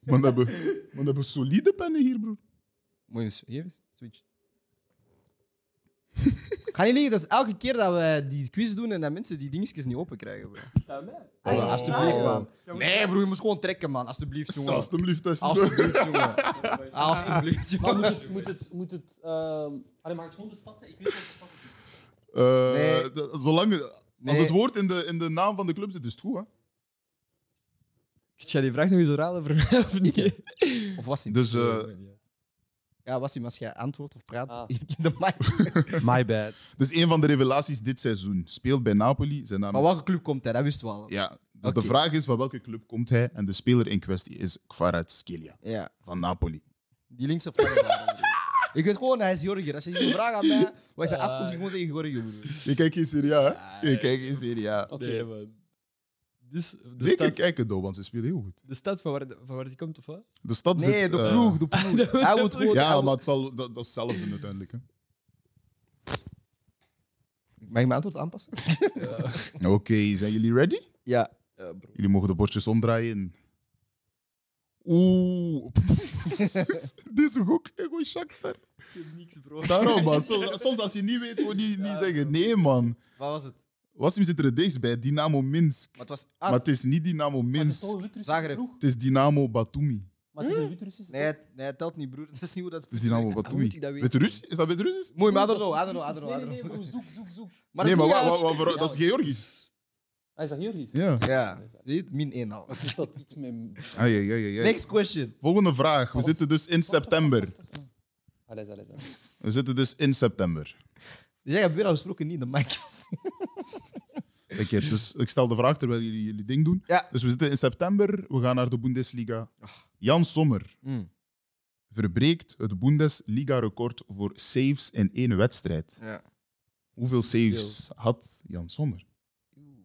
Man hebben, man hebben solide pennen hier, broer. Moet je eens, hier eens, switch. Ga niet liggen, dat is elke keer dat we die quiz doen en dat mensen die dingetjes niet open krijgen. Bro. Oh. Alsjeblieft, man. Nee, broer, je moet gewoon trekken, man. Alsjeblieft, jongen. Alsjeblieft, Tessie. Alsjeblieft, jongen. Alsjeblieft, Maar moet jongen. het... Moet het, moet het ehm, Allee, mag het gewoon de stad zijn? Ik weet niet wat de stad het is. Eh, Nee. zolang, als het woord in de, in de naam van de club zit, is het goed, hè? Kun jij die vraag nog eens herhalen voor mij of niet? Of was hij? Dus eh, Ja, was hij, als jij antwoordt of praat Ah. in de mic. My bad. dus een van de revelaties dit seizoen. Speelt bij Napoli. Zijn naam Van is... welke club komt hij? Dat wisten we al. Ja, dus de vraag is van welke club komt hij? En de speler in kwestie is Kvaratskhelia Ja. van Napoli. Die linkse vlag. Ik weet gewoon, hij is Jorger. Als je die vraag aan mij, waar hij afkomt, je gewoon zeggen Jorger. Je kijkt in Serie A, hè? Je kijkt in Serie A. Oké. Nee, man. Dus de Zeker stad, kijken, though, want ze spelen heel goed. De stad van waar, van waar die komt, of wat? De stad Nee, zit... de eh, ploeg, de ploeg. Hij moet Ja, moet- maar het zal, dat, dat is hetzelfde uiteindelijk. Hè. Mag ik mijn antwoord aanpassen? Oké, zijn jullie ready? Ja. Ja, bro. Jullie mogen de bordjes omdraaien. Oeh. Deze gok, gewoon Shakhtar. Ik heb niks, bro. Daarom, man. Soms, soms als je niet weet, gewoon niet, niet zeggen. Nee, man. Wat was het? Wassim zit er dichtst bij, Dynamo Minsk. Maar het was... Maar het is niet Dynamo Maar het is Minsk. Zagreb. Het is Dynamo Batumi. Maar het is een wit-Russische Nee, het- nee, het telt niet, broer. Dat is niet hoe dat... Het is Dynamo Hoe moet Batumi. ik dat weten? Is dat weet Russisch? Mooi, maar I don't know, I dat don't is know, I don't know, I Nee, don't nee, nee, know. broer, zoek, zoek, zoek. Maar nee, dat maar is niet wat, wat, juist. wat, dat is Georgisch. Hij is dat Georgisch? Ja. Ja, zie je het? Min 1 al. Is dat iets met... Ah, ja, ja, ja, ja. Next question. Volgende vraag. We zitten dus in september. Allee, allee, allee. We zitten dus in september. Dus jij hebt weer al gesproken, niet in de mic's. Oké, dus ik stel de vraag terwijl jullie jullie ding doen. Ja. Dus we zitten in september, we gaan naar de Bundesliga. Jan Sommer Mm. verbreekt het Bundesliga-record voor saves in één wedstrijd. Ja. Hoeveel saves had Jan Sommer?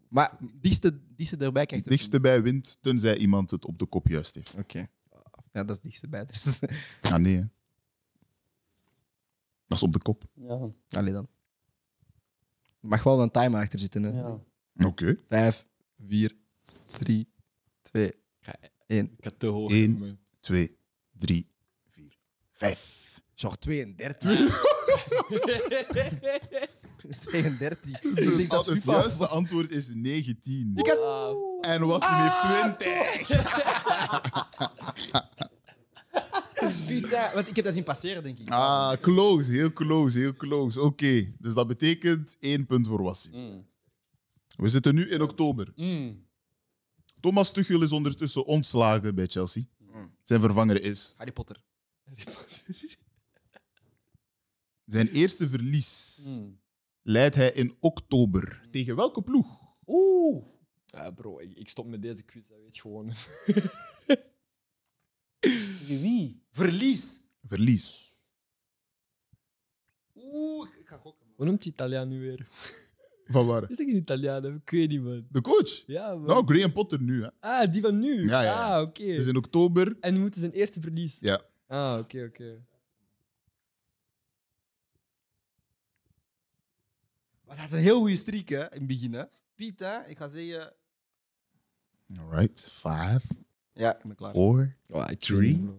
Maar dichtste, dichtste erbij Het krijgt dichtste bij wint, tenzij iemand het op de kop juist heeft. Oké. Ja, dat is het dichtste bij. Dus. Ja, nee. hè. Dat is op de kop. Ja, Allee dan. Er mag wel een timer achter zitten. Hè. ja. Oké. Vijf, vier, drie, twee, één. Ik had te hoog. Eén. man. 2, 3, 4, 5. Genre 32. 32. Ik denk dat is Het FIFA. juiste antwoord is 19. Ik had... En Wassim heeft 20. FIFA, want ik heb dat zien passeren, denk ik. Ah, close. Heel close, heel close. Oké, dus dat betekent één punt voor Wassim. Mm. We zitten nu in oktober. Mm. Thomas Tuchel is ondertussen ontslagen bij Chelsea. Zijn vervanger is. Harry Potter. Zijn eerste verlies Mm. leidt hij in oktober. Tegen welke ploeg? Oeh. Ja, bro, ik, ik stop met deze quiz, dat weet je gewoon. Tegen wie? Verlies. Verlies. Oeh, ik ga gokken. Hoe noemt die Italiaan nu weer? Van waar? Is dat geen Italiaan? Ik weet niet, man. De coach? Ja, man. Nou, Graham Potter nu. Hè. Ah, die van nu? Ja, ja. Ah, oké. Dus in oktober. En we moeten zijn eerste verlies. Ja. Ah, oké, oké. Wat had een heel goede streak, hè, in het begin, hè. Piet, hè, ik ga zeggen... Alright. 5, Ja, ik ben klaar. 4, Oh, ik Three.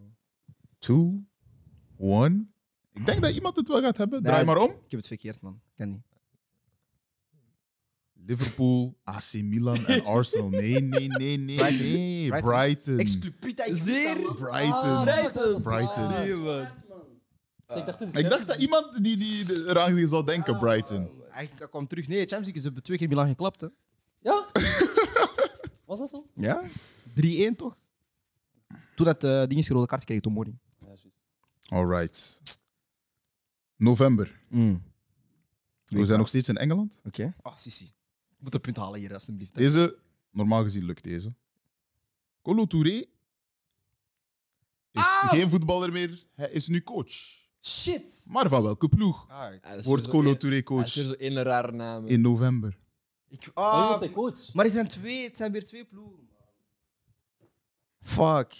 2, 1. Ik denk dat iemand het wel gaat hebben. Draai Nee. maar om. Ik heb het verkeerd, man. Kan niet. Liverpool, AC Milan en Arsenal. Nee, nee, nee, nee, Brighton. nee. Brighton. Brighton. Exclu Piet, ik wist dat, Zeer? Brighton. Ah, Brighton. Brighton. Nee, man. Ik dacht, Ik dacht dat iemand die, die de- eraan zou Ah. denken, Brighton. Eigenlijk hij kwam terug. Nee, Champions League is hebben twee keer Milan geklapt. Hè. Ja? Was dat zo? Ja? 3-1 toch? Toen dat uh, ding is rode kaart kreeg, Tomori. Ja, juist. Alright. November. Mm. We zijn nog steeds in Engeland. Oké. Ah, Sissi. Ik moet een punt halen hier, alstublieft. hè. Deze, normaal gezien lukt deze. Colo Touré is Ah! geen voetballer meer. Hij is nu coach. Shit! Maar van welke ploeg Ah, is wordt Colo één- Touré Dat coach is weer zo één rare naam. in november? ik, ah, wordt hij coach? maar het zijn twee, het zijn weer twee ploegen. Fuck.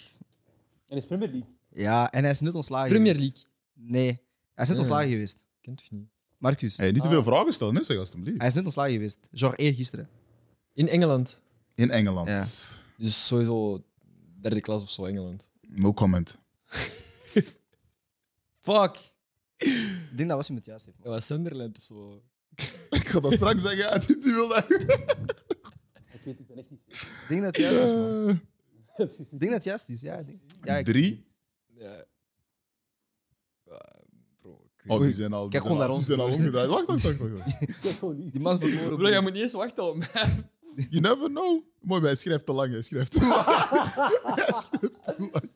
En is Premier League. Ja, en hij is net ontslagen Premier geweest. League. Nee, hij is net Ja. ontslagen geweest. Kent toch niet? Marcus. Hey, niet te Ah. veel vragen stellen, hè, zeg alstublieft. Hij is net ontslagen geweest. Genre eergisteren. In Engeland. In Engeland. Ja. Dus sowieso derde klas of zo, Engeland. No comment. Fuck. Ik denk dat was hij met juist heeft. Ja, wat Sunderland of zo. Ik ga dat straks zeggen. Ja, die die wil dat. Ik weet, ik ben echt niet zeker. Ik denk dat het juist is, man. Eh, Ik denk dat het juist is, ja. Ik denk, ja ik- Drie. Ja. Ja, bro. ik weet Oh, die zijn al, die Kijk zijn gewoon al, naar die ons, zijn al broer. omgedraaid. Wacht, wacht, wacht. wacht. Die man is verloren. Bro, jij moet niet eens wachten op mij. You never know. Mooi, maar hij schrijft te lang. Hij schrijft te lang. hij schrijft te lang.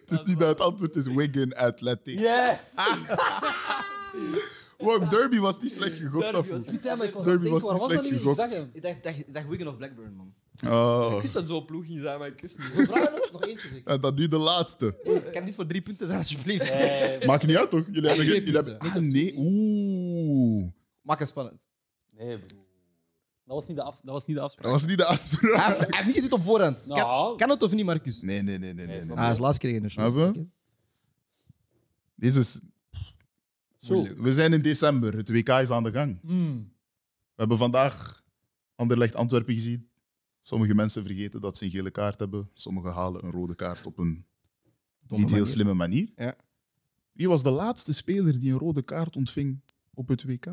Het is niet dat het antwoord is Wigan Athletic. Yes! Wow, Derby was niet slecht gegokt. Derby was- Putain, maar ik was Derby was niet slecht gegokt. Ik dacht, dacht, ik dacht Wigan of Blackburn, man. Oh. Ik wist dat zo'n ploeg ging zijn, maar ik wist niet. Nog, eentje, zeker. En dan nu de laatste. Ik kan niet voor drie punten zijn, alsjeblieft. Maakt niet uit, toch? Jullie hebben... twee Jullie hebben punten. ah, nee. Oeh. Maak het spannend. nee bro. Dat was niet de, afs- dat was niet de Dat afspraak. was niet de Hij afspraak. heeft, hij heeft niet gezien op voorhand. Kan, Nou. kan het of niet, Marcus? Nee, nee, nee, nee. nee, nee. Ah, hij is laatst gekregen in de show. Hebben. Deze is... Zo. We zijn in december. Het WK is aan de gang. Mm. We hebben vandaag Anderlecht Antwerpen gezien. Sommige mensen vergeten dat ze een gele kaart hebben. Sommigen halen een rode kaart op een Domme niet heel manier. slimme manier. Ja. Wie was de laatste speler die een rode kaart ontving op het WK?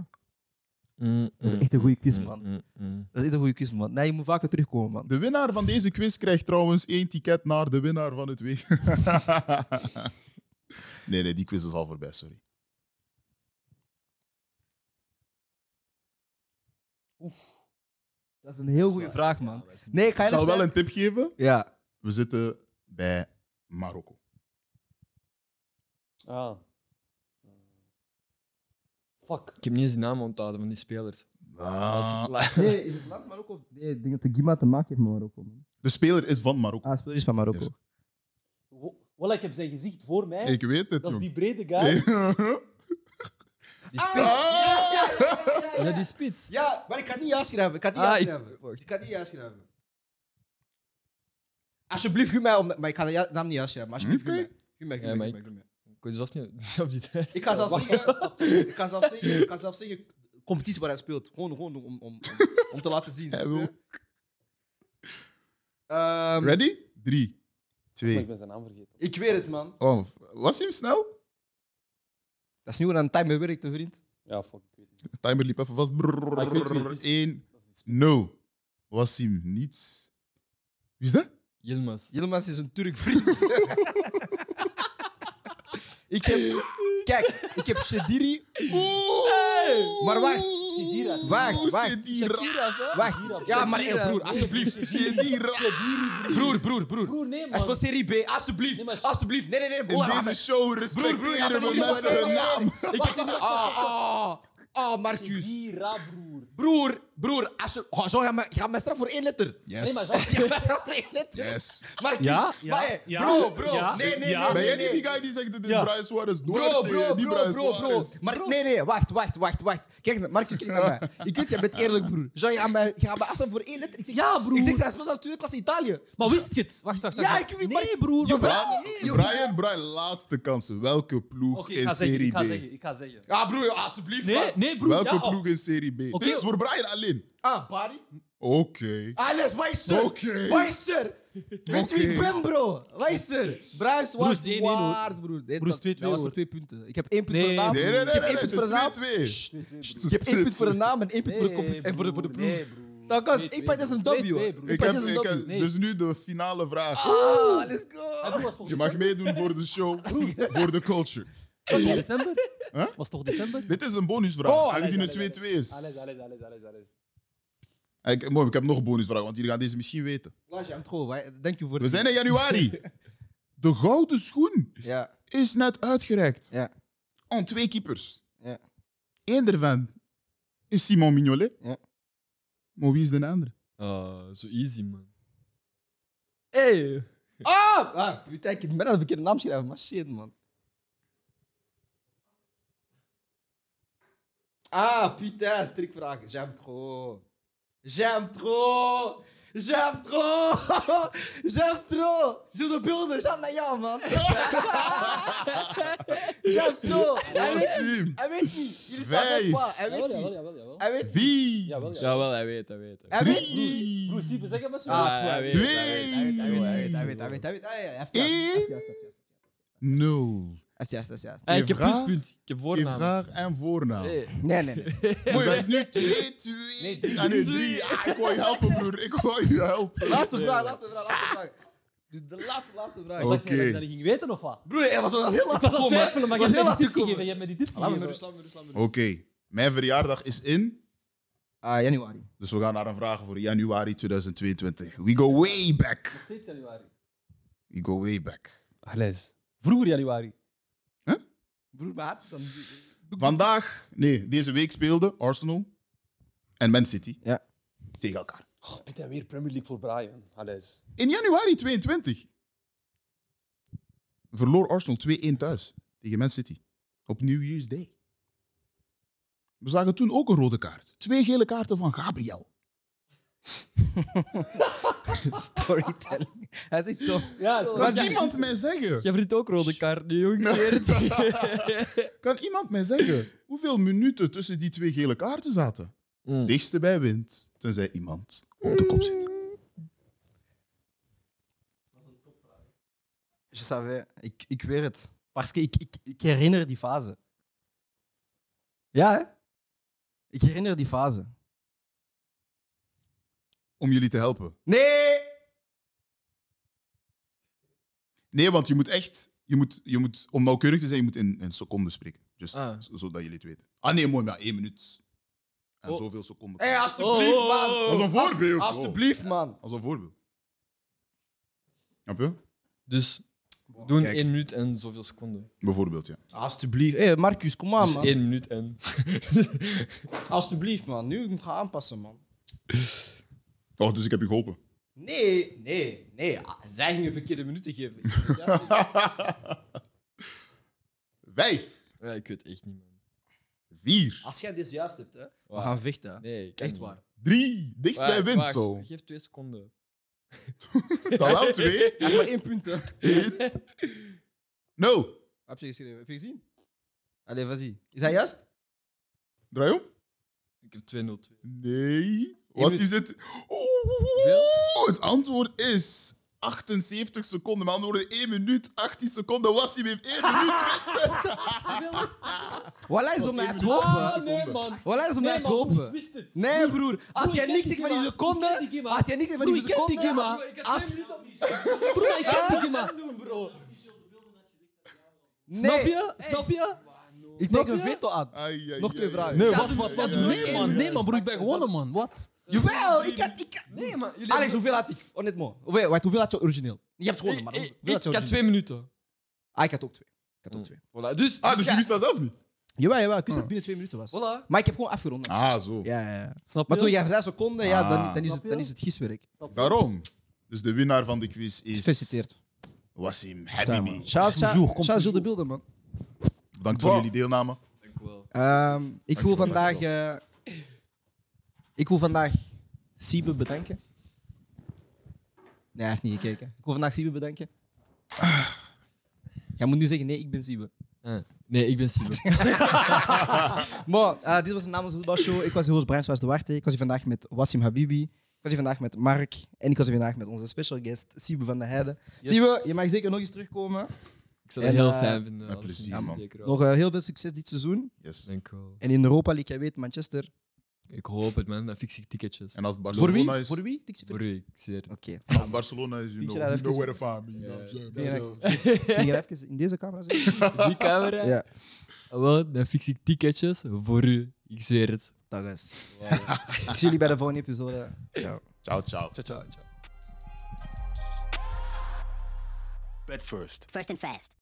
Dat is echt een goede quiz, man. Mm, Dat is echt een goede quiz, man. Nee, je moet vaker terugkomen, man. De winnaar van deze quiz krijgt trouwens één ticket naar de winnaar van het WK. nee, nee, die quiz is al voorbij, sorry. Dat is een heel goede vraag, man. Nee, ga Ik je zal dat wel een tip geven. Ja. We zitten bij Marokko. Ah. Fuck. Ik heb niet eens de naam onthouden van die spelers. Ah, Nee, is het land Marokko? of- Nee, ik denk dat de Gima te maken heeft met Marokko, man. de speler is van Marokko. Ah, speler is van Marokko. Yes. Wo- ik heb zijn gezicht voor mij. Ik weet het, dat is die brede guy. Die spits. Ah! Ja, die spits. Ja, maar ik kan niet ja schrijven. Ik kan niet Ah, ja ik- schrijven. wacht. Ik kan niet ja schrijven. Alsjeblieft, gun mij om... Maar ik ga de ja- naam niet ja schrijven. Maar alsjeblieft, gun Oké. mij. Gun mij, Ja, mij. Ik kon zelfs niet zelf niet. Ik ga zelfs zeggen... Ik kan zelfs zeggen... Ik kan zelfs zeggen... Competitie waar hij speelt. Gewoon, gewoon om, om, om, om te laten zien. Hij wil- Ehm, Ready? Drie, Maar twee. ik ben zijn naam vergeten. ik weet het, man. Oh, was hij hem snel? Dat is nu hoe aan timer werkt, hè, vriend. Ja, fuck, ik weet het niet. De timer liep even vast. Maar ik weet wie het is. 1, Dat is die spits. 0. Wassim, niets. Wie is dat? Yilmaz. Yilmaz is een Turk vriend. ik heb... Kijk, ik heb Shediri. Maar wacht. Shedira. Wacht, wacht. Wacht. Ja, maar hey, broer, alsjeblieft. Shedira. Broer, broer, broer. Broer, nee, Hij man. speelt Serie B, alsjeblieft. Alsjeblieft. Nee, nee, nee. In broer, deze maar- show respecteren we mensen hun naam. Ik heb. Ah, ah. Ah, Marcus. Shedira, broer. Broer, broer. Als je... Oh, zo, ga mij- ga mij straf voor één letter. Nee, maar Yes. zo- Je mij straf voor één letter. Yes. Marcus. Ja, ja, maar, hey, ja, Bro, bro. ja, nee, nee, ja. nee. Ben jij nee, niet die nee. guy die zegt dit is Ja. Brian Suarez? Bro, bro, bro, Brian bro, bro. Suarez. Maar nee, nee, wacht, wacht, wacht, wacht. Kijk, Marcus, kijk naar mij. Ik weet, jij bent eerlijk, broer. Zou je aan mij, je gaat mij afstaan voor één letter? Ik zeg, Ja, broer. Ik zeg, hij speelt als tweede klas Italië. Maar wist je het? Wacht, wacht, wacht. Ja, ik weet maar- Nee, broer. Jawel. maar- Brian, Brian, laatste kans. Welke ploeg Oké, ik in ga zeggen, Serie ik ga B? zeggen, ik ga zeggen. Ja, broer, alsjeblieft. Nee, nee, broer. Welke ja, ploeg in Serie B? Oké. Dit is voor Brian alleen. Ah, Barry? Oké. Alles, wijzer. Oké. Wijzer. Weet je wie ik ben, bro? Wijzer. Bruis was is 1-1 hoor. waard, broer. Nee, dat- 2-2 Dat was voor twee punten. Ik heb één punt Nee. voor de naam. Nee, nee, nee, Ik heb één punt voor de naam. is 2-2. Ik heb één punt voor de naam en één punt voor de competitie. En voor de, voor de ploeg. Nee, broer. Dat kan, Nee, ik pak dat is een W. Ik heb, dat is een ik heb, dus nu de finale vraag. Ah, let's go. Je mag meedoen voor de show, voor de culture. Was toch december? Huh? Was toch december? Dit is een bonusvraag, Oh, aangezien het 2-2 allez, is. Allez, allez, allez, allez. Ik, mooi, ik heb nog een bonusvraag, want jullie gaan deze misschien weten. Laat je hem trouw. Dank je voor We de- zijn in januari. De gouden schoen Ja, is net uitgereikt ja, aan twee keepers. ja. Eén daarvan is Simon Mignolet. Ja. Maar wie is de andere? Oh, zo easy, man. Hey! Ah! ah putain, ik heb bijna de verkeerde naam geschreven, maar shit, man. Ah, putain, strikvraag. J'aime trop. J'aime trop. J'aime trop. J'aime trop. Je de beelden, j'aime naar jou, man. J'aime trop. Hij weet, Wassim. hij weet niet. Jullie Vijf. zeggen pas. Hij Jawel, weet jawel, niet. jawel, jawel. Hij weet niet. Vier. Jawel, jawel. Jawel, hij weet, hij weet. Hij heeft Eén. juist, juist. Hey, ik heb Vraag? pluspunt. Ik heb voornaam. Vraag en voornaam. Hey. Nee, nee, nee. Dus dat is nu 2, 2. Nee, drie. Ah, nee, drie. Ah, ik wou je helpen, broer. Ik wou je helpen. Laatste vraag, laatste vraag, laatste vraag. De laatste, laatste vraag. Oh. Dacht je dat ik dat niet ging weten of wat? Broer, hij was, was heel laat Ik was aan het twijfelen, maar je Was hebt heel die laat tip gekomen. gegeven. Je hebt mij die tip me gegeven. me me. Oké. Mijn verjaardag is in. Ah, januari. Dus we gaan naar een vraag voor januari 2022. We go way back. Steeds januari. We go way back. Glijs. Vroeger januari. Broer, mijn hart is aan Vandaag, nee, deze week speelden Arsenal en Man City Ja. tegen elkaar. Oh, Pieter, weer Premier League voor Brian. Glijs. In januari 22 verloor Arsenal 2-1 thuis tegen Man City op New Year's Day. We zagen toen ook een rode kaart. Twee gele kaarten van Gabriel. storytelling. Hij zegt toch. Ja, Kan iemand mij zeggen? Jij verdient ook rode kaart nu, jongens. Ik zweer het. Kan iemand mij zeggen hoeveel minuten tussen die twee gele kaarten zaten? Mm. Dichtste bij wint, tenzij iemand op de kop zit. Je savais. Ik, ik weet het. Parce que ik, ik, ik herinner die fase. Ja, hè? Ik herinner die fase. Om jullie te helpen. Nee! Nee, want je moet echt, je moet, je moet, om nauwkeurig te zijn, je moet in, in seconden spreken. Just, Ah. z- zodat jullie het weten. Ah nee, mooi, maar één minuut. En Oh. zoveel seconden. Hé, hey, alsjeblieft, Oh, oh, man. oh. Als een voorbeeld. Als- Alsjeblieft, man. Als een voorbeeld. Snap je? Dus doen Kijk. één minuut en zoveel seconden. Bijvoorbeeld, ja. Alsjeblieft. Hé, hey, Marcus, kom aan, Dus man. één minuut en. Alsjeblieft, man. Nu moet ik gaan aanpassen, man. Oh, dus ik heb je geholpen. Nee, nee, nee. Ah, Zij gingen verkeerde minuten geven. Ik vind het juist- Vijf. Ja, ik weet echt niet, man. Vier. Als jij dit juist hebt, hè, we Waar? gaan vechten. hè. Nee, ik kan Echt niet. waar. Drie. Dichtst bij Wacht, wint, wacht. zo. Geef twee seconden. Dan wel twee. Heeft maar één punt, hè. Nul. Heb je geschreven? Heb je gezien? Allee, vas-y. Is hij juist? Draai om. Ik heb 2-0-2. Nee. Was hij zit... Het antwoord is 78 seconden. Maar antwoorden 1 minuut, 18 seconden. Was hij heeft 1 minuut 20. Voilà is om naar het hopen. Ah, nee, man. Voilà is om naar Nee, het man, hopen. wist het. Nee, broer. Als jij niks zegt van die seconde... Als jij niks zegt van Broer, die ik ken die seconde... game, Als... Broer, ik ken die game. Snap je? Snap je? Ik Snap teken een je? veto aan. Ai, ai, Nog twee ai. vragen. Nee, wat, wat, wat? Nee, man. Nee, man, broer. Ik ben gewonnen, man. Wat? Jawel, ik had... Ik... Nee, maar jullie Alex, hoeveel had ik? Honnêtement. Hoeveel, wacht, hoeveel had je origineel? Je hebt gewonnen, maar Ik, hoeveel had je ik had origineel? twee minuten. Ah, ik had ook twee. Ik had ook twee. Voilà. Dus, Ah, dus ja, je wist dat zelf niet? Jawel, jawel. Ik wist dat het binnen twee minuten was. Voilà. Maar ik heb gewoon afgerond. Ah, zo. Ja, ja, ja. Snap Maar je? toen jij zes seconden, ja, dan, Ah. dan, is, het, dan is het giswerk. Daarom. Dus de winnaar van de quiz is... Gefeliciteerd. Wassim Habibi. Shout Toujours, out komt Jules de. Beelden, man. Bedankt voor Wow. jullie deelname. Dank u wel. Ehm, ik wil Dankjewel, vandaag... eh, ik wil vandaag Siebe bedanken. Nee, hij heeft niet gekeken. Ik wil vandaag Siebe bedanken. Jij moet nu zeggen, nee, ik ben Siebe. Ah, nee, ik ben Siebe. Maar eh, dit was de Namens Voetbalshow. Ik was de host Brian Swaas de Warte. Ik was hier vandaag met Wassim Habibi. Ik was hier vandaag met Mark. En ik was hier vandaag met onze special guest, Siebe van der Heijden. Yes. Siebe, je mag zeker nog eens terugkomen. Ik zou dat En, heel eh, fijn vinden. met alleszins. plezier, man. Zeker wel. Nog eh, heel veel succes dit seizoen. Yes. Dank u wel. En in Europa League, jij weet, Manchester. Ik hoop het, man. Dan fix ik ticketjes. En als het Voor Barcelona wie? is... Voor wie? Tixi Voor u, ik zweer. Oké. Als Barcelona is, you Vind je know, dat you know even- where to find me. you know what I'm saying? Kun je, kun je even in deze camera zeggen? Die camera? Ja. Ah, Wel, dan fix ik ticketjes voor u. Ik zweer het. Dat is. Ik zie jullie bij de volgende episode. Ciao. Ciao, ciao. Ciao, ciao, ciao. Bet first. First and fast.